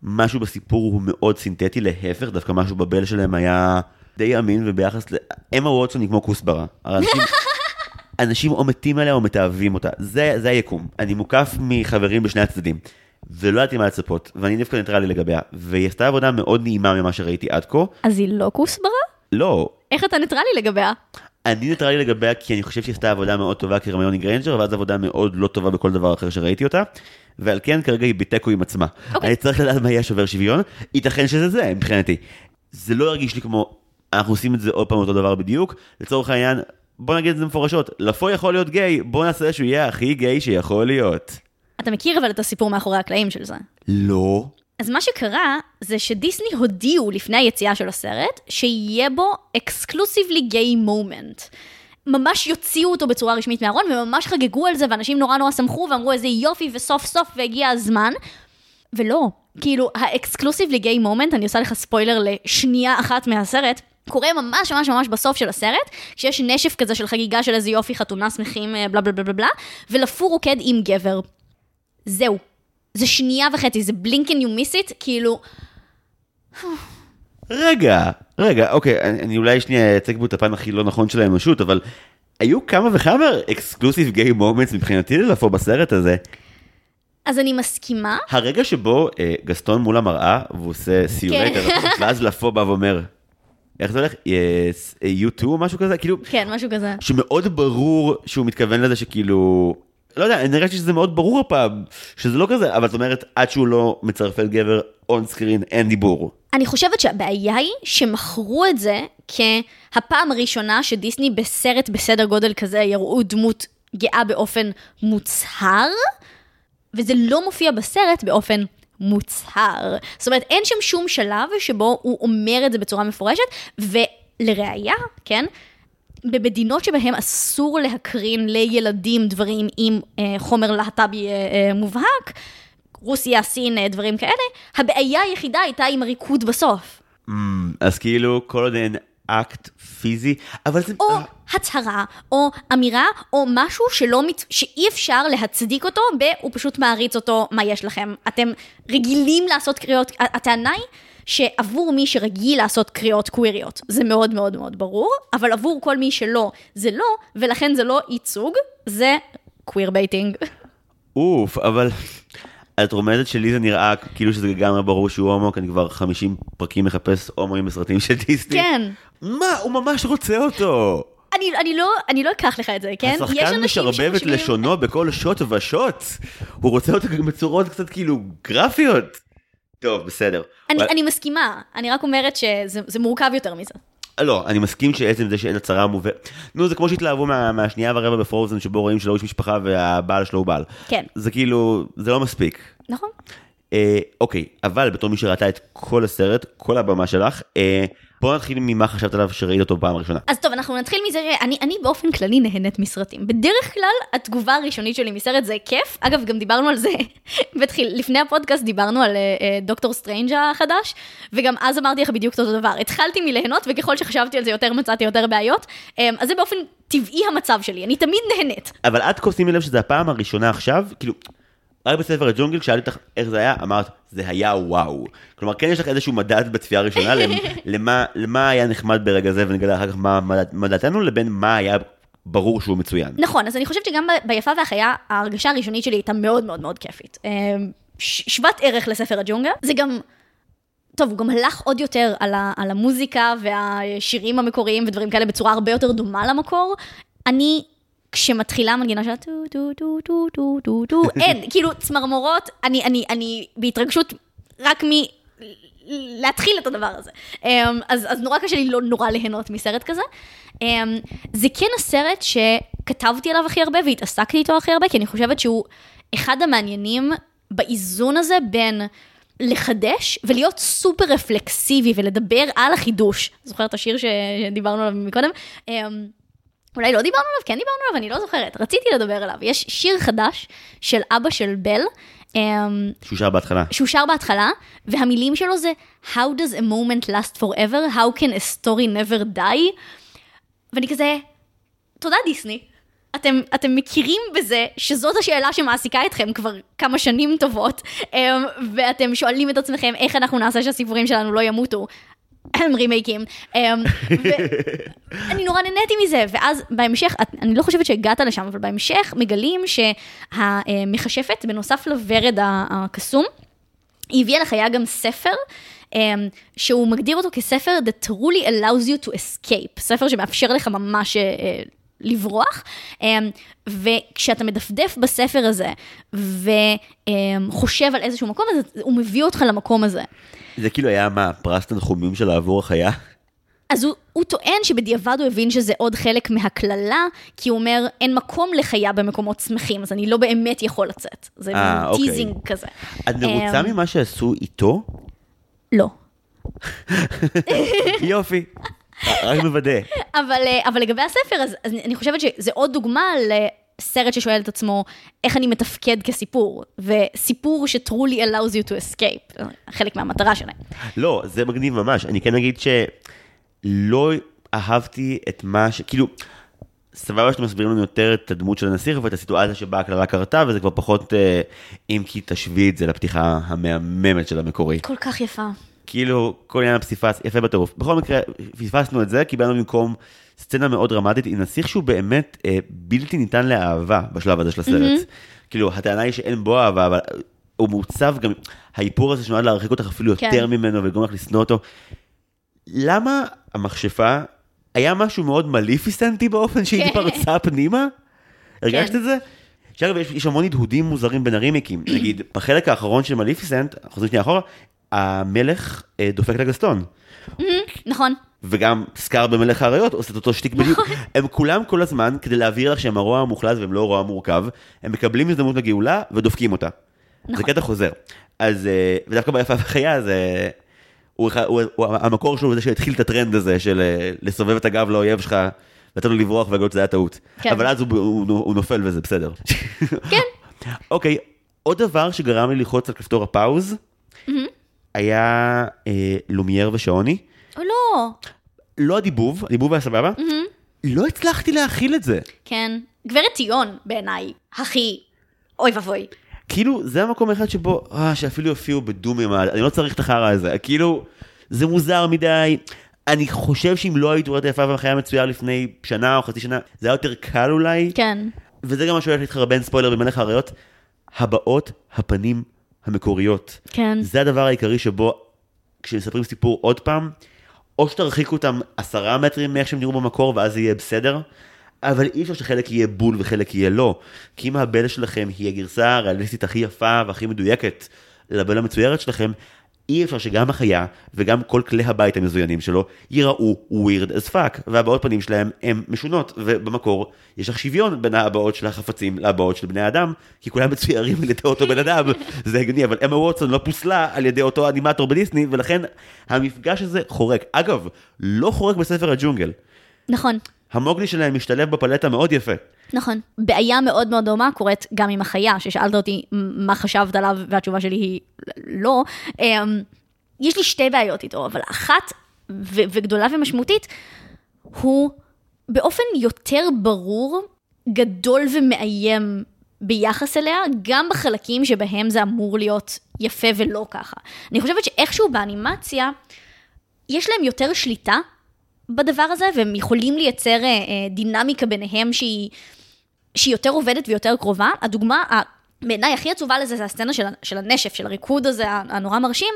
שמשהו בסיפור הוא מאוד סינתטי, להפך, דווקא משהו בבל שלהם היה די אמין, וביחס ל... אמה ווטסון היא כמו כוסברה. אנשים, אנשים או מתים עליה או מתאהבים אותה. זה, זה היקום. אני מוקף מחברים בשני הצדדים. ולא ידעתי מה לצפות, ואני דווקא ניטרלי לגביה. והיא עשתה עבודה מאוד נעימה ממה שראיתי עד כה. אז היא לא כוסברה? לא. איך אתה ניטרלי לגביה? אני ניטרלי לגביה כי אני חושב שהיא עשתה עבודה מאוד טובה כרמיוני גריינג'ר, ואז עבודה מאוד לא טובה בכל דבר אחר שראיתי אותה. ועל כן כרגע היא בתיקו עם עצמה. אוקיי. אני צריך לדעת מה יהיה שובר שוויון, ייתכן שזה זה מבחינתי. זה לא הרגיש לי כמו, אנחנו עושים את זה עוד פעם אותו דבר בדיוק, לצורך העניין, בוא נגיד את זה מפורשות, לפו יכול להיות גיי, בוא נעשה שהוא יהיה הכי גיי שיכול להיות. אתה מכיר אבל את הסיפור מאחורי הקלעים של זה. לא. אז מה שקרה, זה שדיסני הודיעו לפני היציאה של הסרט, שיהיה בו exclusively gay moment. ממש יוציאו אותו בצורה רשמית מהארון, וממש חגגו על זה, ואנשים נורא נורא שמחו, ואמרו איזה יופי, וסוף סוף והגיע הזמן. ולא, כאילו, ה exclusively gay moment, אני עושה לך ספוילר לשנייה אחת מהסרט, קורה ממש ממש ממש בסוף של הסרט, כשיש נשף כזה של חגיגה של איזה יופי, חתונה, שמחים, אה, בלה בלה בלה בלה בלה, ולפו רוקד עם גבר. זהו. זה שנייה וחצי, זה and you miss it, כאילו, רגע, רגע, אוקיי, אני, אני אולי שנייה אצג בו את הפן הכי לא נכון של האנושות, אבל היו כמה וכמה אקסקלוסיב גיי מומנטס מבחינתי ללפו בסרט הזה. אז אני מסכימה, הרגע שבו אה, גסטון מול המראה, והוא עושה סיורי כן. ואז לפו בא ואומר, איך זה הולך? Yes, you too או משהו כזה? כאילו, כן, משהו כזה. שמאוד ברור שהוא מתכוון לזה שכאילו, לא יודע, אני הרגשתי שזה מאוד ברור הפעם, שזה לא כזה, אבל זאת אומרת, עד שהוא לא מצרפל גבר און סקרין, אין דיבור. אני חושבת שהבעיה היא שמכרו את זה כהפעם הראשונה שדיסני בסרט בסדר גודל כזה יראו דמות גאה באופן מוצהר, וזה לא מופיע בסרט באופן מוצהר. זאת אומרת, אין שם שום שלב שבו הוא אומר את זה בצורה מפורשת, ולראיה, כן? במדינות שבהן אסור להקרין לילדים דברים עם אה, חומר להט"בי אה, אה, מובהק, רוסיה, סין, אה, דברים כאלה, הבעיה היחידה הייתה עם הריקוד בסוף. Mm, אז כאילו, כל עוד אין אקט פיזי, אבל זה... או אה, הצהרה, או אמירה, או משהו שלא מת... שאי אפשר להצדיק אותו ב... הוא פשוט מעריץ אותו, מה יש לכם? אתם רגילים לעשות קריאות, הטענה היא שעבור מי שרגיל לעשות קריאות קוויריות, זה מאוד מאוד מאוד ברור, אבל עבור כל מי שלא, זה לא, ולכן זה לא ייצוג, זה queer baiting. אוף, אבל... את רומזת ש... לי זה נראה כאילו שזה לגמרי ברור שהוא הומו, כי אני כבר 50 פרקים מחפש הומואים בסרטים של דיסני. כן. מה? הוא ממש רוצה אותו. אני, אני, לא, אני לא אקח לך את זה, כן? השחקן משרבב את לשונו בכל שוט ושוט. הוא רוצה אותו בצורות קצת כאילו גרפיות. טוב, בסדר. אני, אבל- אני מסכימה, אני רק אומרת שזה זה מורכב יותר מזה. לא, אני מסכים שעצם זה שאין הצהרה מובהקת. נו, זה כמו שהתלהבו מה, מהשנייה ורבע בפרוזן, שבו רואים שלא איש משפחה והבעל שלו הוא בעל. כן. זה כאילו, זה לא מספיק. נכון? אה, אוקיי, אבל בתור מי שראתה את כל הסרט, כל הבמה שלך, אה, בוא נתחיל ממה חשבת עליו שראית אותו פעם ראשונה. אז טוב, אנחנו נתחיל מזה שאני אני באופן כללי נהנית מסרטים. בדרך כלל, התגובה הראשונית שלי מסרט זה כיף. אגב, גם דיברנו על זה, בתחיל, לפני הפודקאסט דיברנו על אה, דוקטור סטרנג' החדש, וגם אז אמרתי לך בדיוק אותו דבר. התחלתי מליהנות, וככל שחשבתי על זה יותר מצאתי יותר בעיות. אה, אז זה באופן טבעי המצב שלי, אני תמיד נהנית. אבל את כה שימי לב שזו הפעם הראשונה עכשיו, כאילו, רק בספר הג'ונגל, כשאלתי אותך איך זה היה, אמרת, זה היה וואו. כלומר, כן יש לך איזשהו מדד בצפייה הראשונה, למ- למה, למה היה נחמד ברגע זה, ונגלה אחר כך מה מה- דעתנו, לבין מה היה ברור שהוא מצוין. נכון, אז אני חושבת שגם ב- ביפה והחיה, ההרגשה הראשונית שלי הייתה מאוד מאוד מאוד כיפית. אה, ש- שוות ערך לספר הג'ונגל. זה גם, טוב, הוא גם הלך עוד יותר על, ה- על המוזיקה והשירים המקוריים ודברים כאלה בצורה הרבה יותר דומה למקור. אני, כשמתחילה המנגינה של הטו טו טו טו טו טו טו, אין, כאילו צמרמורות, אני, אני, אני בהתרגשות רק מ... להתחיל את הדבר הזה. Um, אז, אז נורא קשה לי לא נורא ליהנות מסרט כזה. Um, זה כן הסרט שכתבתי עליו הכי הרבה והתעסקתי איתו הכי הרבה, כי אני חושבת שהוא אחד המעניינים באיזון הזה בין לחדש ולהיות סופר רפלקסיבי ולדבר על החידוש. זוכר את השיר שדיברנו עליו מקודם? אולי לא דיברנו עליו, כן דיברנו עליו, אני לא זוכרת. רציתי לדבר עליו. יש שיר חדש של אבא של בל. Um, שהוא שר בהתחלה. שהוא שר בהתחלה, והמילים שלו זה How does a moment last forever? How can a story never die? ואני כזה, תודה דיסני. אתם, אתם מכירים בזה שזאת השאלה שמעסיקה אתכם כבר כמה שנים טובות, אמ, ואתם שואלים את עצמכם איך אנחנו נעשה שהסיפורים שלנו לא ימותו. רימייקים. אמ, ואני נורא נהניתי מזה, ואז בהמשך, אני לא חושבת שהגעת לשם, אבל בהמשך מגלים שהמכשפת, בנוסף לוורד הקסום, היא הביאה לחיה גם ספר אמ, שהוא מגדיר אותו כספר that truly allows you to escape, ספר שמאפשר לך ממש אה, לברוח, אמ, וכשאתה מדפדף בספר הזה וחושב על איזשהו מקום, אז הוא מביא אותך למקום הזה. זה כאילו היה מה, פרס תנחומים של העבור החיה? אז הוא, הוא טוען שבדיעבד הוא הבין שזה עוד חלק מהקללה, כי הוא אומר, אין מקום לחיה במקומות שמחים, אז אני לא באמת יכול לצאת. זה אה, מין אוקיי. teasing כזה. את מרוצה אמ, ממה שעשו איתו? לא. יופי. רק מוודא. אבל, אה, אבל לגבי הספר, אז, אז אני חושבת שזה עוד דוגמה לסרט ששואל את עצמו, איך אני מתפקד כסיפור, וסיפור ש-truly allows you to escape, חלק מהמטרה שלהם. לא, זה מגניב ממש. אני כן אגיד שלא אהבתי את מה ש... כאילו, סבבה שאתם מסבירים לנו יותר את הדמות של הנסיך ואת הסיטואציה שבה הקללה קרתה, וזה כבר פחות, אה, אם כי תשווי את זה לפתיחה המהממת של המקורי. כל כך יפה. כאילו, כל עניין הפסיפס, יפה בטירוף. בכל מקרה, פספסנו את זה, קיבלנו במקום סצנה מאוד דרמטית עם נסיך שהוא באמת אה, בלתי ניתן לאהבה בשלב הזה של הסרט. כאילו, הטענה היא שאין בו אהבה, אבל הוא מעוצב גם, האיפור הזה שנועד להרחיק אותך אפילו כן. יותר ממנו ולגרום לך לשנוא אותו. למה המכשפה, היה משהו מאוד מליפיסנטי באופן שהיא כן. פרצה פנימה? הרגשת כן. את זה? יש, יש המון הדהודים מוזרים בין הרימיקים. נגיד, בחלק האחרון של מליפיסנט, חוזרים שנייה אחורה, המלך אה, דופק את הגסטון. נכון. וגם סקאר במלך האריות עושה את אותו שטיק בדיוק. הם כולם כל הזמן, כדי להבהיר לך שהם הרוע המוחלט והם לא רוע מורכב, הם מקבלים הזדמנות לגאולה ודופקים אותה. זה נכון. קטע חוזר. אז, אה, ודווקא ביפה וחיה זה... הוא, הוא, הוא, המקור שלו הוא זה שהתחיל את הטרנד הזה של אה, לסובב את הגב לאויב שלך, לתת לו לברוח ולגלות שזה היה טעות. כן. אבל אז הוא, הוא, הוא נופל וזה בסדר. כן. אוקיי, עוד דבר שגרם לי ללחוץ על כפתור הפאוז, היה אה, לומייר ושעוני. או לא. לא הדיבוב, הדיבוב היה סבבה. לא הצלחתי להכיל את זה. כן. גברת טיון, בעיניי, הכי... אוי ואבוי. כאילו, זה המקום האחד שבו, אה, שאפילו הופיעו בדומים, אני לא צריך את החרא הזה. כאילו, זה מוזר מדי. אני חושב שאם לא היית רואה את היפה והחיה מצויר לפני שנה או חצי שנה, זה היה יותר קל אולי. כן. וזה גם מה שהולך להתחרבן ספוילר במלך האריות. הבעות הפנים המקוריות. כן. זה הדבר העיקרי שבו, כשמספרים סיפור עוד פעם, או שתרחיקו אותם עשרה מטרים מאיך שהם נראו במקור, ואז זה יהיה בסדר, אבל אי אפשר שחלק יהיה בול וחלק יהיה לא. כי אם הבלה שלכם היא הגרסה הריאליסטית הכי יפה והכי מדויקת לבלה המצוירת שלכם, אי אפשר שגם החיה וגם כל כלי הבית המזוינים שלו ייראו weird as fuck, והבעות פנים שלהם הן משונות, ובמקור יש לך שוויון בין ההבעות של החפצים להבעות של בני האדם, כי כולם מצוירים על ידי אותו בן אדם, זה הגיוני, אבל אמה ווטסון לא פוסלה על ידי אותו אנימטור בדיסני, ולכן המפגש הזה חורק. אגב, לא חורק בספר הג'ונגל. נכון. המוגלי שלהם משתלב בפלטה מאוד יפה. נכון. בעיה מאוד מאוד דומה קורית גם עם החיה, ששאלת אותי מה חשבת עליו, והתשובה שלי היא לא. אמ, יש לי שתי בעיות איתו, אבל אחת ו- וגדולה ומשמעותית, הוא באופן יותר ברור, גדול ומאיים ביחס אליה, גם בחלקים שבהם זה אמור להיות יפה ולא ככה. אני חושבת שאיכשהו באנימציה, יש להם יותר שליטה בדבר הזה, והם יכולים לייצר אה, אה, דינמיקה ביניהם שהיא, שהיא יותר עובדת ויותר קרובה. הדוגמה, בעיניי הכי עצובה לזה זה הסצנה של, של הנשף, של הריקוד הזה הנורא מרשים.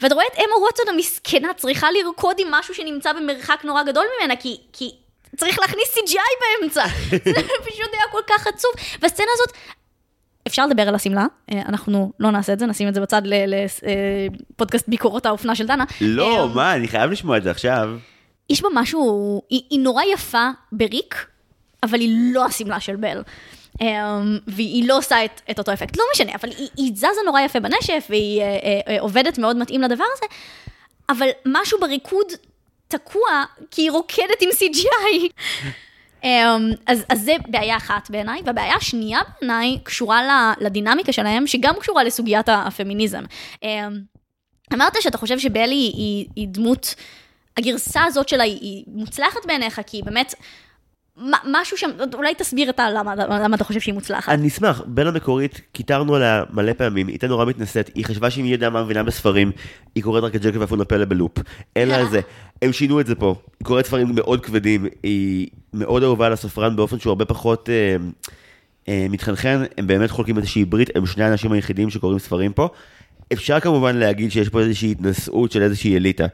ואתה רואה את אמה ווטסון המסכנה צריכה לרקוד עם משהו שנמצא במרחק נורא גדול ממנה, כי, כי צריך להכניס CGI באמצע. זה פשוט היה כל כך עצוב. והסצנה הזאת, אפשר לדבר על השמלה, אה, אנחנו לא נעשה את זה, נשים את זה בצד לפודקאסט ביקורות האופנה של דנה. לא, אה, מה, אני חייב לשמוע את זה עכשיו. יש בה משהו, היא, היא נורא יפה בריק, אבל היא לא השמלה של בל. Um, והיא לא עושה את, את אותו אפקט, לא משנה, אבל היא, היא זזה נורא יפה בנשף, והיא uh, uh, uh, עובדת מאוד מתאים לדבר הזה, אבל משהו בריקוד תקוע, כי היא רוקדת עם CGI. um, אז, אז זה בעיה אחת בעיניי, והבעיה השנייה בעיניי קשורה ל- לדינמיקה שלהם, שגם קשורה לסוגיית הפמיניזם. Um, אמרת שאתה חושב שבלי היא, היא, היא דמות, הגרסה הזאת שלה היא, היא מוצלחת בעיניך, כי היא באמת, משהו שם, אולי תסביר אתה למה, למה אתה חושב שהיא מוצלחת. אני אשמח, בין המקורית, קיטרנו עליה מלא פעמים, היא הייתה נורא מתנשאת, היא חשבה שאם היא יודע מה מבינה בספרים, היא קוראת רק את ג'קי ואפונה פלא בלופ. אין לה זה. הם שינו את זה פה, היא קוראת ספרים מאוד כבדים, היא מאוד אהובה על הספרן באופן שהוא הרבה פחות אה, אה, מתחנחן, הם באמת חולקים איזושהי ברית, הם שני האנשים היחידים שקוראים ספרים פה. אפשר כמובן להגיד שיש פה איזושהי התנשאות של איזושהי אליטה,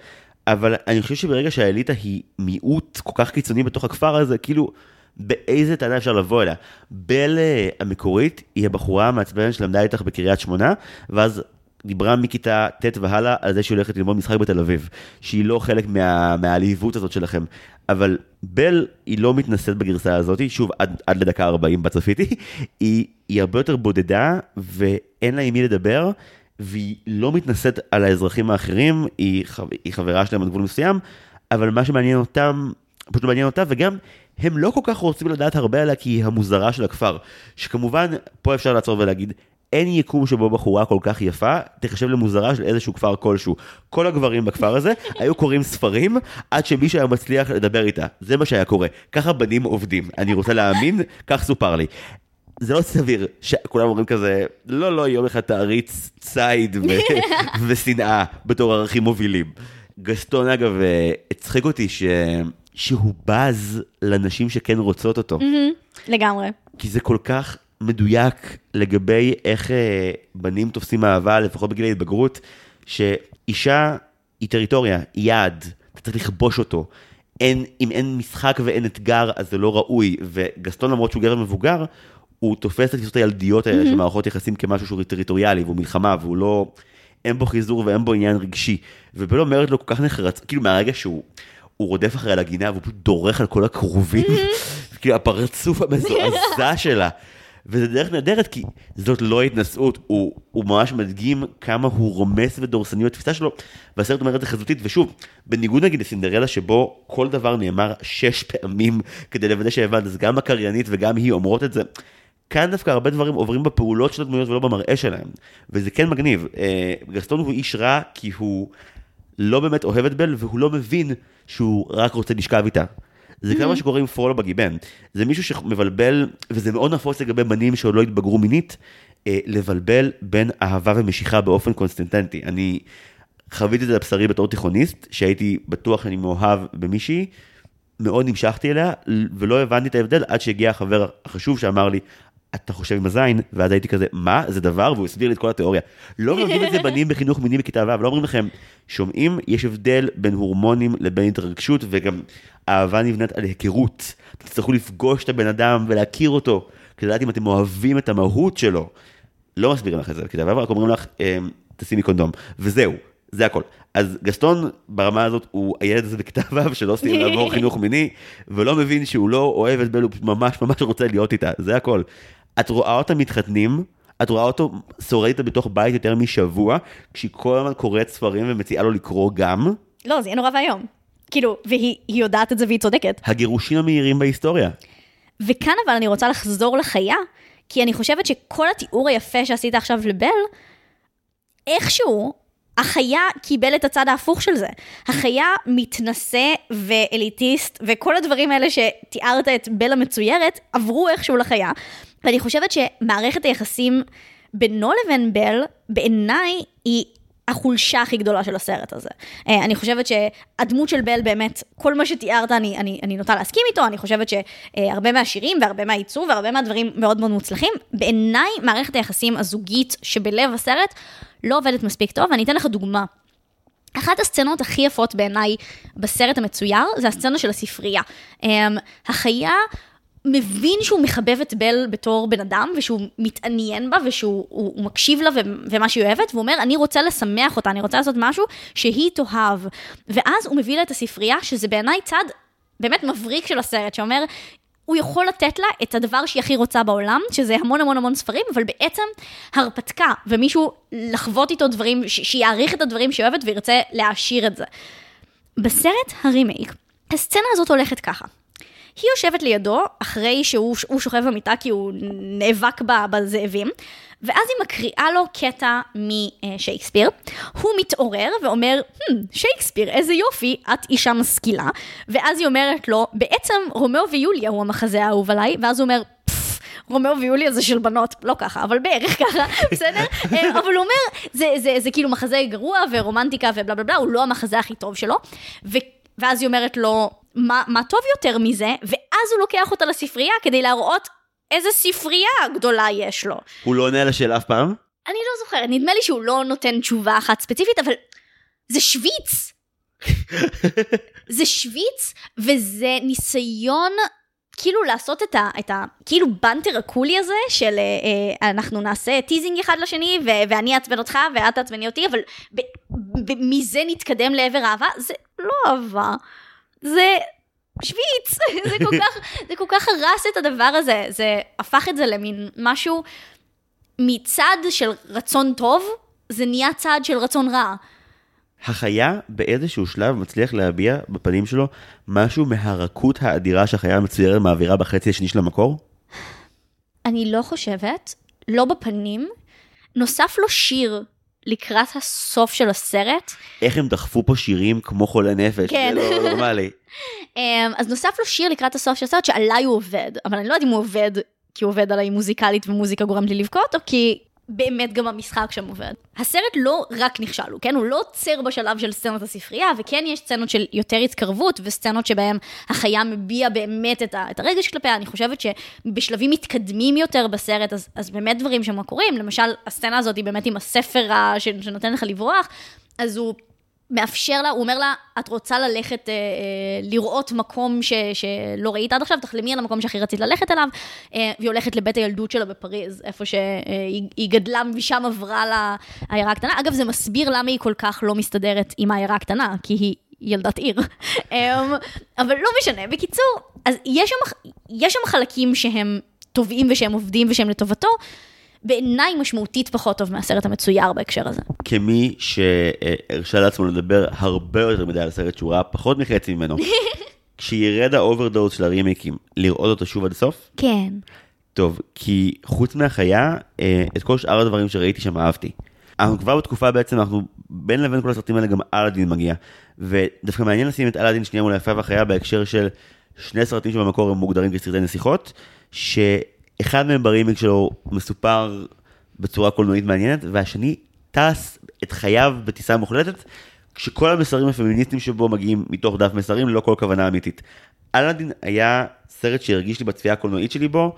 אבל אני חושב שברגע שהאליטה היא מיעוט כל כך קיצוני בתוך הכפר הזה, כאילו, באיזה טענה אפשר לבוא אליה? בל אה, המקורית היא הבחורה המעצבנת שלמדה איתך בקריית שמונה, ואז דיברה מכיתה ט' והלאה על זה שהיא הולכת ללמוד משחק בתל אביב, שהיא לא חלק מה, מהעליבות הזאת שלכם. אבל בל היא לא מתנשאת בגרסה הזאת, שוב, עד, עד לדקה 40 בה צפיתי, היא, היא הרבה יותר בודדה ואין לה עם מי לדבר, והיא לא מתנשאת על האזרחים האחרים, היא, היא חברה שלהם עד גבול מסוים, אבל מה שמעניין אותם, פשוט לא מעניין אותה, וגם הם לא כל כך רוצים לדעת הרבה עליה כי היא המוזרה של הכפר. שכמובן, פה אפשר לעצור ולהגיד, אין יקום שבו בחורה כל כך יפה תחשב למוזרה של איזשהו כפר כלשהו. כל הגברים בכפר הזה היו קוראים ספרים עד שמישהו היה מצליח לדבר איתה. זה מה שהיה קורה. ככה בנים עובדים. אני רוצה להאמין, כך סופר לי. זה לא סביר שכולם אומרים כזה, לא, לא, יום אחד תעריץ ציד ו- ושנאה בתור ערכים מובילים. גסטון אגב אה, הצחיק אותי ש... שהוא בז לנשים שכן רוצות אותו. לגמרי. כי זה כל כך מדויק לגבי איך אה, בנים תופסים אהבה, לפחות בגיל ההתבגרות, שאישה היא טריטוריה, היא יעד, אתה צריך לכבוש אותו. אין, אם אין משחק ואין אתגר, אז זה לא ראוי. וגסטון, למרות שהוא גבר מבוגר, הוא תופס את התפיסות הילדיות האלה mm-hmm. של מערכות יחסים כמשהו שהוא טריטוריאלי, והוא מלחמה, והוא לא... אין בו חיזור ואין בו עניין רגשי. ובל אומרת לו כל כך נחרץ, כאילו מהרגע שהוא הוא רודף אחרי הגינה והוא פשוט דורך על כל הכרובים, כאילו הפרצוף המזועזע שלה. וזה דרך נהדרת כי זאת לא התנשאות, הוא, הוא ממש מדגים כמה הוא רומס ודורסני בתפיסה שלו, והסרט אומר את זה חזותית, ושוב, בניגוד נגיד לסינדרלה שבו כל דבר נאמר שש פעמים כדי לוודא שהבנת, אז גם הקריינית וגם היא אומרות את זה. כאן דווקא הרבה דברים עוברים בפעולות של הדמויות ולא במראה שלהם, וזה כן מגניב. אה, גסטון הוא איש רע כי הוא לא באמת אוהב את בל והוא לא מבין שהוא רק רוצה לשכב איתה. זה כמו מה שקורה עם פרולו בגיבן. זה מישהו שמבלבל, וזה מאוד נפוץ לגבי בנים שעוד לא התבגרו מינית, אה, לבלבל בין אהבה ומשיכה באופן קונסטנטנטי. אני חוויתי את זה לבשרי בתור תיכוניסט, שהייתי בטוח שאני מאוהב במישהי, מאוד נמשכתי אליה, ולא הבנתי את ההבדל עד שהגיע החבר החשוב שאמר לי, אתה חושב עם הזין, ואז הייתי כזה, מה, זה דבר? והוא הסביר לי את כל התיאוריה. לא מלמדים את זה בנים בחינוך מיני בכיתה ו', לא אומרים לכם, שומעים, יש הבדל בין הורמונים לבין התרגשות, וגם אהבה נבנית על היכרות. תצטרכו לפגוש את הבן אדם ולהכיר אותו, כדי לדעת אם אתם אוהבים את המהות שלו. לא מסבירים לך את זה בכיתה ו', רק אומרים לך, אמ, תשימי קונדום, וזהו, זה הכל. אז גסטון ברמה הזאת הוא הילד הזה בכיתה ו' שלא סיים לעבור חינוך מיני, ולא מבין שהוא לא אוהב את בל, הוא ממש ממש רוצה להיות איתה, זה הכל. את רואה אותם מתחתנים, את רואה אותו שורד איתה בתוך בית יותר משבוע, כשהיא כל הזמן קוראת ספרים ומציעה לו לקרוא גם. לא, זה יהיה נורא ואיום. כאילו, והיא יודעת את זה והיא צודקת. הגירושים המהירים בהיסטוריה. וכאן אבל אני רוצה לחזור לחיה, כי אני חושבת שכל התיאור היפה שעשית עכשיו לבל, איכשהו החיה קיבל את הצד ההפוך של זה. החיה מתנשא ואליטיסט, וכל הדברים האלה שתיארת את בל המצוירת, עברו איכשהו לחיה. ואני חושבת שמערכת היחסים בינו לבין בל, בעיניי, היא החולשה הכי גדולה של הסרט הזה. אה, אני חושבת שהדמות של בל באמת, כל מה שתיארת, אני, אני, אני נוטה להסכים איתו, אני חושבת שהרבה מהשירים והרבה מהעיצוב והרבה מהדברים מאוד מאוד מוצלחים. בעיניי, מערכת היחסים הזוגית שבלב הסרט לא עובדת מספיק טוב, ואני אתן לך דוגמה. אחת הסצנות הכי יפות בעיניי בסרט המצויר, זה הסצנה של הספרייה. אמ, החיה מבין שהוא מחבב את בל בתור בן אדם, ושהוא מתעניין בה, ושהוא הוא, הוא מקשיב לה ומה שהיא אוהבת, והוא אומר, אני רוצה לשמח אותה, אני רוצה לעשות משהו שהיא תאהב. ואז הוא מביא לה את הספרייה, שזה בעיניי צד באמת מבריק של הסרט, שאומר, הוא יכול לתת לה את הדבר שהיא הכי רוצה בעולם, שזה המון המון המון ספרים, אבל בעצם הרפתקה, ומישהו לחוות איתו דברים, שיעריך את הדברים שהיא אוהבת וירצה להעשיר את זה. בסרט הרימייק, הסצנה הזאת הולכת ככה. היא יושבת לידו, אחרי שהוא שוכב במיטה כי הוא נאבק בזאבים, ואז היא מקריאה לו קטע משייקספיר. הוא מתעורר ואומר, המ, שייקספיר, איזה יופי, את אישה משכילה. ואז היא אומרת לו, בעצם רומאו ויוליה הוא המחזה האהוב עליי, ואז הוא אומר, רומאו ויוליה זה של בנות, לא ככה, אבל בערך ככה, בסדר? אה, אבל הוא אומר, זה, זה, זה, זה כאילו מחזה גרוע ורומנטיקה ובלה בלה בלה, הוא לא המחזה הכי טוב שלו. ו... ואז היא אומרת לו, מה, מה טוב יותר מזה? ואז הוא לוקח אותה לספרייה כדי להראות איזה ספרייה גדולה יש לו. הוא לא עונה על השאלה אף פעם? אני לא זוכרת, נדמה לי שהוא לא נותן תשובה אחת ספציפית, אבל זה שוויץ. זה שוויץ, וזה ניסיון כאילו לעשות את ה... את ה כאילו banter הקולי הזה של אה, אה, אנחנו נעשה teasing אחד לשני ו, ואני אעצבן אותך ואת תעצבני אותי, אבל ב, ב, מזה נתקדם לעבר אהבה, זה לא אהבה, זה שוויץ, זה כל כך, זה כל כך הרס את הדבר הזה, זה הפך את זה למין משהו מצד של רצון טוב, זה נהיה צד של רצון רע. החיה באיזשהו שלב מצליח להביע בפנים שלו משהו מהרכות האדירה שהחיה המצוירת מעבירה בחצי השני של המקור? אני לא חושבת, לא בפנים. נוסף לו שיר לקראת הסוף של הסרט. איך הם דחפו פה שירים כמו חולה נפש, כן. זה לא נורמלי. אמ, אז נוסף לו שיר לקראת הסוף של הסרט שעליי הוא עובד, אבל אני לא יודעת אם הוא עובד כי הוא עובד עליי מוזיקלית ומוזיקה גורמת לי לבכות, או כי באמת גם המשחק שם עובד. הסרט לא רק נכשל, הוא כן, הוא לא עוצר בשלב של סצנות הספרייה, וכן יש סצנות של יותר התקרבות, וסצנות שבהן החיה מביע באמת את, את הרגש כלפיה. אני חושבת שבשלבים מתקדמים יותר בסרט, אז, אז באמת דברים שם קורים. למשל, הסצנה הזאת היא באמת עם הספר ה, שנותן לך לברוח, אז הוא מאפשר לה, הוא אומר לה, את רוצה ללכת אה, אה, לראות מקום ש, שלא ראית עד עכשיו, תחלמי על המקום שהכי רצית ללכת אליו, אה, והיא הולכת לבית הילדות שלה בפריז, איפה שהיא אה, גדלה, ושם עברה לה העיירה הקטנה. אגב, זה מסביר למה היא כל כך לא מסתדרת עם העיירה הקטנה, כי היא ילדת עיר. אה, אבל לא משנה, בקיצור, אז יש שם, יש שם חלקים שהם טובים ושהם עובדים ושהם לטובתו. בעיניי משמעותית פחות טוב מהסרט המצויר בהקשר הזה. כמי שהרשה לעצמו לדבר הרבה יותר מדי על הסרט שהוא ראה פחות מחצי ממנו, כשירד ה overdose של הרימייקים, לראות אותו שוב עד הסוף? כן. טוב, כי חוץ מהחיה, אה, את כל שאר הדברים שראיתי שם אהבתי. אנחנו כבר בתקופה בעצם, אנחנו בין לבין כל הסרטים האלה גם אלאדין מגיע. ודווקא מעניין לשים את אלאדין שנייה מול היפה והחיה בהקשר של שני סרטים שבמקור הם מוגדרים כסרטי נסיכות, ש... אחד מהם ברימיק שלו מסופר בצורה קולנועית מעניינת, והשני טס את חייו בטיסה מוחלטת, כשכל המסרים הפמיניסטיים שבו מגיעים מתוך דף מסרים ללא כל כוונה אמיתית. אלאדין היה סרט שהרגיש לי בצפייה הקולנועית שלי בו,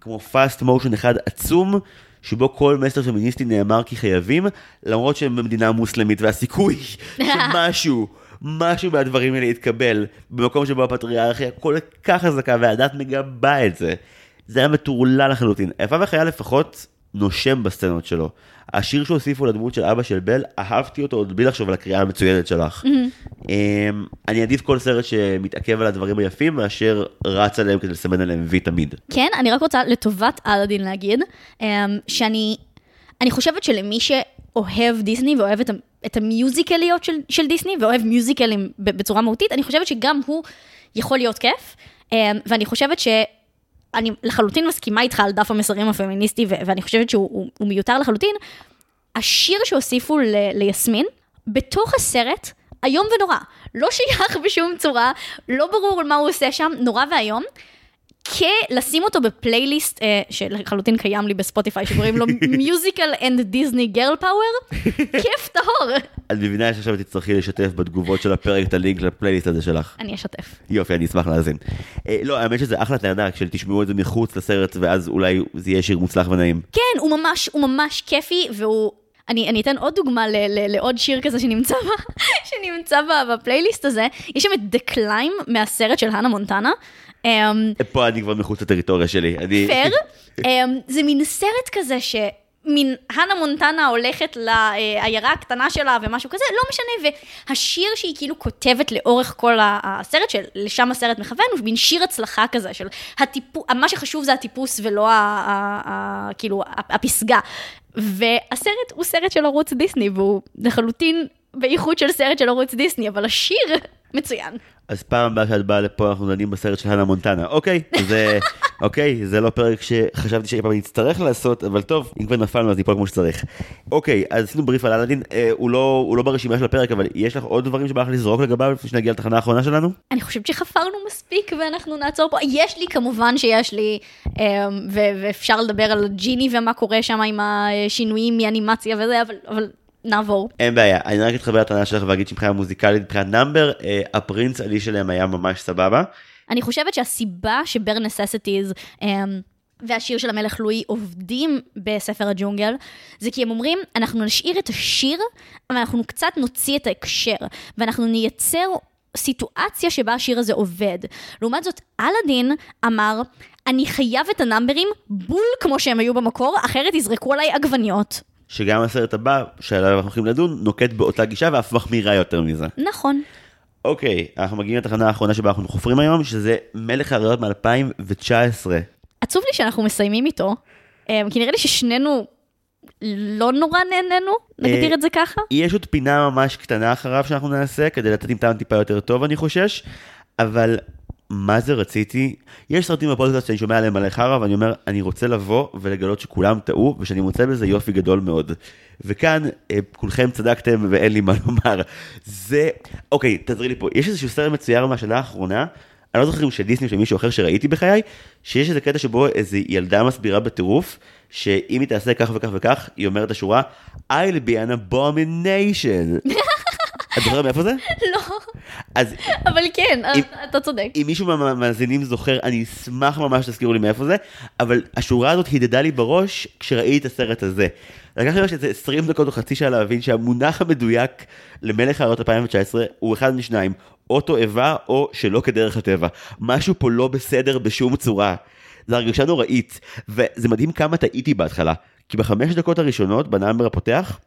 כמו פאסט מושן אחד עצום, שבו כל מסר פמיניסטי נאמר כי חייבים, למרות שהם במדינה מוסלמית, והסיכוי שמשהו, משהו מהדברים האלה יתקבל, במקום שבו הפטריארכיה כל כך חזקה והדת מגבה את זה. זה היה מטורלל לחלוטין. איפה וחיה לפחות נושם בסצנות שלו. השיר שהוסיפו לדמות של אבא של בל, אהבתי אותו עוד בלי לחשוב על הקריאה המצוינת שלך. Mm-hmm. אני אעדיף כל סרט שמתעכב על הדברים היפים, מאשר רץ עליהם כדי לסמן עליהם וי תמיד. כן, אני רק רוצה לטובת אלאדין להגיד, אמ, שאני אני חושבת שלמי שאוהב דיסני ואוהב את, את המיוזיקליות של, של דיסני, ואוהב מיוזיקלים בצורה מהותית, אני חושבת שגם הוא יכול להיות כיף. אמ, ואני חושבת ש... אני לחלוטין מסכימה איתך על דף המסרים הפמיניסטי, ו- ואני חושבת שהוא הוא, הוא מיותר לחלוטין. השיר שהוסיפו ל- ליסמין, בתוך הסרט, איום ונורא. לא שייך בשום צורה, לא ברור מה הוא עושה שם, נורא ואיום. לשים אותו בפלייליסט אה, שלחלוטין קיים לי בספוטיפיי שקוראים לו musical and Disney girl power, כיף טהור. את מבינה שעכשיו תצטרכי לשתף בתגובות של הפרק את הלינק לפלייליסט הזה שלך. אני אשתף. יופי, אני אשמח להאזין. אה, לא, האמת שזה אחלה טענה, כשתשמעו את זה מחוץ לסרט ואז אולי זה יהיה שיר מוצלח ונעים. כן, הוא ממש, הוא ממש כיפי והוא... אני, אני אתן עוד דוגמה ל, ל, לעוד שיר כזה שנמצא, שנמצא בפלייליסט הזה. יש שם את The Climb מהסרט של הנה מונטנה. Um, פה אני כבר מחוץ לטריטוריה שלי. פייר. um, זה מין סרט כזה ש... מין הנה מונטנה הולכת לעיירה הקטנה שלה ומשהו כזה, לא משנה, והשיר שהיא כאילו כותבת לאורך כל הסרט, שלשם הסרט מכוון, הוא מין שיר הצלחה כזה, של הטיפוס, מה שחשוב זה הטיפוס ולא ה, ה, ה, כאילו הפסגה. והסרט הוא סרט של ערוץ דיסני, והוא לחלוטין בייחוד של סרט של ערוץ דיסני, אבל השיר מצוין. אז פעם הבאה שאת באה לפה אנחנו דנים בסרט של הנה מונטנה. אוקיי, זה, אוקיי, זה לא פרק שחשבתי שאי פעם נצטרך לעשות, אבל טוב, אם כבר נפלנו אז ניפול כמו שצריך. אוקיי, אז עשינו בריף על אלאדין, אה, הוא, לא, הוא לא ברשימה של הפרק, אבל יש לך עוד דברים שבא לך לזרוק לגביו לפני שנגיע לתחנה האחרונה שלנו? אני חושבת שחפרנו מספיק ואנחנו נעצור פה. יש לי כמובן שיש לי, אה, ואפשר לדבר על ג'יני ומה קורה שם עם השינויים מאנימציה וזה, אבל... אבל... נעבור. אין בעיה, אני רק אתחבר לטענה שלך ואגיד שמבחינה מוזיקלית, מבחינת נאמבר, אה, הפרינס עלי שלהם היה ממש סבבה. אני חושבת שהסיבה שבר נססיטיז, אה, והשיר של המלך לואי עובדים בספר הג'ונגל, זה כי הם אומרים, אנחנו נשאיר את השיר, אבל אנחנו קצת נוציא את ההקשר, ואנחנו נייצר סיטואציה שבה השיר הזה עובד. לעומת זאת, אלאדין אמר, אני חייב את הנאמברים בול כמו שהם היו במקור, אחרת יזרקו עליי עגבניות. שגם הסרט הבא, שעליו אנחנו הולכים לדון, נוקט באותה גישה ואף מחמירה יותר מזה. נכון. אוקיי, אנחנו מגיעים לתחנה האחרונה שבה אנחנו חופרים היום, שזה מלך האריות מ-2019. עצוב לי שאנחנו מסיימים איתו, אה, כי נראה לי ששנינו לא נורא נהנינו, נגדיר את זה ככה. יש עוד פינה ממש קטנה אחריו שאנחנו נעשה, כדי לתת עם טעם טיפה יותר טוב, אני חושש, אבל מה זה רציתי? יש סרטים בפודקאסט שאני שומע עליהם מלא חרא, ואני אומר, אני רוצה לבוא ולגלות שכולם טעו, ושאני מוצא בזה יופי גדול מאוד. וכאן, אה, כולכם צדקתם ואין לי מה לומר. זה, אוקיי, תעזרי לי פה, יש איזשהו סרט מצויר מהשנה האחרונה, אני לא זוכר אם של דיסני או של מישהו אחר שראיתי בחיי, שיש איזה קטע שבו איזו ילדה מסבירה בטירוף, שאם היא תעשה כך וכך וכך, היא אומרת השורה, I'll be an abomination. את זוכרת מאיפה זה? לא, אז אבל כן, אם- אתה צודק. אם מישהו מהמאזינים זוכר, אני אשמח ממש שתזכירו לי מאיפה זה, אבל השורה הזאת הידדה לי בראש כשראיתי את הסרט הזה. לקח לי איזה 20 דקות או חצי שעה להבין שהמונח המדויק למלך האריות 2019 הוא אחד משניים, או תועבה או שלא כדרך הטבע. משהו פה לא בסדר בשום צורה. זו הרגשה נוראית, וזה מדהים כמה טעיתי בהתחלה. כי בחמש דקות הראשונות, בנאמבר הפותח,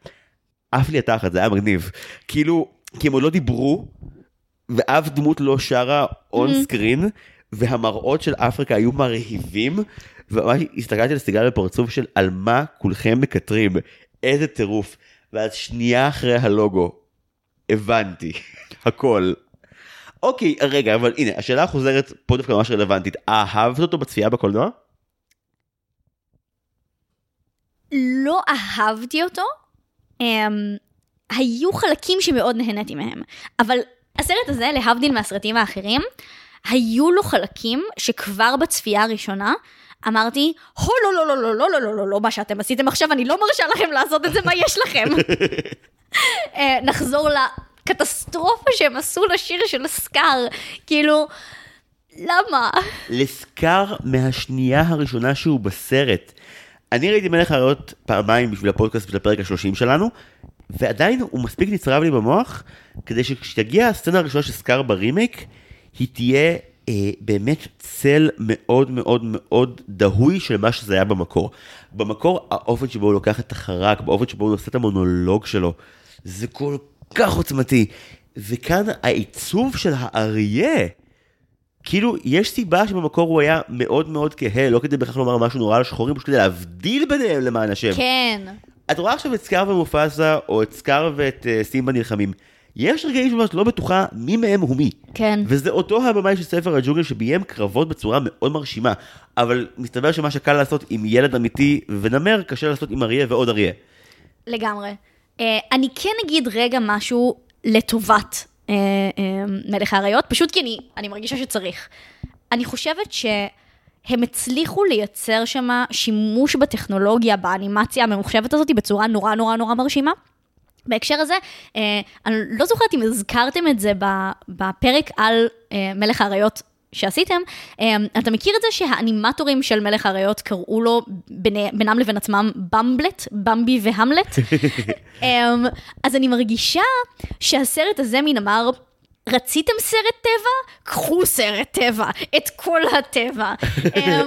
עף לי התחת, זה היה מגניב. כאילו, כי הם עוד לא דיברו, ואף דמות לא שרה און סקרין, והמראות של אפריקה היו מרהיבים, וממש הסתכלתי על סיגריה בפרצוף של על מה כולכם מקטרים, איזה טירוף. ואז שנייה אחרי הלוגו, הבנתי, הכל. אוקיי, רגע, אבל הנה, השאלה החוזרת פה דווקא ממש רלוונטית. אהבת אותו בצפייה בקולנוע? לא אהבתי אותו, um, היו חלקים שמאוד נהניתי מהם, אבל הסרט הזה, להבדיל מהסרטים האחרים, היו לו חלקים שכבר בצפייה הראשונה אמרתי, הו לא לא לא לא לא לא לא לא לא מה שאתם עשיתם עכשיו, אני לא מרשה לכם לעשות את זה, מה יש לכם? אה, נחזור לקטסטרופה שהם עשו לשיר של סקאר, כאילו, למה? לסקאר מהשנייה הראשונה שהוא בסרט. אני ראיתי מלך האריות פעמיים בשביל הפודקאסט של הפרק השלושים שלנו, ועדיין הוא מספיק נצרב לי במוח, כדי שכשתגיע הסצנה הראשונה של סקאר ברימייק, היא תהיה אה, באמת צל מאוד מאוד מאוד דהוי של מה שזה היה במקור. במקור, האופן שבו הוא לוקח את החרק, באופן שבו הוא עושה את המונולוג שלו, זה כל כך עוצמתי. וכאן העיצוב של האריה, כאילו, יש סיבה שבמקור הוא היה מאוד מאוד כהה, לא כדי בהכרח לומר משהו נורא על שחורים, פשוט כדי להבדיל ביניהם למען השם. כן. את רואה עכשיו את סקאר ומופסה, או את סקאר ואת uh, סימבה נלחמים. יש רגעים שממש לא בטוחה מי מהם הוא מי. כן. וזה אותו הבמאי של ספר הג'ונגל שביים קרבות בצורה מאוד מרשימה. אבל מסתבר שמה שקל לעשות עם ילד אמיתי ונמר, קשה לעשות עם אריה ועוד אריה. לגמרי. Uh, אני כן אגיד רגע משהו לטובת uh, uh, מלך האריות, פשוט כי אני, אני מרגישה שצריך. אני חושבת שהם הצליחו לייצר שם שימוש בטכנולוגיה, באנימציה הממוחשבת הזאת בצורה נורא נורא נורא מרשימה. בהקשר הזה, אה, אני לא זוכרת אם הזכרתם את זה בפרק על אה, מלך האריות שעשיתם, אה, אתה מכיר את זה שהאנימטורים של מלך האריות קראו לו ביני, בינם לבין עצמם במבלט, במבי והמלט? אה, אז אני מרגישה שהסרט הזה מן אמר, רציתם סרט טבע? קחו סרט טבע, את כל הטבע. אה,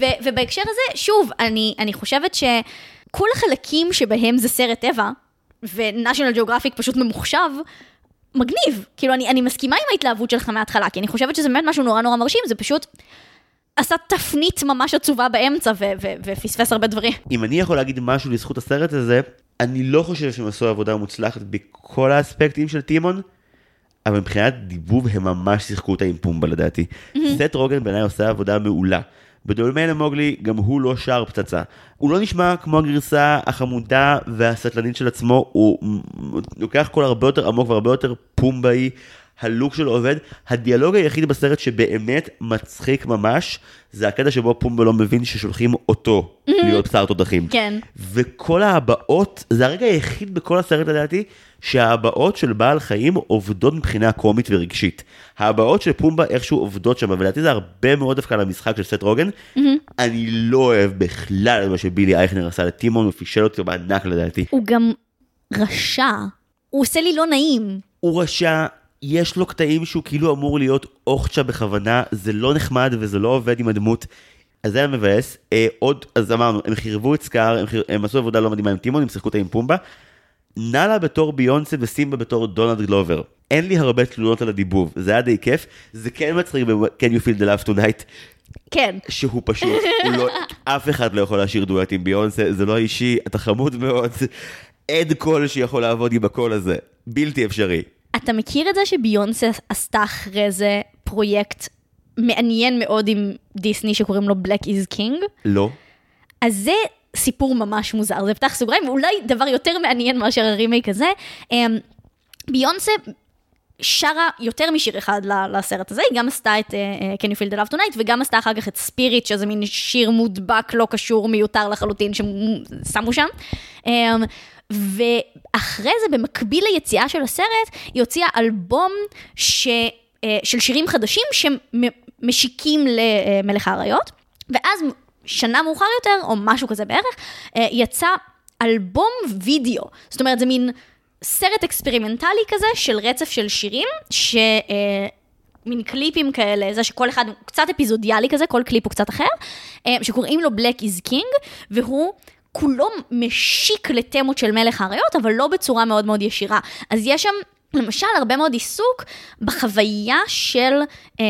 ו- ובהקשר הזה, שוב, אני, אני חושבת שכל החלקים שבהם זה סרט טבע, ונשיונל ג'אוגרפיק פשוט ממוחשב, מגניב. כאילו, אני, אני מסכימה עם ההתלהבות שלך מההתחלה, כי אני חושבת שזה באמת משהו נורא נורא מרשים, זה פשוט עשה תפנית ממש עצובה באמצע ו- ו- ופספס הרבה דברים. אם אני יכול להגיד משהו לזכות הסרט הזה, אני לא חושב שהם עשו עבודה מוצלחת בכל האספקטים של טימון, אבל מבחינת דיבוב הם ממש שיחקו אותה עם פומבה לדעתי. סט רוגן בעיניי עושה עבודה מעולה. בדומה למוגלי, גם הוא לא שר פצצה. הוא לא נשמע כמו הגרסה החמודה והסטלנית של עצמו, הוא לוקח קול הרבה יותר עמוק והרבה יותר פומבאי. הלוק שלו עובד. הדיאלוג היחיד בסרט שבאמת מצחיק ממש, זה הקטע שבו פומבה לא מבין ששולחים אותו להיות שר תותחים. כן. וכל ההבעות, זה הרגע היחיד בכל הסרט לדעתי, שההבעות של בעל חיים עובדות מבחינה קומית ורגשית. ההבעות של פומבה איכשהו עובדות שם, ולדעתי זה הרבה מאוד דווקא על המשחק של סט רוגן. אני לא אוהב בכלל את מה שבילי אייכנר עשה לטימון, הוא פישל אותו בענק לדעתי. הוא גם רשע. הוא עושה לי לא נעים. הוא רשע, יש לו קטעים שהוא כאילו אמור להיות אוכצ'ה בכוונה, זה לא נחמד וזה לא עובד עם הדמות. אז זה היה מבאס. אה, עוד, אז אמרנו, הם חירבו את סקאר, הם, חיר, הם עשו עבודה לא מדהימה עם טימון, הם שיחקו אותה עם פומבה. נאלה בתור ביונסה וסימבה בתור דונלד גלובר. אין לי הרבה תלונות על הדיבוב, זה היה די כיף. זה כן מצחיק ב Can you feel the love tonight, כן. שהוא פשוט, הוא לא, אף אחד לא יכול לשיר דואט עם ביונסה, זה לא אישי, אתה חמוד מאוד. אין קול שיכול לעבוד עם הקול הזה, בלתי אפשרי. אתה מכיר את זה שביונסה עשתה אחרי זה פרויקט מעניין מאוד עם דיסני שקוראים לו Black is King? לא. אז זה סיפור ממש מוזר, זה פתח סוגריים, ואולי דבר יותר מעניין מאשר הרימייק הזה. אמ, ביונסה שרה יותר משיר אחד לסרט הזה, היא גם עשתה את uh, Can you feel the love tonight, וגם עשתה אחר כך את ספיריט, שזה מין שיר מודבק, לא קשור, מיותר לחלוטין, ששמו שם. Um, ואחרי זה, במקביל ליציאה של הסרט, היא הוציאה אלבום ש, אה, של שירים חדשים שמשיקים למלך האריות, ואז שנה מאוחר יותר, או משהו כזה בערך, אה, יצא אלבום וידאו. זאת אומרת, זה מין... סרט אקספרימנטלי כזה של רצף של שירים, ש... אה, מין קליפים כאלה, זה שכל אחד הוא קצת אפיזודיאלי כזה, כל קליפ הוא קצת אחר, אה, שקוראים לו Black is King, והוא כולו משיק לתמות של מלך האריות, אבל לא בצורה מאוד מאוד ישירה. אז יש שם... למשל, הרבה מאוד עיסוק בחוויה של אה,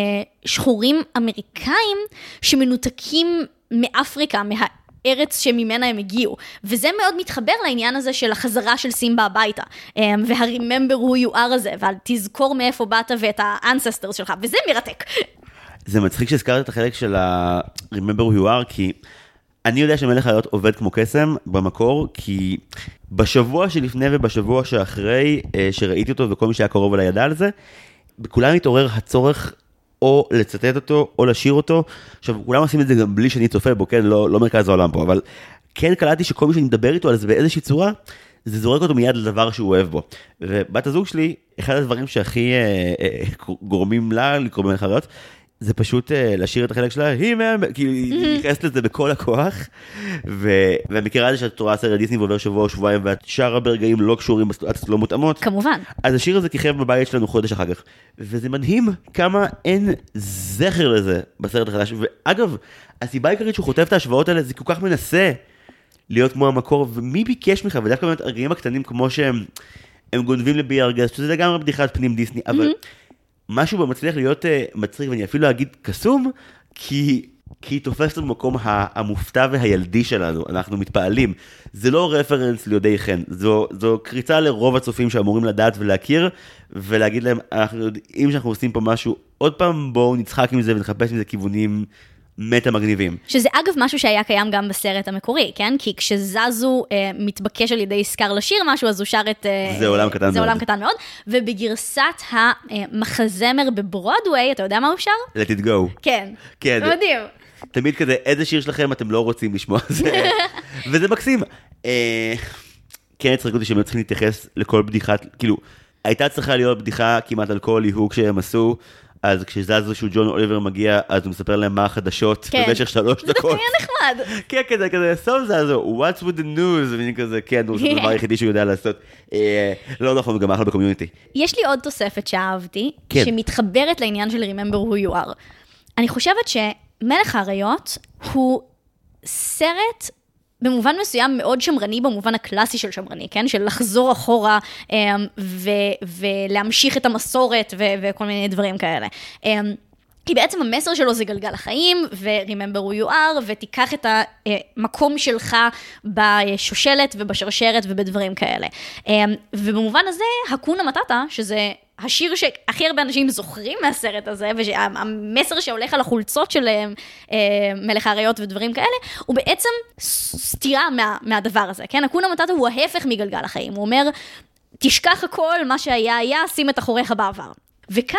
שחורים אמריקאים שמנותקים מאפריקה, מה... ארץ שממנה הם הגיעו. וזה מאוד מתחבר לעניין הזה של החזרה של סימבה הביתה. וה-remember who you are הזה, והתזכור מאיפה באת ואת ה-ancestors שלך, וזה מרתק. זה מצחיק שהזכרת את החלק של ה-remember who you are, כי אני יודע שמלך האריות עובד כמו קסם במקור, כי בשבוע שלפני ובשבוע שאחרי שראיתי אותו וכל מי שהיה קרוב אליי ידע על זה, בכולם התעורר הצורך או לצטט אותו, או לשיר אותו. עכשיו, כולם עושים את זה גם בלי שאני צופה בו, כן? לא, לא מרכז העולם פה, אבל כן קלטתי שכל מי שאני מדבר איתו על זה באיזושהי צורה, זה זורק אותו מיד לדבר שהוא אוהב בו. ובת הזוג שלי, אחד הדברים שהכי אה, אה, גורמים לה לקרוא מלך האריות, זה פשוט uh, לשיר את החלק שלה, היא מהמ... כאילו, היא נכנסת לזה בכל הכוח. ו... ומכירה את זה שאת רואה סרט דיסני ועובר שבוע או שבועיים ואת שרה ברגעים לא קשורים בסיטואציות לא מותאמות. כמובן. אז השיר הזה כיכב בבית שלנו חודש אחר כך. וזה מדהים כמה אין זכר לזה בסרט החדש. ואגב, הסיבה העיקרית שהוא חוטף את ההשוואות האלה זה כל כך מנסה להיות כמו המקור, ומי ביקש ממך, ודווקא באמת הרגעים הקטנים כמו שהם הם גונבים לבי ארגז, שזה לגמרי בדיחת פנים דיסני, אבל... משהו בה מצליח להיות uh, מצחיק, ואני אפילו אגיד קסום, כי, כי היא תופסת במקום המופתע והילדי שלנו, אנחנו מתפעלים. זה לא רפרנס ליודעי חן, זו, זו קריצה לרוב הצופים שאמורים לדעת ולהכיר, ולהגיד להם, אנחנו יודעים שאנחנו עושים פה משהו, עוד פעם בואו נצחק עם זה ונחפש עם זה כיוונים. מטה מגניבים. שזה אגב משהו שהיה קיים גם בסרט המקורי, כן? כי כשזזו אה, מתבקש על ידי סקאר לשיר משהו, אז הוא שר את... אה, זה עולם קטן זה מאוד. עולם קטן מאוד. ובגרסת המחזמר בברודוויי, אתה יודע מה הוא שר? Let it go. כן. כן. מדהים. תמיד כזה, איזה שיר שלכם אתם לא רוצים לשמוע זה, וזה מקסים. אה, כן הצחיק אותי שהם היו צריכים להתייחס לכל בדיחת, כאילו, הייתה צריכה להיות בדיחה כמעט על כל ליהוק שהם עשו. אז כשזזו שהוא ג'ון אוליבר מגיע, אז הוא מספר להם מה החדשות כן. במשך שלוש זה דקות. דווקא היה נחמד. כן, כזה, כזה, סוף זזו, what's with the news, ואני כזה, כן, זה הדבר היחידי שהוא יודע לעשות. אה, לא נכון, הוא גם אחלה בקומיוניטי. יש לי עוד תוספת שאהבתי, כן. שמתחברת לעניין של Remember Who You Are. אני חושבת שמלך האריות הוא סרט במובן מסוים מאוד שמרני במובן הקלאסי של שמרני, כן? של לחזור אחורה אמ, ו- ולהמשיך את המסורת ו- וכל מיני דברים כאלה. אמ, כי בעצם המסר שלו זה גלגל החיים, ו-remember who you are, ותיקח את המקום שלך בשושלת ובשרשרת ובדברים כאלה. אמ, ובמובן הזה, הקונה מטאטה, שזה השיר שהכי הרבה אנשים זוכרים מהסרט הזה, והמסר שהולך על החולצות של אה, מלך האריות ודברים כאלה, הוא בעצם סתירה מה, מהדבר הזה, כן? הקונה מטאטה הוא ההפך מגלגל החיים, הוא אומר, תשכח הכל, מה שהיה היה, שים את אחוריך בעבר. וכאן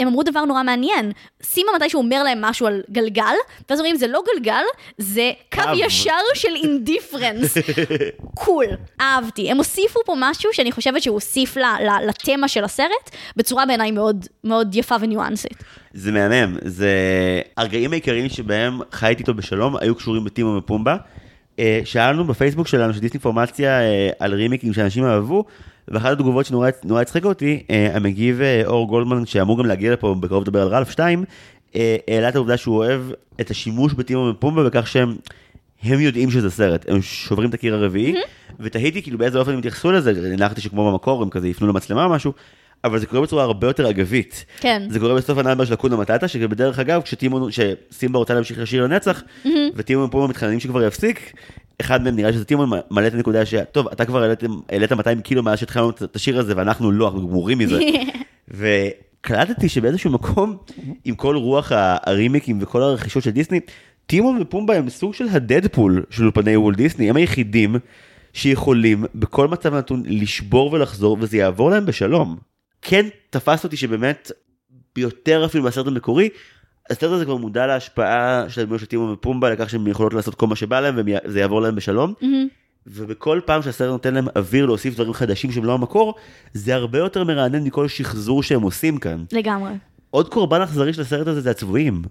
הם אמרו דבר נורא מעניין. סימה מתי שהוא אומר להם משהו על גלגל, ואז אומרים זה לא גלגל, זה קו. ישר של אינדיפרנס. קול, אהבתי. הם הוסיפו פה משהו שאני חושבת שהוא הוסיף לתמה של הסרט, בצורה בעיניי מאוד, מאוד יפה וניואנסית. זה מהמם, זה... הרגעים העיקריים שבהם חייתי איתו בשלום היו קשורים בטימו ופומבה. אה, שאלנו בפייסבוק שלנו של דיסאינפורמציה אה, על רימיקים שאנשים אהבו, ואחת התגובות שנורא נורא הצחיקה אותי, אה, המגיב אה, אור גולדמן, שאמור גם להגיע לפה בקרוב לדבר על רלף 2, אה, העלה את העובדה שהוא אוהב את השימוש בטימון ופומבה בכך שהם... הם יודעים שזה סרט, הם שוברים את הקיר הרביעי, ותהיתי כאילו באיזה אופן הם התייחסו לזה, הנחתי שכמו במקור הם כזה יפנו למצלמה או משהו, אבל זה קורה בצורה הרבה יותר אגבית. כן. זה קורה בסוף ה number של האקונה מטאטה, שבדרך אגב, כשטימון, שסימבה רוצה להמשיך לשיר לנצח, וטימון ופומבה מתחננים שכבר יפסיק, אחד מהם נראה שזה טימון מעלה את הנקודה ש... טוב, אתה כבר העלית 200 קילו מאז שהתחלנו את השיר הזה, ואנחנו לא, אנחנו גמורים מזה. וקלטתי שבאיזשהו מקום, עם כל רוח הרימיקים וכל הרכישות של דיסני, טימון ופומבה הם סוג של הדדפול של אולפני וול דיסני, הם היחידים שיכולים בכל מצב נתון לשבור ולחזור, וזה יעבור להם בשלום. כן תפס אותי שבאמת, ביותר אפילו מהסרט המקורי, הסרט הזה כבר מודע להשפעה של הדמויות של טימון ופומבה, לכך שהם יכולות לעשות כל מה שבא להם וזה יעבור להם בשלום. ובכל פעם שהסרט נותן להם אוויר להוסיף דברים חדשים שהם לא המקור, זה הרבה יותר מרענן מכל שחזור שהם עושים כאן. לגמרי. עוד קורבן אכזרי של הסרט הזה זה הצבועים.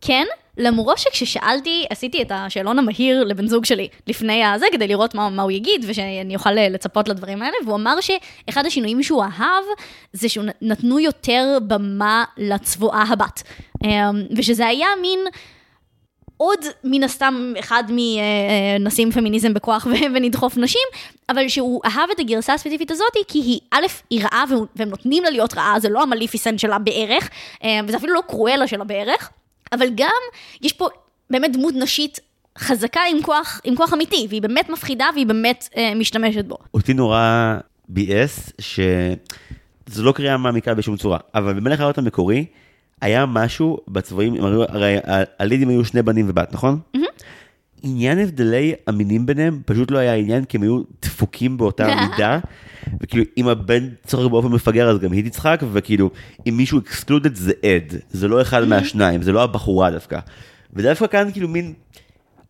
כן, למרות שכששאלתי, עשיתי את השאלון המהיר לבן זוג שלי לפני הזה, כדי לראות מה, מה הוא יגיד, ושאני אוכל לצפות לדברים האלה, והוא אמר שאחד השינויים שהוא אהב, זה שנתנו יותר במה לצבועה הבת. אמ, ושזה היה מין... עוד מן הסתם אחד מנשים פמיניזם בכוח ונדחוף נשים, אבל שהוא אהב את הגרסה הספציפית הזאת, כי היא, א', היא רעה והם נותנים לה להיות רעה, זה לא המליפיסנט שלה בערך, אה, וזה אפילו לא קרואלה שלה בערך, אבל גם יש פה באמת דמות נשית חזקה עם כוח, עם כוח אמיתי, והיא באמת מפחידה והיא באמת אה, משתמשת בו. אותי נורא ביאס, שזו לא קריאה מעמיקה בשום צורה, אבל במלך האריות המקורי, היה משהו בצבעים, הרי הלידים היו שני בנים ובת, נכון? עניין הבדלי המינים ביניהם פשוט לא היה עניין, כי הם היו דפוקים באותה מידה, וכאילו אם הבן צוחק באופן מפגר אז גם היא תצחק, וכאילו אם מישהו אקסקלודד זה עד, זה לא אחד מהשניים, זה לא הבחורה דווקא. ודווקא כאן כאילו מין,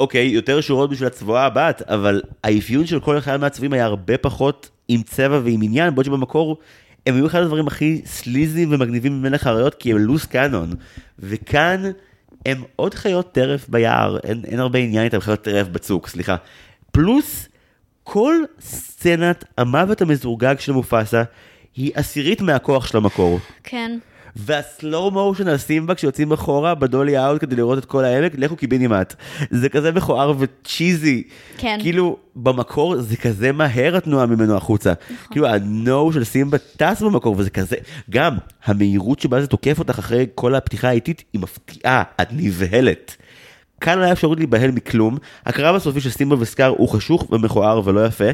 אוקיי, יותר שורות בשביל הצבועה הבת, אבל האפיון של כל אחד מהצבעים היה הרבה פחות עם צבע ועם עניין, בעוד שבמקור הם היו אחד הדברים הכי סליזיים ומגניבים ממלך האריות, כי הם לוס קאנון. וכאן הם עוד חיות טרף ביער, אין, אין הרבה עניין איתם חיות טרף בצוק, סליחה. פלוס, כל סצנת המוות המזורגג של מופסה היא עשירית מהכוח של המקור. כן. והסלואו מושן על סימבה כשיוצאים אחורה בדולי אאוט כדי לראות את כל העמק, לכו קיבינימט. זה כזה מכוער וצ'יזי. כן. כאילו, במקור זה כזה מהר התנועה ממנו החוצה. כאילו, ה-no של סימבה טס במקור, וזה כזה, גם המהירות שבה זה תוקף אותך אחרי כל הפתיחה האיטית, היא מפתיעה, את נבהלת. כאן לא היה אפשרות להיבהל מכלום, הקרב הסופי של סימבה וסקאר הוא חשוך ומכוער ולא יפה,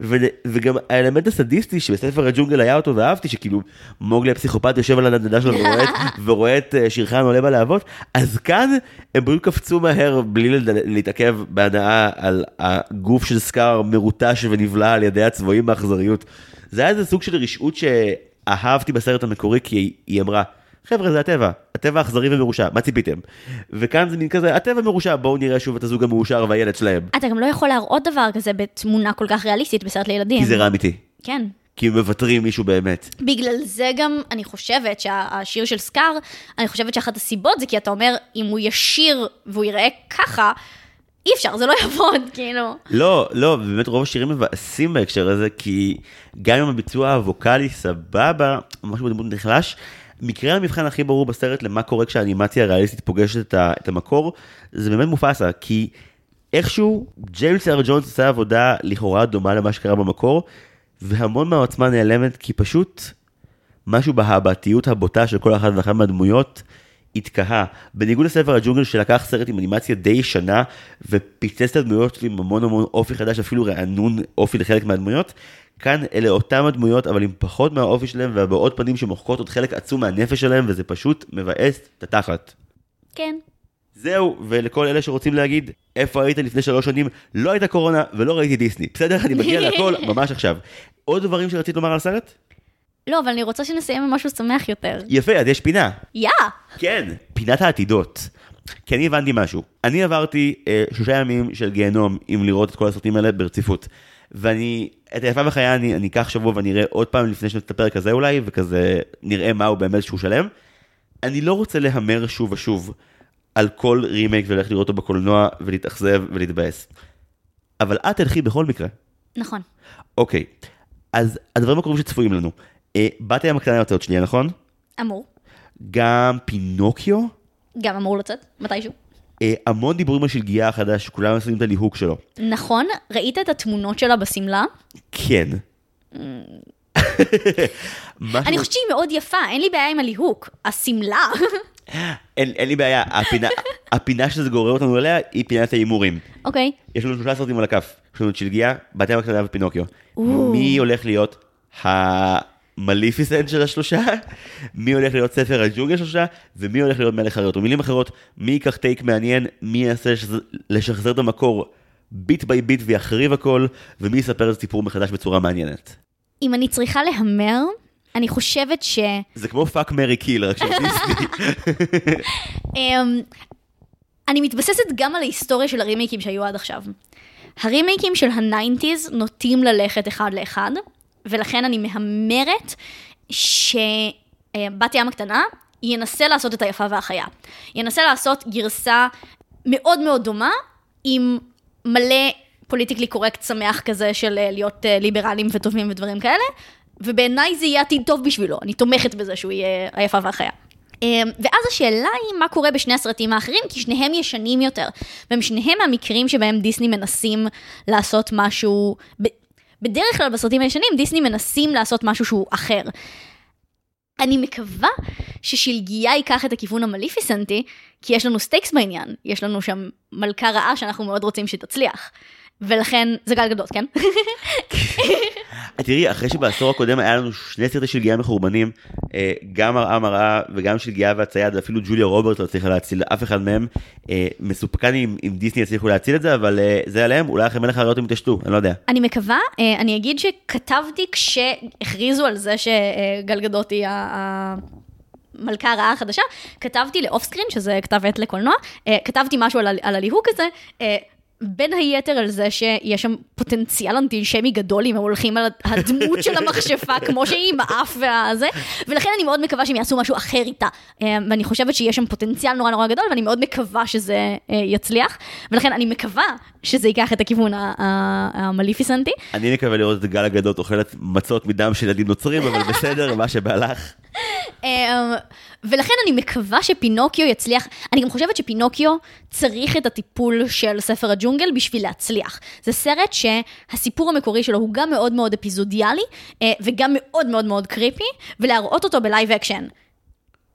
ו- וגם האלמנט הסדיסטי שבספר הג'ונגל היה אותו ואהבתי, שכאילו מוגלי הפסיכופת יושב על הנדנדה שלו ורואה את, ורואה את אה, שירחן עולה בלהבות, אז כאן הם פשוט קפצו מהר בלי להתעכב בהנאה על הגוף של סקאר מרוטש ונבלע על ידי הצבועים באכזריות. זה היה איזה סוג של רשעות שאהבתי בסרט המקורי, כי היא אמרה, חבר'ה זה הטבע, הטבע אכזרי ומרושע, מה ציפיתם? וכאן זה מין כזה, הטבע מרושע, בואו נראה שוב את הזוג המאושר והילד שלהם. אתה גם לא יכול להראות דבר כזה בתמונה כל כך ריאליסטית בסרט לילדים. כי זה רע אמיתי, כן. כי הם מוותרים מישהו באמת. בגלל זה גם, אני חושבת שהשיר של סקאר, אני חושבת שאחת הסיבות זה כי אתה אומר, אם הוא ישיר והוא יראה ככה, אי אפשר, זה לא יעבוד, כאילו. לא, לא, באמת רוב השירים מבאסים בהקשר הזה, כי גם אם הביצוע הווקאלי סבבה, משהו בדמות נחלש, מקרה המבחן הכי ברור בסרט למה קורה כשהאנימציה הריאליסטית פוגשת את, ה, את המקור, זה באמת מופסה, כי איכשהו ג'יימס אר ג'ונס עושה עבודה לכאורה דומה למה שקרה במקור, והמון מהעוצמה נעלמת, כי פשוט משהו בהבעתיות הבוטה של כל אחת ואחת מהדמויות התקהה. בניגוד לספר הג'ונגל שלקח סרט עם אנימציה די שנה ופיצץ את הדמויות עם המון המון אופי חדש, אפילו רענון אופי לחלק מהדמויות, כאן אלה אותם הדמויות אבל עם פחות מהאופי שלהם והבעות פנים שמוחקות עוד חלק עצום מהנפש שלהם וזה פשוט מבאס את התחת. כן. זהו, ולכל אלה שרוצים להגיד, איפה היית לפני שלוש שנים, לא הייתה קורונה ולא ראיתי דיסני. בסדר, אני מגיע להכל ממש עכשיו. עוד דברים שרצית לומר על הסרט? לא, אבל אני רוצה שנסיים עם משהו שמח יותר. יפה, אז יש פינה. יא! כן, פינת העתידות. כי אני הבנתי משהו. אני עברתי אה, שלושה ימים של גיהנום עם לראות את כל הסרטים האלה ברציפות. ואני, את היפה בחיי אני, אני אקח שבוע ואני אראה עוד פעם לפני שנצא את הפרק הזה אולי, וכזה נראה מה הוא באמת שהוא שלם. אני לא רוצה להמר שוב ושוב על כל רימייק וללכת לראות אותו בקולנוע ולהתאכזב ולהתבאס. אבל את תלכי בכל מקרה. נכון. אוקיי, אז הדברים הקרובים שצפויים לנו. אה, בת הים הקטנה יוצאת שנייה, נכון? אמור. גם פינוקיו? גם אמור לצאת, מתישהו. אה, המון דיבורים על שלגיה החדש, שכולם עושים את הליהוק שלו. נכון, ראית את התמונות שלה בשמלה? כן. אני חושבת שהיא מאוד יפה, אין לי בעיה עם הליהוק. השמלה. אין, אין לי בעיה, הפינה, הפינה שזה גורר אותנו אליה היא פינת ההימורים. אוקיי. יש לנו שלושה סרטים על הכף. יש לנו את שלגיה, בת ים הקטנה ופינוקיו. מי הולך להיות המליפיסנט של השלושה? מי הולך להיות ספר הג'ונגל של השלושה? ומי הולך להיות מלך האריות? במילים אחרות, מי ייקח take מעניין? מי יעשה לשחזר- לשחזר את המקור beat by beat ויחריב הכל? ומי יספר את הסיפור מחדש בצורה מעניינת? אם אני צריכה להמר, אני חושבת ש... זה כמו fuck marry kill, רק של דיסני. אמ, אני מתבססת גם על ההיסטוריה של הרימייקים שהיו עד עכשיו. הרימייקים של ה nineties נוטים ללכת אחד לאחד, ולכן אני מהמרת שבת ים הקטנה ינסה לעשות את היפה והחיה. ינסה לעשות גרסה מאוד מאוד דומה, עם מלא politically correct שמח כזה של אה, להיות אה, ליברלים וטובים ודברים כאלה, ובעיניי זה יהיה עתיד טוב בשבילו, אני תומכת בזה שהוא יהיה היפה והחיה. אמ, ואז השאלה היא מה קורה בשני הסרטים האחרים, כי שניהם ישנים יותר. והם שניהם מהמקרים שבהם דיסני מנסים לעשות משהו, בדרך כלל בסרטים הישנים דיסני מנסים לעשות משהו שהוא אחר. אני מקווה ששלגיה ייקח את הכיוון המליפיסנטי, כי יש לנו stakes בעניין, יש לנו שם מלכה רעה שאנחנו מאוד רוצים שתצליח. ולכן, זה גל גדות, כן? תראי, אחרי שבעשור הקודם היה לנו שני סרטי שלגיה מחורבנים, אה, גם מראה מראה וגם שלגיה והצייד, ואפילו ג'וליה רוברט לא הצליחה להציל אף אחד מהם. אה, מסופקן אם, דיסני יצליחו להציל את זה, אבל אה, זה עליהם, אולי אחרי מלך האריות הם יתעשתו, אני לא יודע. אני מקווה, אה, אני אגיד שכתבתי כשהכריזו על זה שגל גדות היא ה- המלכה הרעה החדשה, כתבתי לאוף סקרין, שזה כתב עת לקולנוע, אה, כתבתי משהו על, על הליהוק הזה. בין היתר על זה שיש שם פוטנציאל אנטישמי גדול אם הם הולכים על הדמות של המכשפה כמו שהיא עם האף והזה, ולכן אני מאוד מקווה שהם יעשו משהו אחר איתה. ואני חושבת שיש שם פוטנציאל נורא נורא גדול, ואני מאוד מקווה שזה אה, יצליח, ולכן אני מקווה שזה ייקח את הכיוון המליפיסנטי. אני מקווה לראות את גל הגדות אוכלת מצות מדם של ילדים נוצרים, אבל בסדר, מה שבהלך. ולכן אני מקווה שפינוקיו יצליח, אני גם חושבת שפינוקיו צריך את הטיפול של ספר הג'ונגל בשביל להצליח. זה סרט שהסיפור המקורי שלו הוא גם מאוד מאוד אפיזודיאלי, אה, וגם מאוד מאוד מאוד creepy, ולהראות אותו ב live action.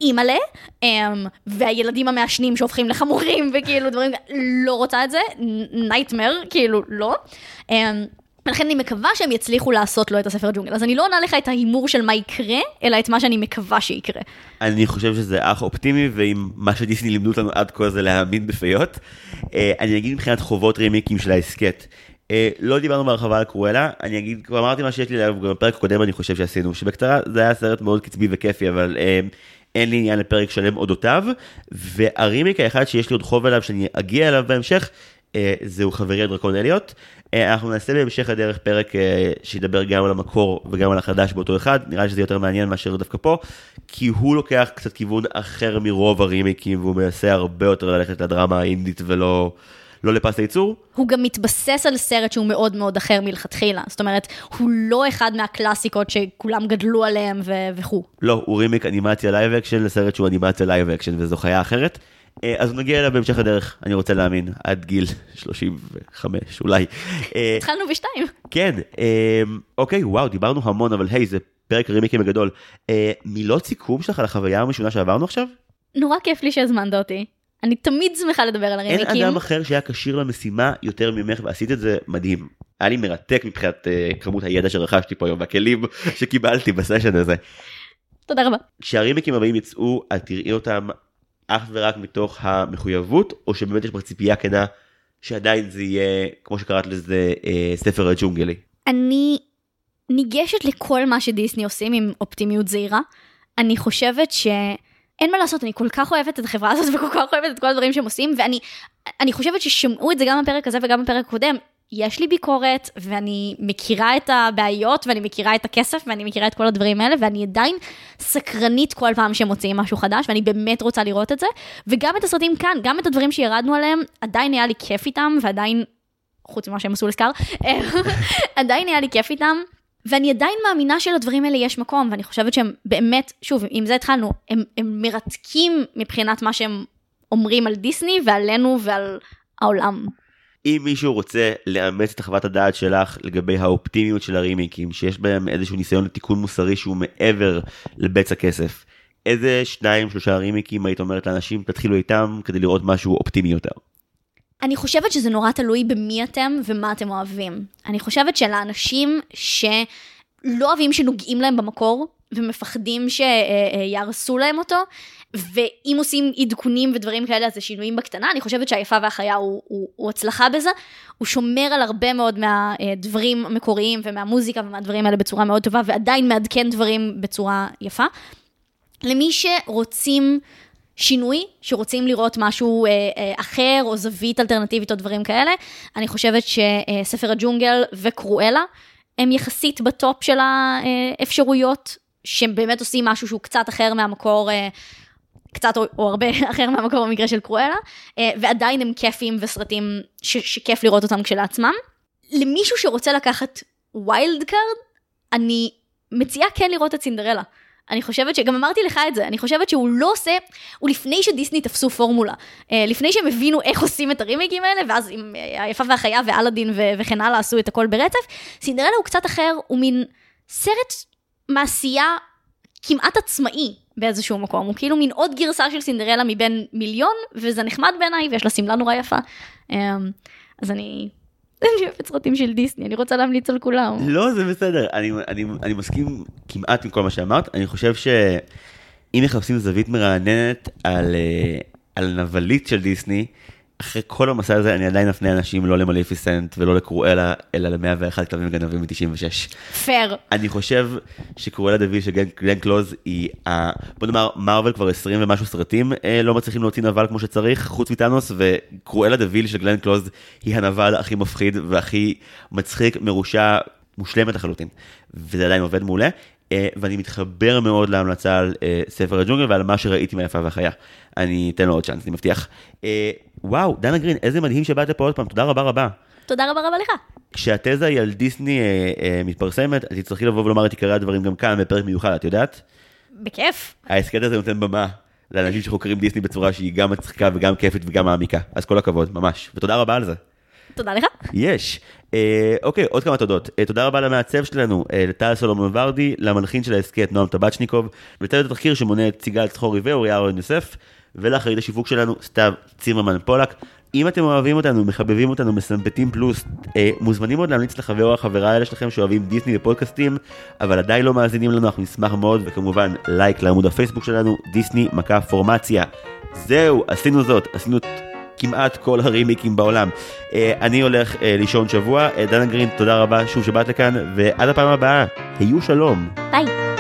אימא'לה, אמ, והילדים המעשנים שהופכים לחמורים וכאילו דברים, לא רוצה את זה, nightmare, כאילו לא. אמ, ולכן אני מקווה שהם יצליחו לעשות לו את הספר ג'ונגל. אז אני לא עונה לך את ההימור של מה יקרה, אלא את מה שאני מקווה שיקרה. אני חושב שזה אח אופטימי, ואם מה שדיסני לימדו אותנו עד כה זה להאמין בפיות. אה, אני אגיד מבחינת חובות רימייקים של ההסכת. אה, לא דיברנו בהרחבה על קרואלה, אני אגיד, כבר אמרתי מה שיש לי להגיד, גם בפרק הקודם אני חושב שעשינו, שבקצרה זה היה סרט מאוד קצבי וכיפי, אבל אה, אין לי עניין לפרק שלם אודותיו, והרימיק האחד שיש לי עוד חוב אליו שאני אגיע אליו בהמשך, זהו חברי הדרקון אליוט. אה, אנחנו נעשה בהמשך הדרך פרק אה, שידבר גם על המקור וגם על החדש באותו אחד, נראה לי שזה יותר מעניין מאשר דווקא פה, כי הוא לוקח קצת כיוון אחר מרוב הרימיקים, והוא מנסה הרבה יותר ללכת לדרמה האינדית ולא לא לפס הייצור. הוא גם מתבסס על סרט שהוא מאוד מאוד אחר מלכתחילה. זאת אומרת, הוא לא אחד מהקלאסיקות שכולם גדלו עליהם ו- וכו'. לא, הוא רימייק אנימציה live action לסרט שהוא אנימציה live action, וזו חיה אחרת. אה, אז נגיע אליו בהמשך הדרך, אני רוצה להאמין, עד גיל 35 אולי. אה, התחלנו בשתיים. כן, אה, אוקיי, וואו, דיברנו המון, אבל היי, זה פרק הרימייקים הגדול. מילות סיכום שלך על החוויה הראשונה שעברנו עכשיו? נורא כיף לי שהזמנת אותי. אני תמיד שמחה לדבר על אין הרימיקים. אדם אחר שהיה כשיר למשימה יותר ממך, ועשית את זה מדהים. היה לי מרתק מבחינת כמות הידע שרכשתי פה היום, והכלים שקיבלתי בסשן הזה. תודה רבה. כשהרימיקים הבאים יצאו, את תראי אותם אך ורק מתוך המחויבות, או שבאמת יש לך ציפייה כנה שעדיין זה יהיה, כמו שקראת לזה, אה, ספר הג'ונגלי. אני ניגשת לכל מה שדיסני עושים עם אופטימיות זהירה. אני חושבת שאין מה לעשות, אני כל כך אוהבת את החברה הזאת וכל כך אוהבת את כל הדברים שהם עושים, ואני אני חושבת ששמעו את זה גם בפרק הזה וגם בפרק הקודם. יש לי ביקורת, ואני מכירה את הבעיות, ואני מכירה את הכסף, ואני מכירה את כל הדברים האלה, ואני עדיין סקרנית כל פעם שהם מוציאים משהו חדש, ואני באמת רוצה לראות את זה. וגם את הסרטים כאן, גם את הדברים שירדנו עליהם, עדיין היה לי כיף איתם, ועדיין, חוץ ממה שהם עשו לסקאר, עדיין היה לי כיף איתם. ואני עדיין מאמינה שלדברים האלה יש מקום, ואני חושבת שהם באמת, שוב, עם זה התחלנו, הם, הם מרתקים מבחינת מה שהם אומרים על דיסני ועלינו ועל העולם. אם מישהו רוצה לאמץ את חוות הדעת שלך לגבי האופטימיות של הרימיקים, שיש בהם איזשהו ניסיון לתיקון מוסרי שהוא מעבר לבצע כסף, איזה שניים שלושה רימיקים היית אומרת לאנשים תתחילו איתם כדי לראות משהו אופטימי יותר? אני חושבת שזה נורא תלוי במי אתם ומה אתם אוהבים. אני חושבת שלאנשים שלא אוהבים שנוגעים להם במקור, ומפחדים שיהרסו להם אותו, ואם עושים עדכונים ודברים כאלה, אז זה שינויים בקטנה, אני חושבת שהיפה והחיה הוא, הוא, הוא הצלחה בזה, הוא שומר על הרבה מאוד מהדברים המקוריים ומהמוזיקה ומהדברים האלה בצורה מאוד טובה, ועדיין מעדכן דברים בצורה יפה. למי שרוצים שינוי, שרוצים לראות משהו אה, אה, אחר, או זווית אלטרנטיבית או דברים כאלה, אני חושבת שספר הג'ונגל וקרואלה, הם יחסית בטופ של האפשרויות, שהם באמת עושים משהו שהוא קצת אחר מהמקור, אה, קצת או, או הרבה אחר מהמקור במקרה של קרואלה, אה, ועדיין הם כיפים וסרטים ש, שכיף לראות אותם כשלעצמם. למישהו שרוצה לקחת wild card, אני מציעה כן לראות את סינדרלה. אני חושבת שגם אמרתי לך את זה, אני חושבת שהוא לא עושה, הוא לפני שדיסני תפסו פורמולה, אה, לפני שהם הבינו איך עושים את הרימייקים האלה, ואז עם אה, היפה והחיה ואלאדין וכן הלאה עשו את הכל ברצף, סינדרלה הוא קצת אחר, הוא מין סרט מעשייה כמעט עצמאי באיזשהו מקום, הוא כאילו מין עוד גרסה של סינדרלה מבין מיליון, וזה נחמד בעיניי, ויש לה שמלה נורא יפה. אמ, אז אני אני אוהבת סרטים של דיסני, אני רוצה להמליץ על כולם. לא, זה בסדר, אני, אני, אני מסכים כמעט עם כל מה שאמרת, אני חושב שאם מחפשים זווית מרעננת על, אה, על נבלית של דיסני, אחרי כל המסע הזה אני עדיין אפנה אנשים לא למליפיסנט ולא לקרואלה, אלא ל-101 כלבים גנבים מ-96. פייר. אני חושב שקרואלה דה ויל של גלן קלוז היא, ה... בוא נאמר, מארוול כבר 20 ומשהו סרטים אה, לא מצליחים להוציא נבל כמו שצריך, חוץ מטאנוס, וקרואלה דה ויל של גלן קלוז היא הנבל הכי מפחיד והכי מצחיק, מרושע, מושלמת לחלוטין. וזה עדיין עובד מעולה. אה, ואני מתחבר מאוד להמלצה על אה, ספר הג'ונגל ועל מה שראיתי מהיפה והחיה. אני אתן לו עוד צ'אנס, אני מבטיח. אה, וואו, דנה גרין, איזה מדהים שבאת לפה עוד פעם, תודה רבה רבה. תודה רבה רבה לך. כשהתזה היא על דיסני מתפרסמת, אז תצטרכי לבוא ולומר את עיקרי הדברים גם כאן בפרק מיוחד, את יודעת? בכיף. ההסכת הזה נותן במה לאנשים שחוקרים דיסני בצורה שהיא גם מצחיקה וגם כיפית וגם מעמיקה. אז כל הכבוד, ממש. ותודה רבה על זה. תודה לך. יש. אה, אוקיי, עוד כמה תודות. אה, תודה רבה למעצב שלנו, אה, לטל סולומון ורדי, למלחין של ההסכת נועם טבצ'ניקוב, לצוות התחקיר שמונה את סיגל צחורי ואוריה אורן יוסף, ולאחרית השיווק שלנו, סתיו צימרמן פולק. אם אתם אוהבים אותנו, מחבבים אותנו, מסמפטים פלוס, אה, מוזמנים עוד להמליץ לחבר או החברה האלה שלכם שאוהבים דיסני ופודקאסטים, אבל עדיין לא מאזינים לנו, אנחנו נשמח מאוד, וכמובן לייק לעמוד הפייסבוק שלנו, דיסני מכה פורמציה. זהו, עשינו זאת, עשינו כמעט כל הרימיקים בעולם. אה, אני הולך אה, לישון שבוע, אה, דנה גרין, תודה רבה שוב שבאת לכאן, ועד הפעם הבאה, היו שלום. ביי.